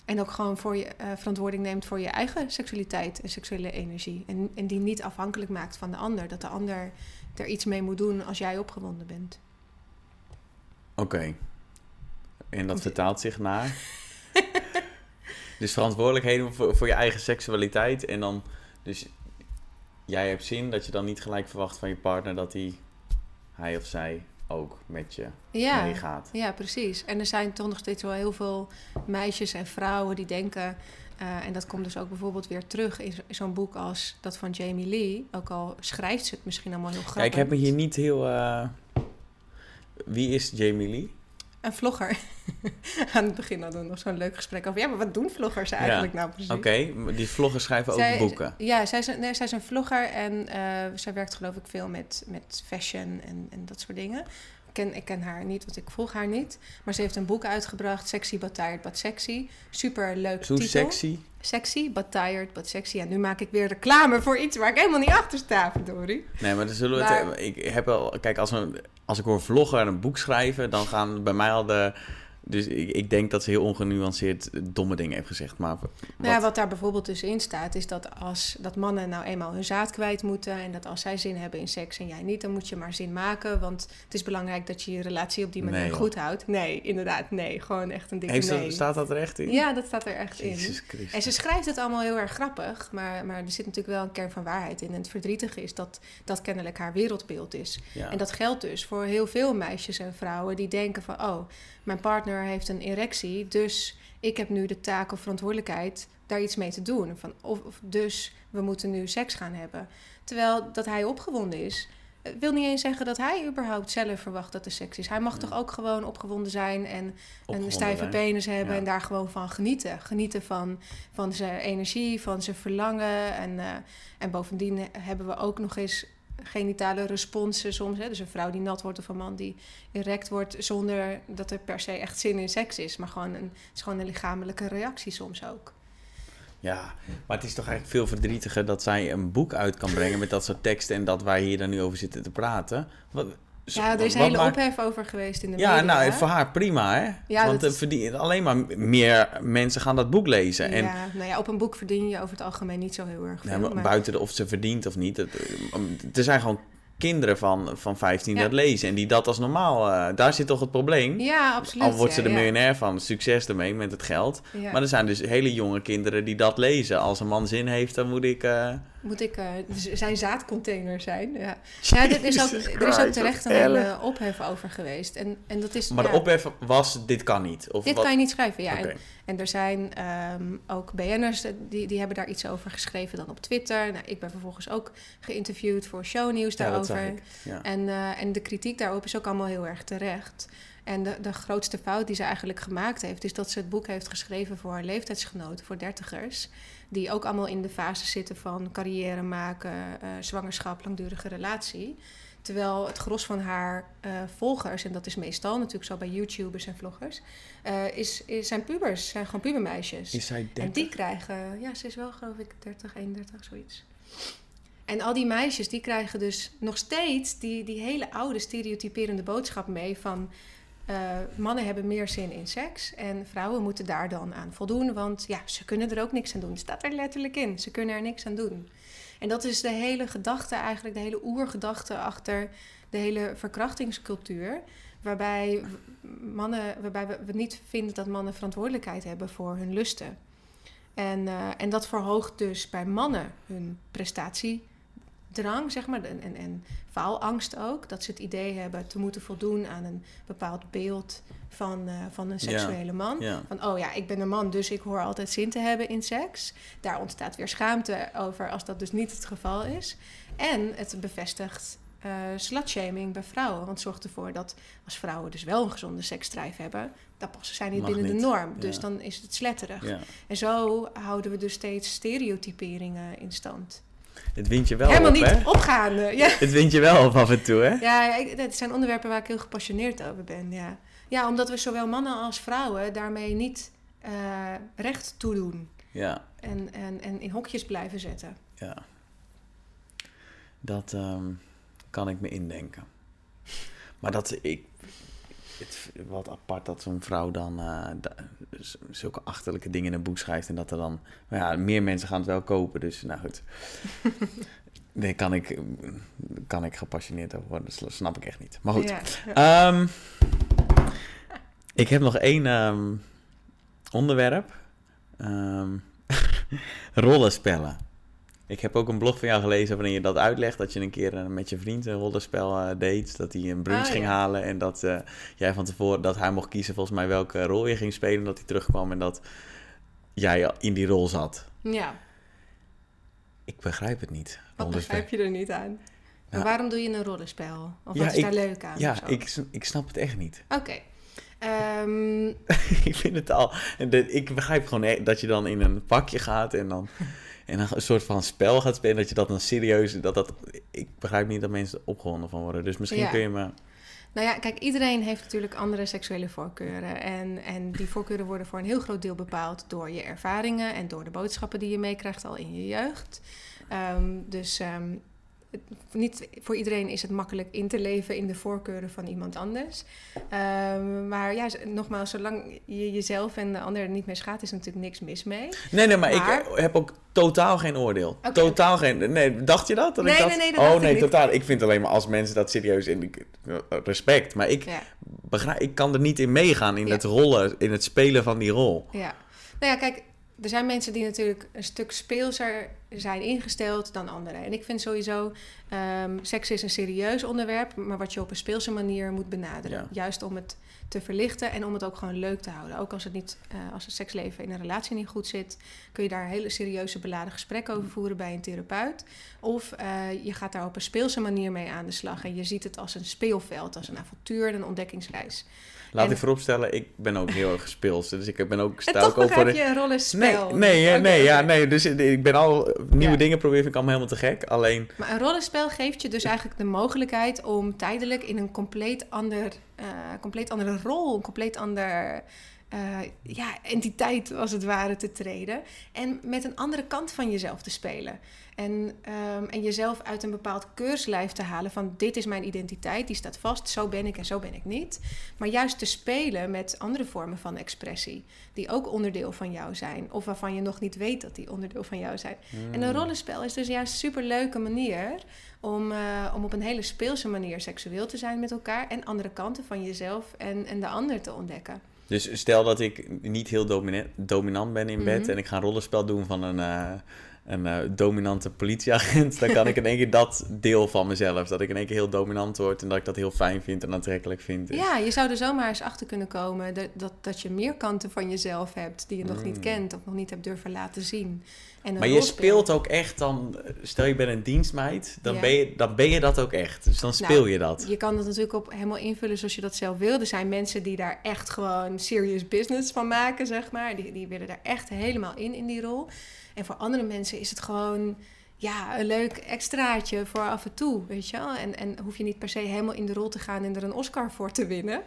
en ook gewoon voor je eh, verantwoording neemt voor je eigen seksualiteit en seksuele energie. En, en die niet afhankelijk maakt van de ander. Dat de ander er iets mee moet doen als jij opgewonden bent. Oké. En dat vertaalt zich naar... dus verantwoordelijkheden voor, voor je eigen seksualiteit. En dan... Dus jij hebt zin dat je dan niet gelijk verwacht van je partner... dat hij, hij of zij ook met je Ja, meegaat. ja, precies. En er zijn toch nog steeds wel heel veel meisjes en vrouwen die denken... eh, en dat komt dus ook bijvoorbeeld weer terug in zo'n boek als dat van Jamie Lee. Ook al schrijft ze het misschien allemaal heel grappig. Kijk, ik heb me hier niet heel... eh, Wie is Jamie Lee? Een vlogger. Aan het begin hadden we nog zo'n leuk gesprek over... ja, maar wat doen vloggers eigenlijk nou precies? Oké, maar die vloggers schrijven ook boeken. Ja, zij is, een- nee, zij is een vlogger en eh, zij werkt geloof ik veel met, met fashion en, en dat soort dingen. Ik ken, ik ken haar niet, want ik volg haar niet. Maar ze heeft een boek uitgebracht, Sexy But Tired But Sexy. Super leuk Zo titel. sexy. Sexy But Tired But Sexy. En nu maak ik weer reclame voor iets waar ik helemaal niet achter sta, verdorie. Nee, maar dan zullen we Maar- het... Ik heb wel... Kijk, als, we, als ik hoor vlogger en een boek schrijven... dan gaan bij mij al de... Dus ik, ik denk dat ze heel ongenuanceerd domme dingen heeft gezegd. Maar wat, Nou ja, wat daar bijvoorbeeld dus in staat, is dat als dat mannen nou eenmaal hun zaad kwijt moeten en dat als zij zin hebben in seks en jij niet, dan moet je maar zin maken, want het is belangrijk dat je je relatie op die manier Nee, goed houdt. Nee, inderdaad, nee, gewoon echt een dikke heeft nee. dat, staat dat er echt in? Ja, dat staat er echt in. Christus. En ze schrijft het allemaal heel erg grappig, maar, maar er zit natuurlijk wel een kern van waarheid in. En het verdrietige is dat dat kennelijk haar wereldbeeld is. Ja. En dat geldt dus voor heel veel meisjes en vrouwen die denken van... oh, mijn partner heeft een erectie, dus ik heb nu de taak of verantwoordelijkheid daar iets mee te doen. Van, of, of dus we moeten nu seks gaan hebben. Terwijl dat hij opgewonden is, eh, wil niet eens zeggen dat hij überhaupt zelf verwacht dat er seks is. Hij mag toch ook gewoon opgewonden zijn en een stijve zijn. penis hebben Ja. en daar gewoon van genieten. Genieten van, van zijn energie, van zijn verlangen. En, eh, en bovendien hebben we ook nog eens genitale responsen soms. Hè? Dus een vrouw die nat wordt of een man die erect wordt zonder dat er per se echt zin in seks is. Maar gewoon een, het is gewoon een lichamelijke reactie soms ook. Ja, maar het is toch eigenlijk veel verdrietiger dat zij een boek uit kan brengen met dat soort teksten en dat wij hier dan nu over zitten te praten. Ja, er is wat hele maakt- ophef over geweest in de Ja, media. nou, hè? voor haar prima, hè? Ja, Want eh, is- verdien, alleen maar meer mensen gaan dat boek lezen. En Ja, nou ja, op een boek verdien je over het algemeen niet zo heel erg veel. Ja, maar buiten de, of ze verdient of niet. Het, eh, er zijn gewoon kinderen van, van 15 die Ja. dat lezen en die dat als normaal. eh, daar zit toch het probleem. Ja, absoluut. Al wordt ze ja, ja. miljonair van, succes ermee met het geld. Ja. Maar er zijn dus hele jonge kinderen die dat lezen. Als een man zin heeft, dan moet ik. Moet ik uh, zijn zaadcontainer zijn. Ja, ja dit is ook, er is ook terecht een hele ophef over geweest. En, en dat is, maar ja, de ophef was, dit kan niet? Of dit wat? kan je niet schrijven, ja. En, en, er zijn um, ook BN'ers, die, die hebben daar iets over geschreven dan op Twitter. Nou, ik ben vervolgens ook geïnterviewd voor shownieuws daarover. Ja, ja. En, uh, en de kritiek daarop is ook allemaal heel erg terecht. En de, de grootste fout die ze eigenlijk gemaakt heeft, is dat ze het boek heeft geschreven voor haar leeftijdsgenoten, voor dertigers. Die ook allemaal in de fase zitten van carrière maken, uh, zwangerschap, langdurige relatie. Terwijl het gros van haar uh, volgers, en dat is meestal natuurlijk zo bij YouTubers en vloggers, uh, is, is, zijn pubers, zijn gewoon pubermeisjes. Is zij 30? En die krijgen, ja, ze is wel geloof ik 30, 31, zoiets. En al die meisjes, die krijgen dus nog steeds die, die hele oude stereotyperende boodschap mee van... Uh, mannen hebben meer zin in seks en vrouwen moeten daar dan aan voldoen, want ja, ze kunnen er ook niks aan doen. Het staat er letterlijk in, ze kunnen er niks aan doen. En dat is de hele gedachte, eigenlijk de hele oergedachte achter de hele verkrachtingscultuur. Waarbij, mannen, waarbij we niet vinden dat mannen verantwoordelijkheid hebben voor hun lusten. En, uh, en dat verhoogt dus bij mannen hun prestatiedrang, zeg maar, en, en, en faalangst ook. Dat ze het idee hebben te moeten voldoen aan een bepaald beeld van, uh, van een seksuele man. Van, oh ja, ik ben een man, dus ik hoor altijd zin te hebben in seks. Daar ontstaat weer schaamte over als dat dus niet het geval is. En het bevestigt uh, slutshaming bij vrouwen. Want zorgt ervoor dat als vrouwen dus wel een gezonde seksdrijf hebben... dan passen zij niet Mag binnen niet. de norm. Dus dan is het sletterig. Ja. En zo houden we dus steeds stereotyperingen in stand. Het wint je wel Helemaal op, niet hè? opgaande. Ja. Het wint je wel op af en toe, hè? Ja, ik, dat zijn onderwerpen waar ik heel gepassioneerd over ben. Ja, ja omdat we zowel mannen als vrouwen daarmee niet eh, recht toedoen. Ja, En, en, en in hokjes blijven zetten. ja. Dat ehm, kan ik me indenken. Maar dat ik... Het, wat apart dat zo'n vrouw dan eh, zulke achterlijke dingen in een boek schrijft. En dat er dan... Maar ja, meer mensen gaan het wel kopen, dus nou goed. Nee, kan ik, kan ik gepassioneerd over worden. Dat snap ik echt niet. Maar goed. Ja. Ehm, ik heb nog één ehm, onderwerp. Ehm, rollenspellen. Ik heb ook een blog van jou gelezen waarin je dat uitlegt. Dat je een keer eh, met je vriend een rollenspel eh, deed. Dat hij een brunch Ah, ging ja. halen. En dat eh, jij van tevoren, dat hij mocht kiezen volgens mij welke rol je ging spelen. Dat hij terugkwam en dat jij in die rol zat. ja, Ik begrijp het niet. wat begrijp je er niet aan? Ja. waarom doe je een rollenspel? Of Ja, wat is ik- daar leuk aan? Ja, ik, ik snap het echt niet. Oké. Ehm, ik vind het al. ik begrijp gewoon e- dat je dan in een pakje gaat en dan. En dan een soort van spel gaat spelen. Dat je dat dan serieus. Dat dat, ik begrijp niet dat mensen er opgewonden van worden. Dus misschien Ja. kun je me. Nou ja, kijk, iedereen heeft natuurlijk andere seksuele voorkeuren. En, en die voorkeuren worden voor een heel groot deel bepaald door je ervaringen en door de boodschappen die je meekrijgt al in je jeugd. Ehm, dus ehm, het- niet voor iedereen is het makkelijk in te leven in de voorkeuren van iemand anders. Ehm, maar ja, nogmaals, zolang je jezelf en de ander er niet mee schaadt, is er natuurlijk niks mis mee. Nee, nee, maar, Maar- ik heb ook totaal geen oordeel. Totaal geen. Nee, dacht je dat? dat Nee, ik dat? nee, nee, dat oh nee, ik totaal. Ik vind alleen maar als mensen dat serieus in. ik- Respect. Maar ik, Ja. begrijp, ik kan er niet in meegaan in Ja. het rollen, in het spelen van die rol. Ja, nou ja, kijk, er zijn mensen die natuurlijk een stuk speelser zijn ingesteld dan anderen. En ik vind sowieso, ehm, seks is een serieus onderwerp, maar wat je op een speelse manier moet benaderen. Ja. Juist om het te verlichten en om het ook gewoon leuk te houden. Ook als het, niet, eh, als het seksleven in een relatie niet goed zit, kun je daar hele serieuze beladen gesprekken over voeren bij een therapeut. Of eh, je gaat daar op een speelse manier mee aan de slag en je ziet het als een speelveld, als een avontuur en een ontdekkingsreis. Laat En- ik vooropstellen, ik ben ook heel erg speels. Dus ik ben ook En sta toch ook je een Nee, rollenspel. nee, Oké, nee, ja, nee. Dus ik ben al nieuwe Ja. dingen proberen, vind ik allemaal helemaal te gek. Alleen, Maar een rollenspel geeft je dus eigenlijk de mogelijkheid om tijdelijk in een compleet, ander, eh, compleet andere rol, een compleet ander eh, ja, entiteit als het ware te treden. En met een andere kant van jezelf te spelen. En, ehm, en jezelf uit een bepaald keurslijf te halen van dit is mijn identiteit, die staat vast, zo ben ik en zo ben ik niet. Maar juist te spelen met andere vormen van expressie, die ook onderdeel van jou zijn. Of waarvan je nog niet weet dat die onderdeel van jou zijn. En een rollenspel is dus juist een superleuke manier om, eh, om op een hele speelse manier seksueel te zijn met elkaar. En andere kanten van jezelf en, en de ander te ontdekken. Dus stel dat ik niet heel domina- dominant ben in bed Mhm. en ik ga een rollenspel doen van een, eh, een eh, dominante politieagent, dan kan ik in één keer dat deel van mezelf. Dat ik in één keer heel dominant word en dat ik dat heel fijn vind en aantrekkelijk vind. Dus- Ja, je zou er zomaar eens achter kunnen komen dat, dat, dat je meer kanten van jezelf hebt die je nog niet Mm. kent of nog niet hebt durven laten zien. En Maar je speelt ook echt dan, stel je bent een dienstmeid, dan, Ja. ben, je, dan ben je dat ook echt. Dus dan speel Nou, je dat. Je kan dat natuurlijk op helemaal invullen zoals je dat zelf wil. Er zijn mensen die daar echt gewoon serious business van maken, zeg maar. Die, die willen daar echt helemaal in, in die rol. En voor andere mensen is het gewoon ja, een leuk extraatje voor af en toe, weet je wel. En, en hoef je niet per se helemaal in de rol te gaan en er een Oscar voor te winnen.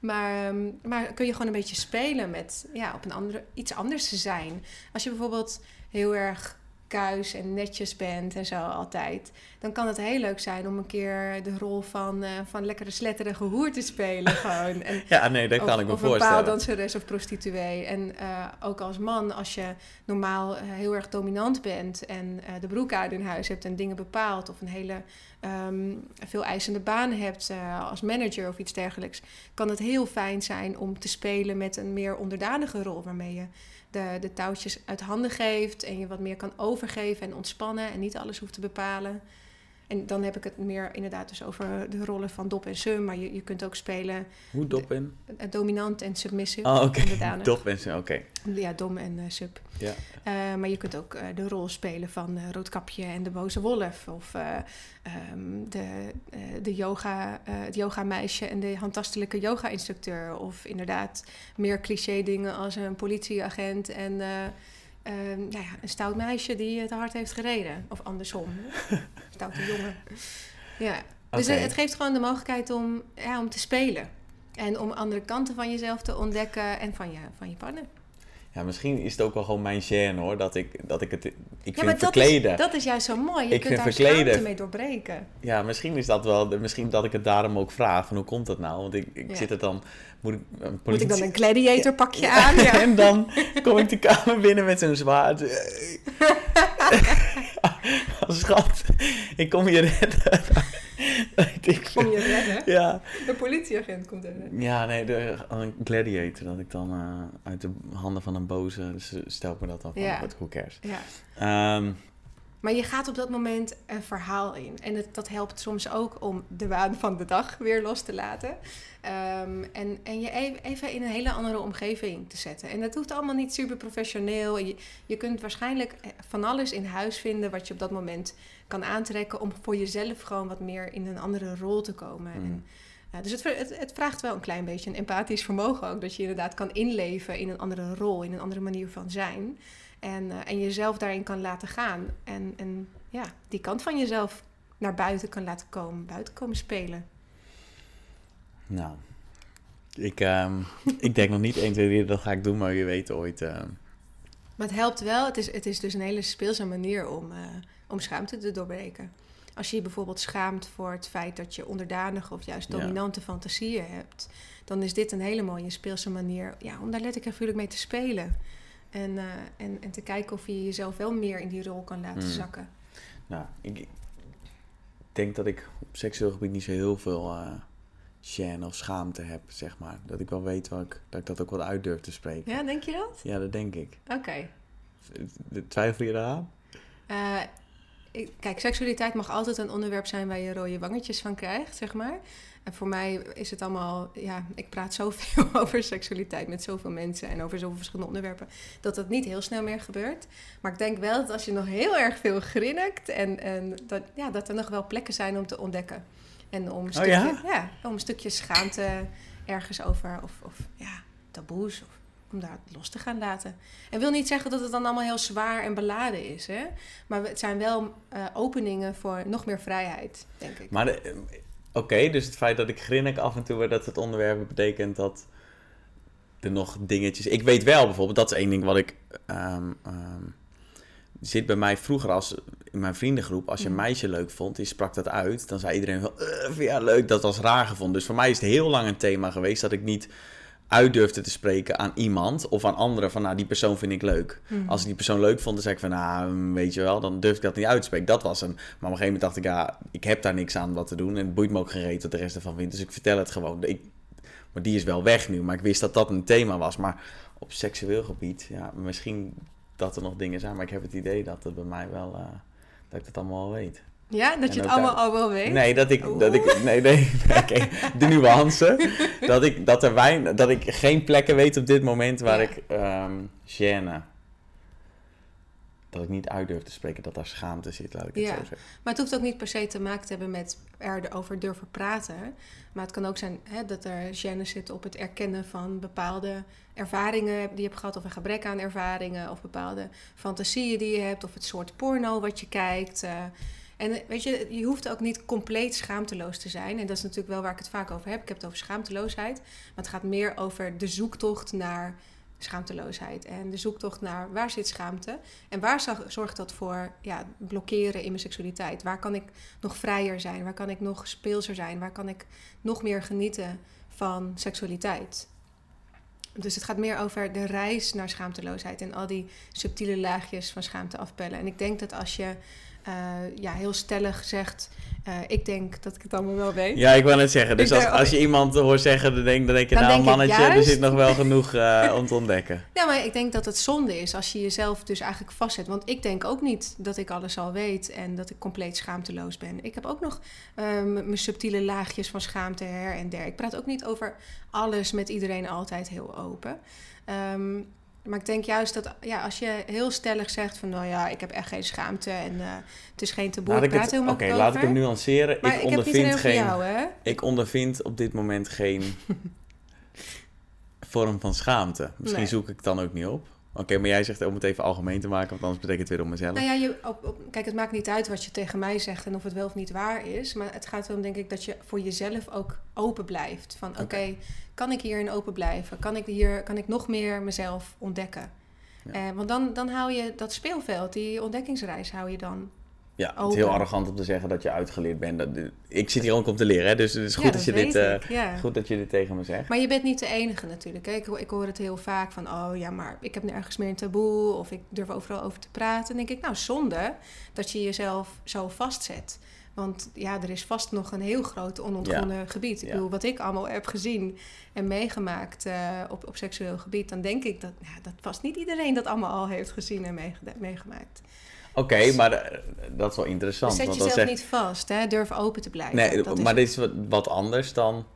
Maar, ehm, maar kun je gewoon een beetje spelen met ja, op een andere, iets anders te zijn. Als je bijvoorbeeld heel erg kuis en netjes bent en zo altijd, dan kan het heel leuk zijn om een keer de rol van, eh, van lekkere sletterige hoer te spelen gewoon. En, Ja, nee, dat kan of, ik me of een voorstellen. paaldanseres of prostituee. En eh, ook als man, als je normaal eh, heel erg dominant bent en de broek uit in huis hebt en dingen bepaalt, of een hele ehm, veel eisende baan hebt als manager of iets dergelijks, kan het heel fijn zijn om te spelen met een meer onderdanige rol, waarmee je de, de touwtjes uit handen geeft en je wat meer kan overgeven en ontspannen en niet alles hoeft te bepalen. En dan heb ik het meer inderdaad dus over de rollen van dop en sum, maar je, je kunt ook spelen Hoe dop in? eh, dominant en submissive. Oh, oké. Dop en zo, oké. Ja, dom en eh, sub. Ja. Eh, maar je kunt ook eh, de rol spelen van eh, Roodkapje en de boze wolf. Of eh, ehm, de, eh, de yoga, eh, het yogameisje en de handtastelijke yoga-instructeur. Of inderdaad meer cliché dingen als een politieagent en eh, ehm, nou ja, een stout meisje die het hard heeft gereden. Of andersom. Stoute jongen. Ja. Dus Oké. het, het geeft gewoon de mogelijkheid om, ja, om te spelen. En om andere kanten van jezelf te ontdekken en van je, van je partner. Ja, misschien is het ook wel gewoon mijn gêne hoor, dat ik, dat ik het... Ik Ja, vind maar dat verkleden... is, dat is juist zo mooi. Je Ik kunt vind daar verkleden- mee doorbreken. Ja, misschien is dat wel... Misschien dat ik het daarom ook vraag, van hoe komt dat nou? Want ik, ik Ja. zit er dan... Moet ik, een Moet ik dan een gladiator pakje aan? Ja. en dan kom ik de kamer binnen met zo'n zwaard. Schat, ik kom je redden. Ik Kom je redden? Ja. De politieagent komt er. ja, nee, de, een gladiator. Dat ik dan eh, uit de handen van een boze... Dus stel ik me dat dan van, Ja. who cares. Ja. Ehm, Maar je gaat op dat moment een verhaal in. En het, dat helpt soms ook om de waan van de dag weer los te laten. Ehm, en, en je e- even in een hele andere omgeving te zetten. En dat hoeft allemaal niet super professioneel. Je, je kunt waarschijnlijk eh, van alles in huis vinden wat je op dat moment kan aantrekken om voor jezelf gewoon wat meer in een andere rol te komen. Mm. En, ja, dus het, het, het vraagt wel een klein beetje een empathisch vermogen ook. Dat je inderdaad kan inleven in een andere rol, in een andere manier van zijn. En, eh, en jezelf daarin kan laten gaan. En, en ja, die kant van jezelf naar buiten kan laten komen, buiten komen spelen. nou, ik, ehm, ik denk nog niet 1, 2, 3, dat ga ik doen, maar je weet ooit... ehm, Maar het helpt wel. Het is, het is dus een hele speelse manier om, eh, om schaamte te doorbreken. Als je je bijvoorbeeld schaamt voor het feit dat je onderdanige of juist Ja. dominante fantasieën hebt, dan is dit een hele mooie speelse manier ja, om daar letterlijk en figuurlijk mee te spelen. En, eh, en, en te kijken of je jezelf wel meer in die rol kan laten Hmm. zakken. Nou, ik denk dat ik op seksueel gebied niet zo heel veel gêne of schaamte heb, zeg maar. Dat ik wel weet ik, dat ik dat ook wat uit durf te spreken. Ja, denk je dat? Ja, dat denk ik. Oké. Twijfel je eraan? Eh, kijk, seksualiteit mag altijd een onderwerp zijn waar je rode wangetjes van krijgt, zeg maar. En voor mij is het allemaal, ja, ik praat zoveel over seksualiteit met zoveel mensen en over zoveel verschillende onderwerpen, dat dat niet heel snel meer gebeurt. Maar ik denk wel dat als je nog heel erg veel grinnikt en, en dat, ja, dat er nog wel plekken zijn om te ontdekken. En om een stukje, ja? ja? om een stukje schaamte ergens over, of, of ja, taboes, of om daar los te gaan laten. En wil niet zeggen dat het dan allemaal heel zwaar en beladen is, hè? Maar het zijn wel eh, openingen voor nog meer vrijheid, denk ik. Maar eh, oké, dus het feit dat ik grinnik af en toe, dat het onderwerp betekent dat er nog dingetjes... Ik weet wel bijvoorbeeld, dat is één ding wat ik... ehm, ehm, zit bij mij vroeger als in mijn vriendengroep, als je een Mhm. meisje leuk vond, die sprak dat uit, dan zei iedereen van, "Eh, haar leuk? Dat was raar gevonden. Dus voor mij is het heel lang een thema geweest dat ik niet uit durfde te spreken aan iemand of aan anderen van, nou, die persoon vind ik leuk. Mhm. Als ik die persoon leuk vond, dan zei ik van, nou, weet je wel, dan durfde ik dat niet uit te spreken. Dat was een. Maar op een gegeven moment dacht ik, ja, ik heb daar niks aan wat te doen en het boeit me ook geen reet wat de rest ervan vindt. Dus ik vertel het gewoon. Ik, maar die is wel weg nu, maar ik wist dat dat een thema was. Maar op seksueel gebied, ja, misschien dat er nog dingen zijn. Maar ik heb het idee dat het bij mij wel... eh, dat ik dat allemaal al weet. Ja, dat je het allemaal daar- al wel weet? Nee, dat ik... Dat ik nee, nee. Oké, de nuance. Dat ik, dat, er wein, dat ik geen plekken weet op dit moment waar Ja. ik... ehm gêne... Dat ik niet uit durf te spreken dat daar schaamte zit, laat ik het Ja. zo zeggen. Maar het hoeft ook niet per se te maken te hebben met erover durven praten. Maar het kan ook zijn hè, dat er gêne zit op het erkennen van bepaalde ervaringen die je hebt gehad, of een gebrek aan ervaringen, of bepaalde fantasieën die je hebt, of het soort porno wat je kijkt. eh. En eh, weet je, je hoeft ook niet compleet schaamteloos te zijn. En dat is natuurlijk wel waar ik het vaak over heb. Ik heb het over schaamteloosheid. Maar het gaat meer over de zoektocht naar schaamteloosheid. En de zoektocht naar waar zit schaamte en waar zorgt dat voor ja, blokkeren in mijn seksualiteit? Waar kan ik nog vrijer zijn? Waar kan ik nog speelser zijn? Waar kan ik nog meer genieten van seksualiteit? Dus het gaat meer over de reis naar schaamteloosheid en al die subtiele laagjes van schaamte afpellen. En ik denk dat als je eh, ja, heel stellig zegt: eh, Ik denk dat ik het allemaal wel weet. Ja, ik wou net zeggen. Dus als, als je iemand hoort zeggen, dan denk, dan denk je... Dan nou, denk mannetje, er zit nog wel genoeg eh, om te ontdekken. Ja, maar ik denk dat het zonde is als je jezelf dus eigenlijk vastzet. Want ik denk ook niet dat ik alles al weet en dat ik compleet schaamteloos ben. Ik heb ook nog ehm, mijn subtiele laagjes van schaamte her en der. Ik praat ook niet over alles met iedereen altijd heel open. Ehm, maar ik denk juist dat ja, als je heel stellig zegt van... nou ja, ik heb echt geen schaamte en eh, het is geen taboe. Laat Ik ik praat het, Oké, laat ik hem nuanceren. Maar ik, ondervind geen, jou, hè? ik ondervind op dit moment geen vorm van schaamte. Misschien Nee. zoek ik het dan ook niet op. Oké, maar jij zegt om het even algemeen te maken, want anders betekent het weer om mezelf. Nou ja, je, op, op- kijk, het maakt niet uit wat je tegen mij zegt en of het wel of niet waar is. Maar het gaat erom, denk ik, dat je voor jezelf ook open blijft. Van oké, kan ik hierin open blijven? Kan ik, hier, kan ik nog meer mezelf ontdekken? Ja. Eh, want dan, dan hou je dat speelveld, die ontdekkingsreis, hou je dan. Ja, het is heel arrogant om te zeggen dat je uitgeleerd bent. Dat, ik zit hier ook om te leren, hè? dus het is goed, Ja, dat je dit, eh, ja. goed dat je dit tegen me zegt. Maar je bent niet de enige natuurlijk. Hè? Ik, ho- ik hoor het heel vaak van, oh ja, maar ik heb nergens meer een taboe of ik durf overal over te praten. Dan denk ik, nou zonde dat je jezelf zo vastzet. Want ja, er is vast nog een heel groot onontgonnen gebied. Ik bedoel, wat ik allemaal heb gezien en meegemaakt eh, op, op seksueel gebied, dan denk ik dat, dat vast niet iedereen dat allemaal al heeft gezien en meegemaakt. Oké, maar eh, dat is wel interessant. Dus zet want jezelf zegt- niet vast, hè? durf open te blijven. Nee, Dat is- maar dit is wat, anders dan.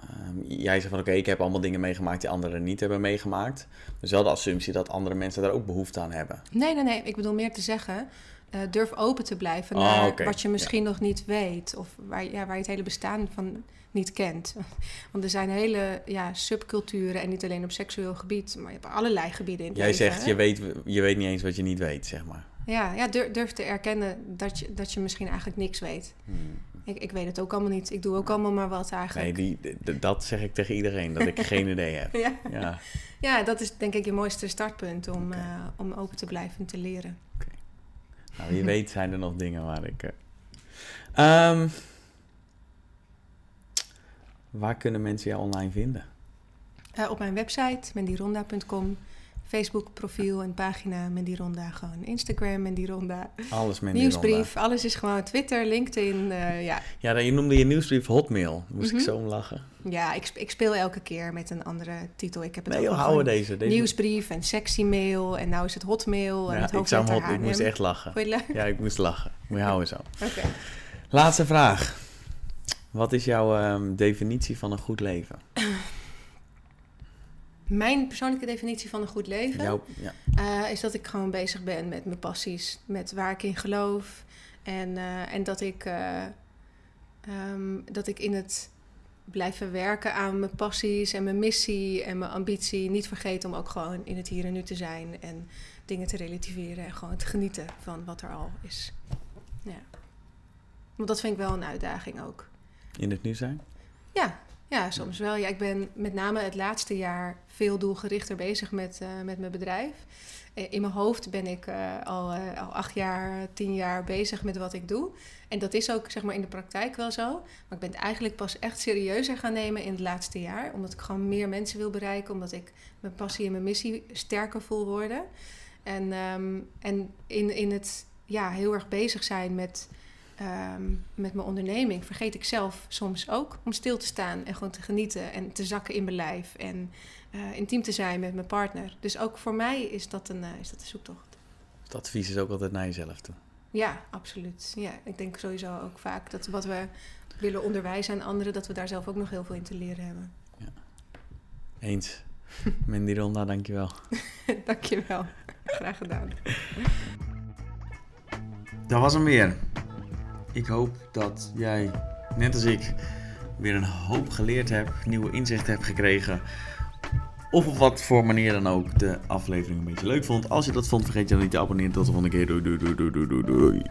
ehm, jij zegt van oké, ik heb allemaal dingen meegemaakt die anderen niet hebben meegemaakt. Dus wel de assumptie dat andere mensen daar ook behoefte aan hebben. Nee, nee, nee. Ik bedoel meer te zeggen, eh, durf open te blijven Oh, naar wat je misschien nog niet weet. Of waar, ja, waar je het hele bestaan van niet kent. Want er zijn hele ja, subculturen en niet alleen op seksueel gebied, maar je hebt allerlei gebieden in het Jij leven, zegt, hè? je weet, je weet niet eens wat je niet weet, zeg maar. Ja, ja durf, te erkennen dat je, dat je misschien eigenlijk niks weet. Hmm. Ik, ik weet het ook allemaal niet. Ik doe ook allemaal maar wat Nee, eigenlijk. die, d- dat zeg ik tegen iedereen, dat ik geen idee heb. Ja. Ja. ja, dat is denk ik je mooiste startpunt om, eh, om open te blijven en te leren. Nou, wie weet zijn er nog dingen waar ik... eh, Ehm, waar kunnen mensen jou online vinden? Eh, op mijn website, mendironda.com, Facebook profiel en pagina Mendironda. Gewoon Instagram Mendironda. Alles met Nieuwsbrief, alles is gewoon Twitter, LinkedIn. eh, ja, Ja, dan- je noemde je nieuwsbrief Hotmail. Moest Mhm. ik zo om lachen. ja ik, ik speel elke keer met een andere titel. Ik heb het Nee, ook al houden deze. deze... Nieuwsbrief en sexy mail en nou is het hotmail en Ja, het ik, zou hot, ik moest echt lachen. Vond je leuk? Ja, ik moest lachen. Moet je houden zo. Oké. Laatste vraag. Wat is jouw ehm, definitie van een goed leven? Mijn persoonlijke definitie van een goed leven ja. eh, is dat ik gewoon bezig ben met mijn passies, met waar ik in geloof. En, eh, en dat, ik, eh, ehm, dat ik in het blijven werken aan mijn passies en mijn missie en mijn ambitie niet vergeet om ook gewoon in het hier en nu te zijn en dingen te relativeren en gewoon te genieten van wat er al is. Ja. Want dat vind ik wel een uitdaging ook. In het nu zijn? Ja, ja soms wel. Ja, ik ben met name het laatste jaar veel doelgerichter bezig met, eh, met mijn bedrijf. Eh, In mijn hoofd ben ik eh, al, al acht jaar, tien jaar bezig met wat ik doe. En dat is ook zeg maar, in de praktijk wel zo. Maar ik ben het eigenlijk pas echt serieuzer gaan nemen in het laatste jaar. Omdat ik gewoon meer mensen wil bereiken. Omdat ik mijn passie en mijn missie sterker voel worden. En, ehm, en in, in het ja, heel erg bezig zijn met ehm, met mijn onderneming vergeet ik zelf soms ook om stil te staan en gewoon te genieten en te zakken in mijn lijf en uh, intiem te zijn met mijn partner. Dus ook voor mij is dat een, uh, is dat een zoektocht. Het advies is ook altijd naar jezelf toe. Ja, absoluut. Ja, ik denk sowieso ook vaak dat wat we willen onderwijzen aan anderen, dat we daar zelf ook nog heel veel in te leren hebben. Ja. Eens. Mindy Ronda, dankjewel. dankjewel. Graag gedaan. Dat was hem weer. Ik hoop dat jij, net als ik, weer een hoop geleerd hebt, nieuwe inzichten hebt gekregen. Of op wat voor manier dan ook de aflevering een beetje leuk vond. Als je dat vond, vergeet je dan niet te abonneren. Tot de volgende keer. Doei, doei, doei, doei, doei, doei.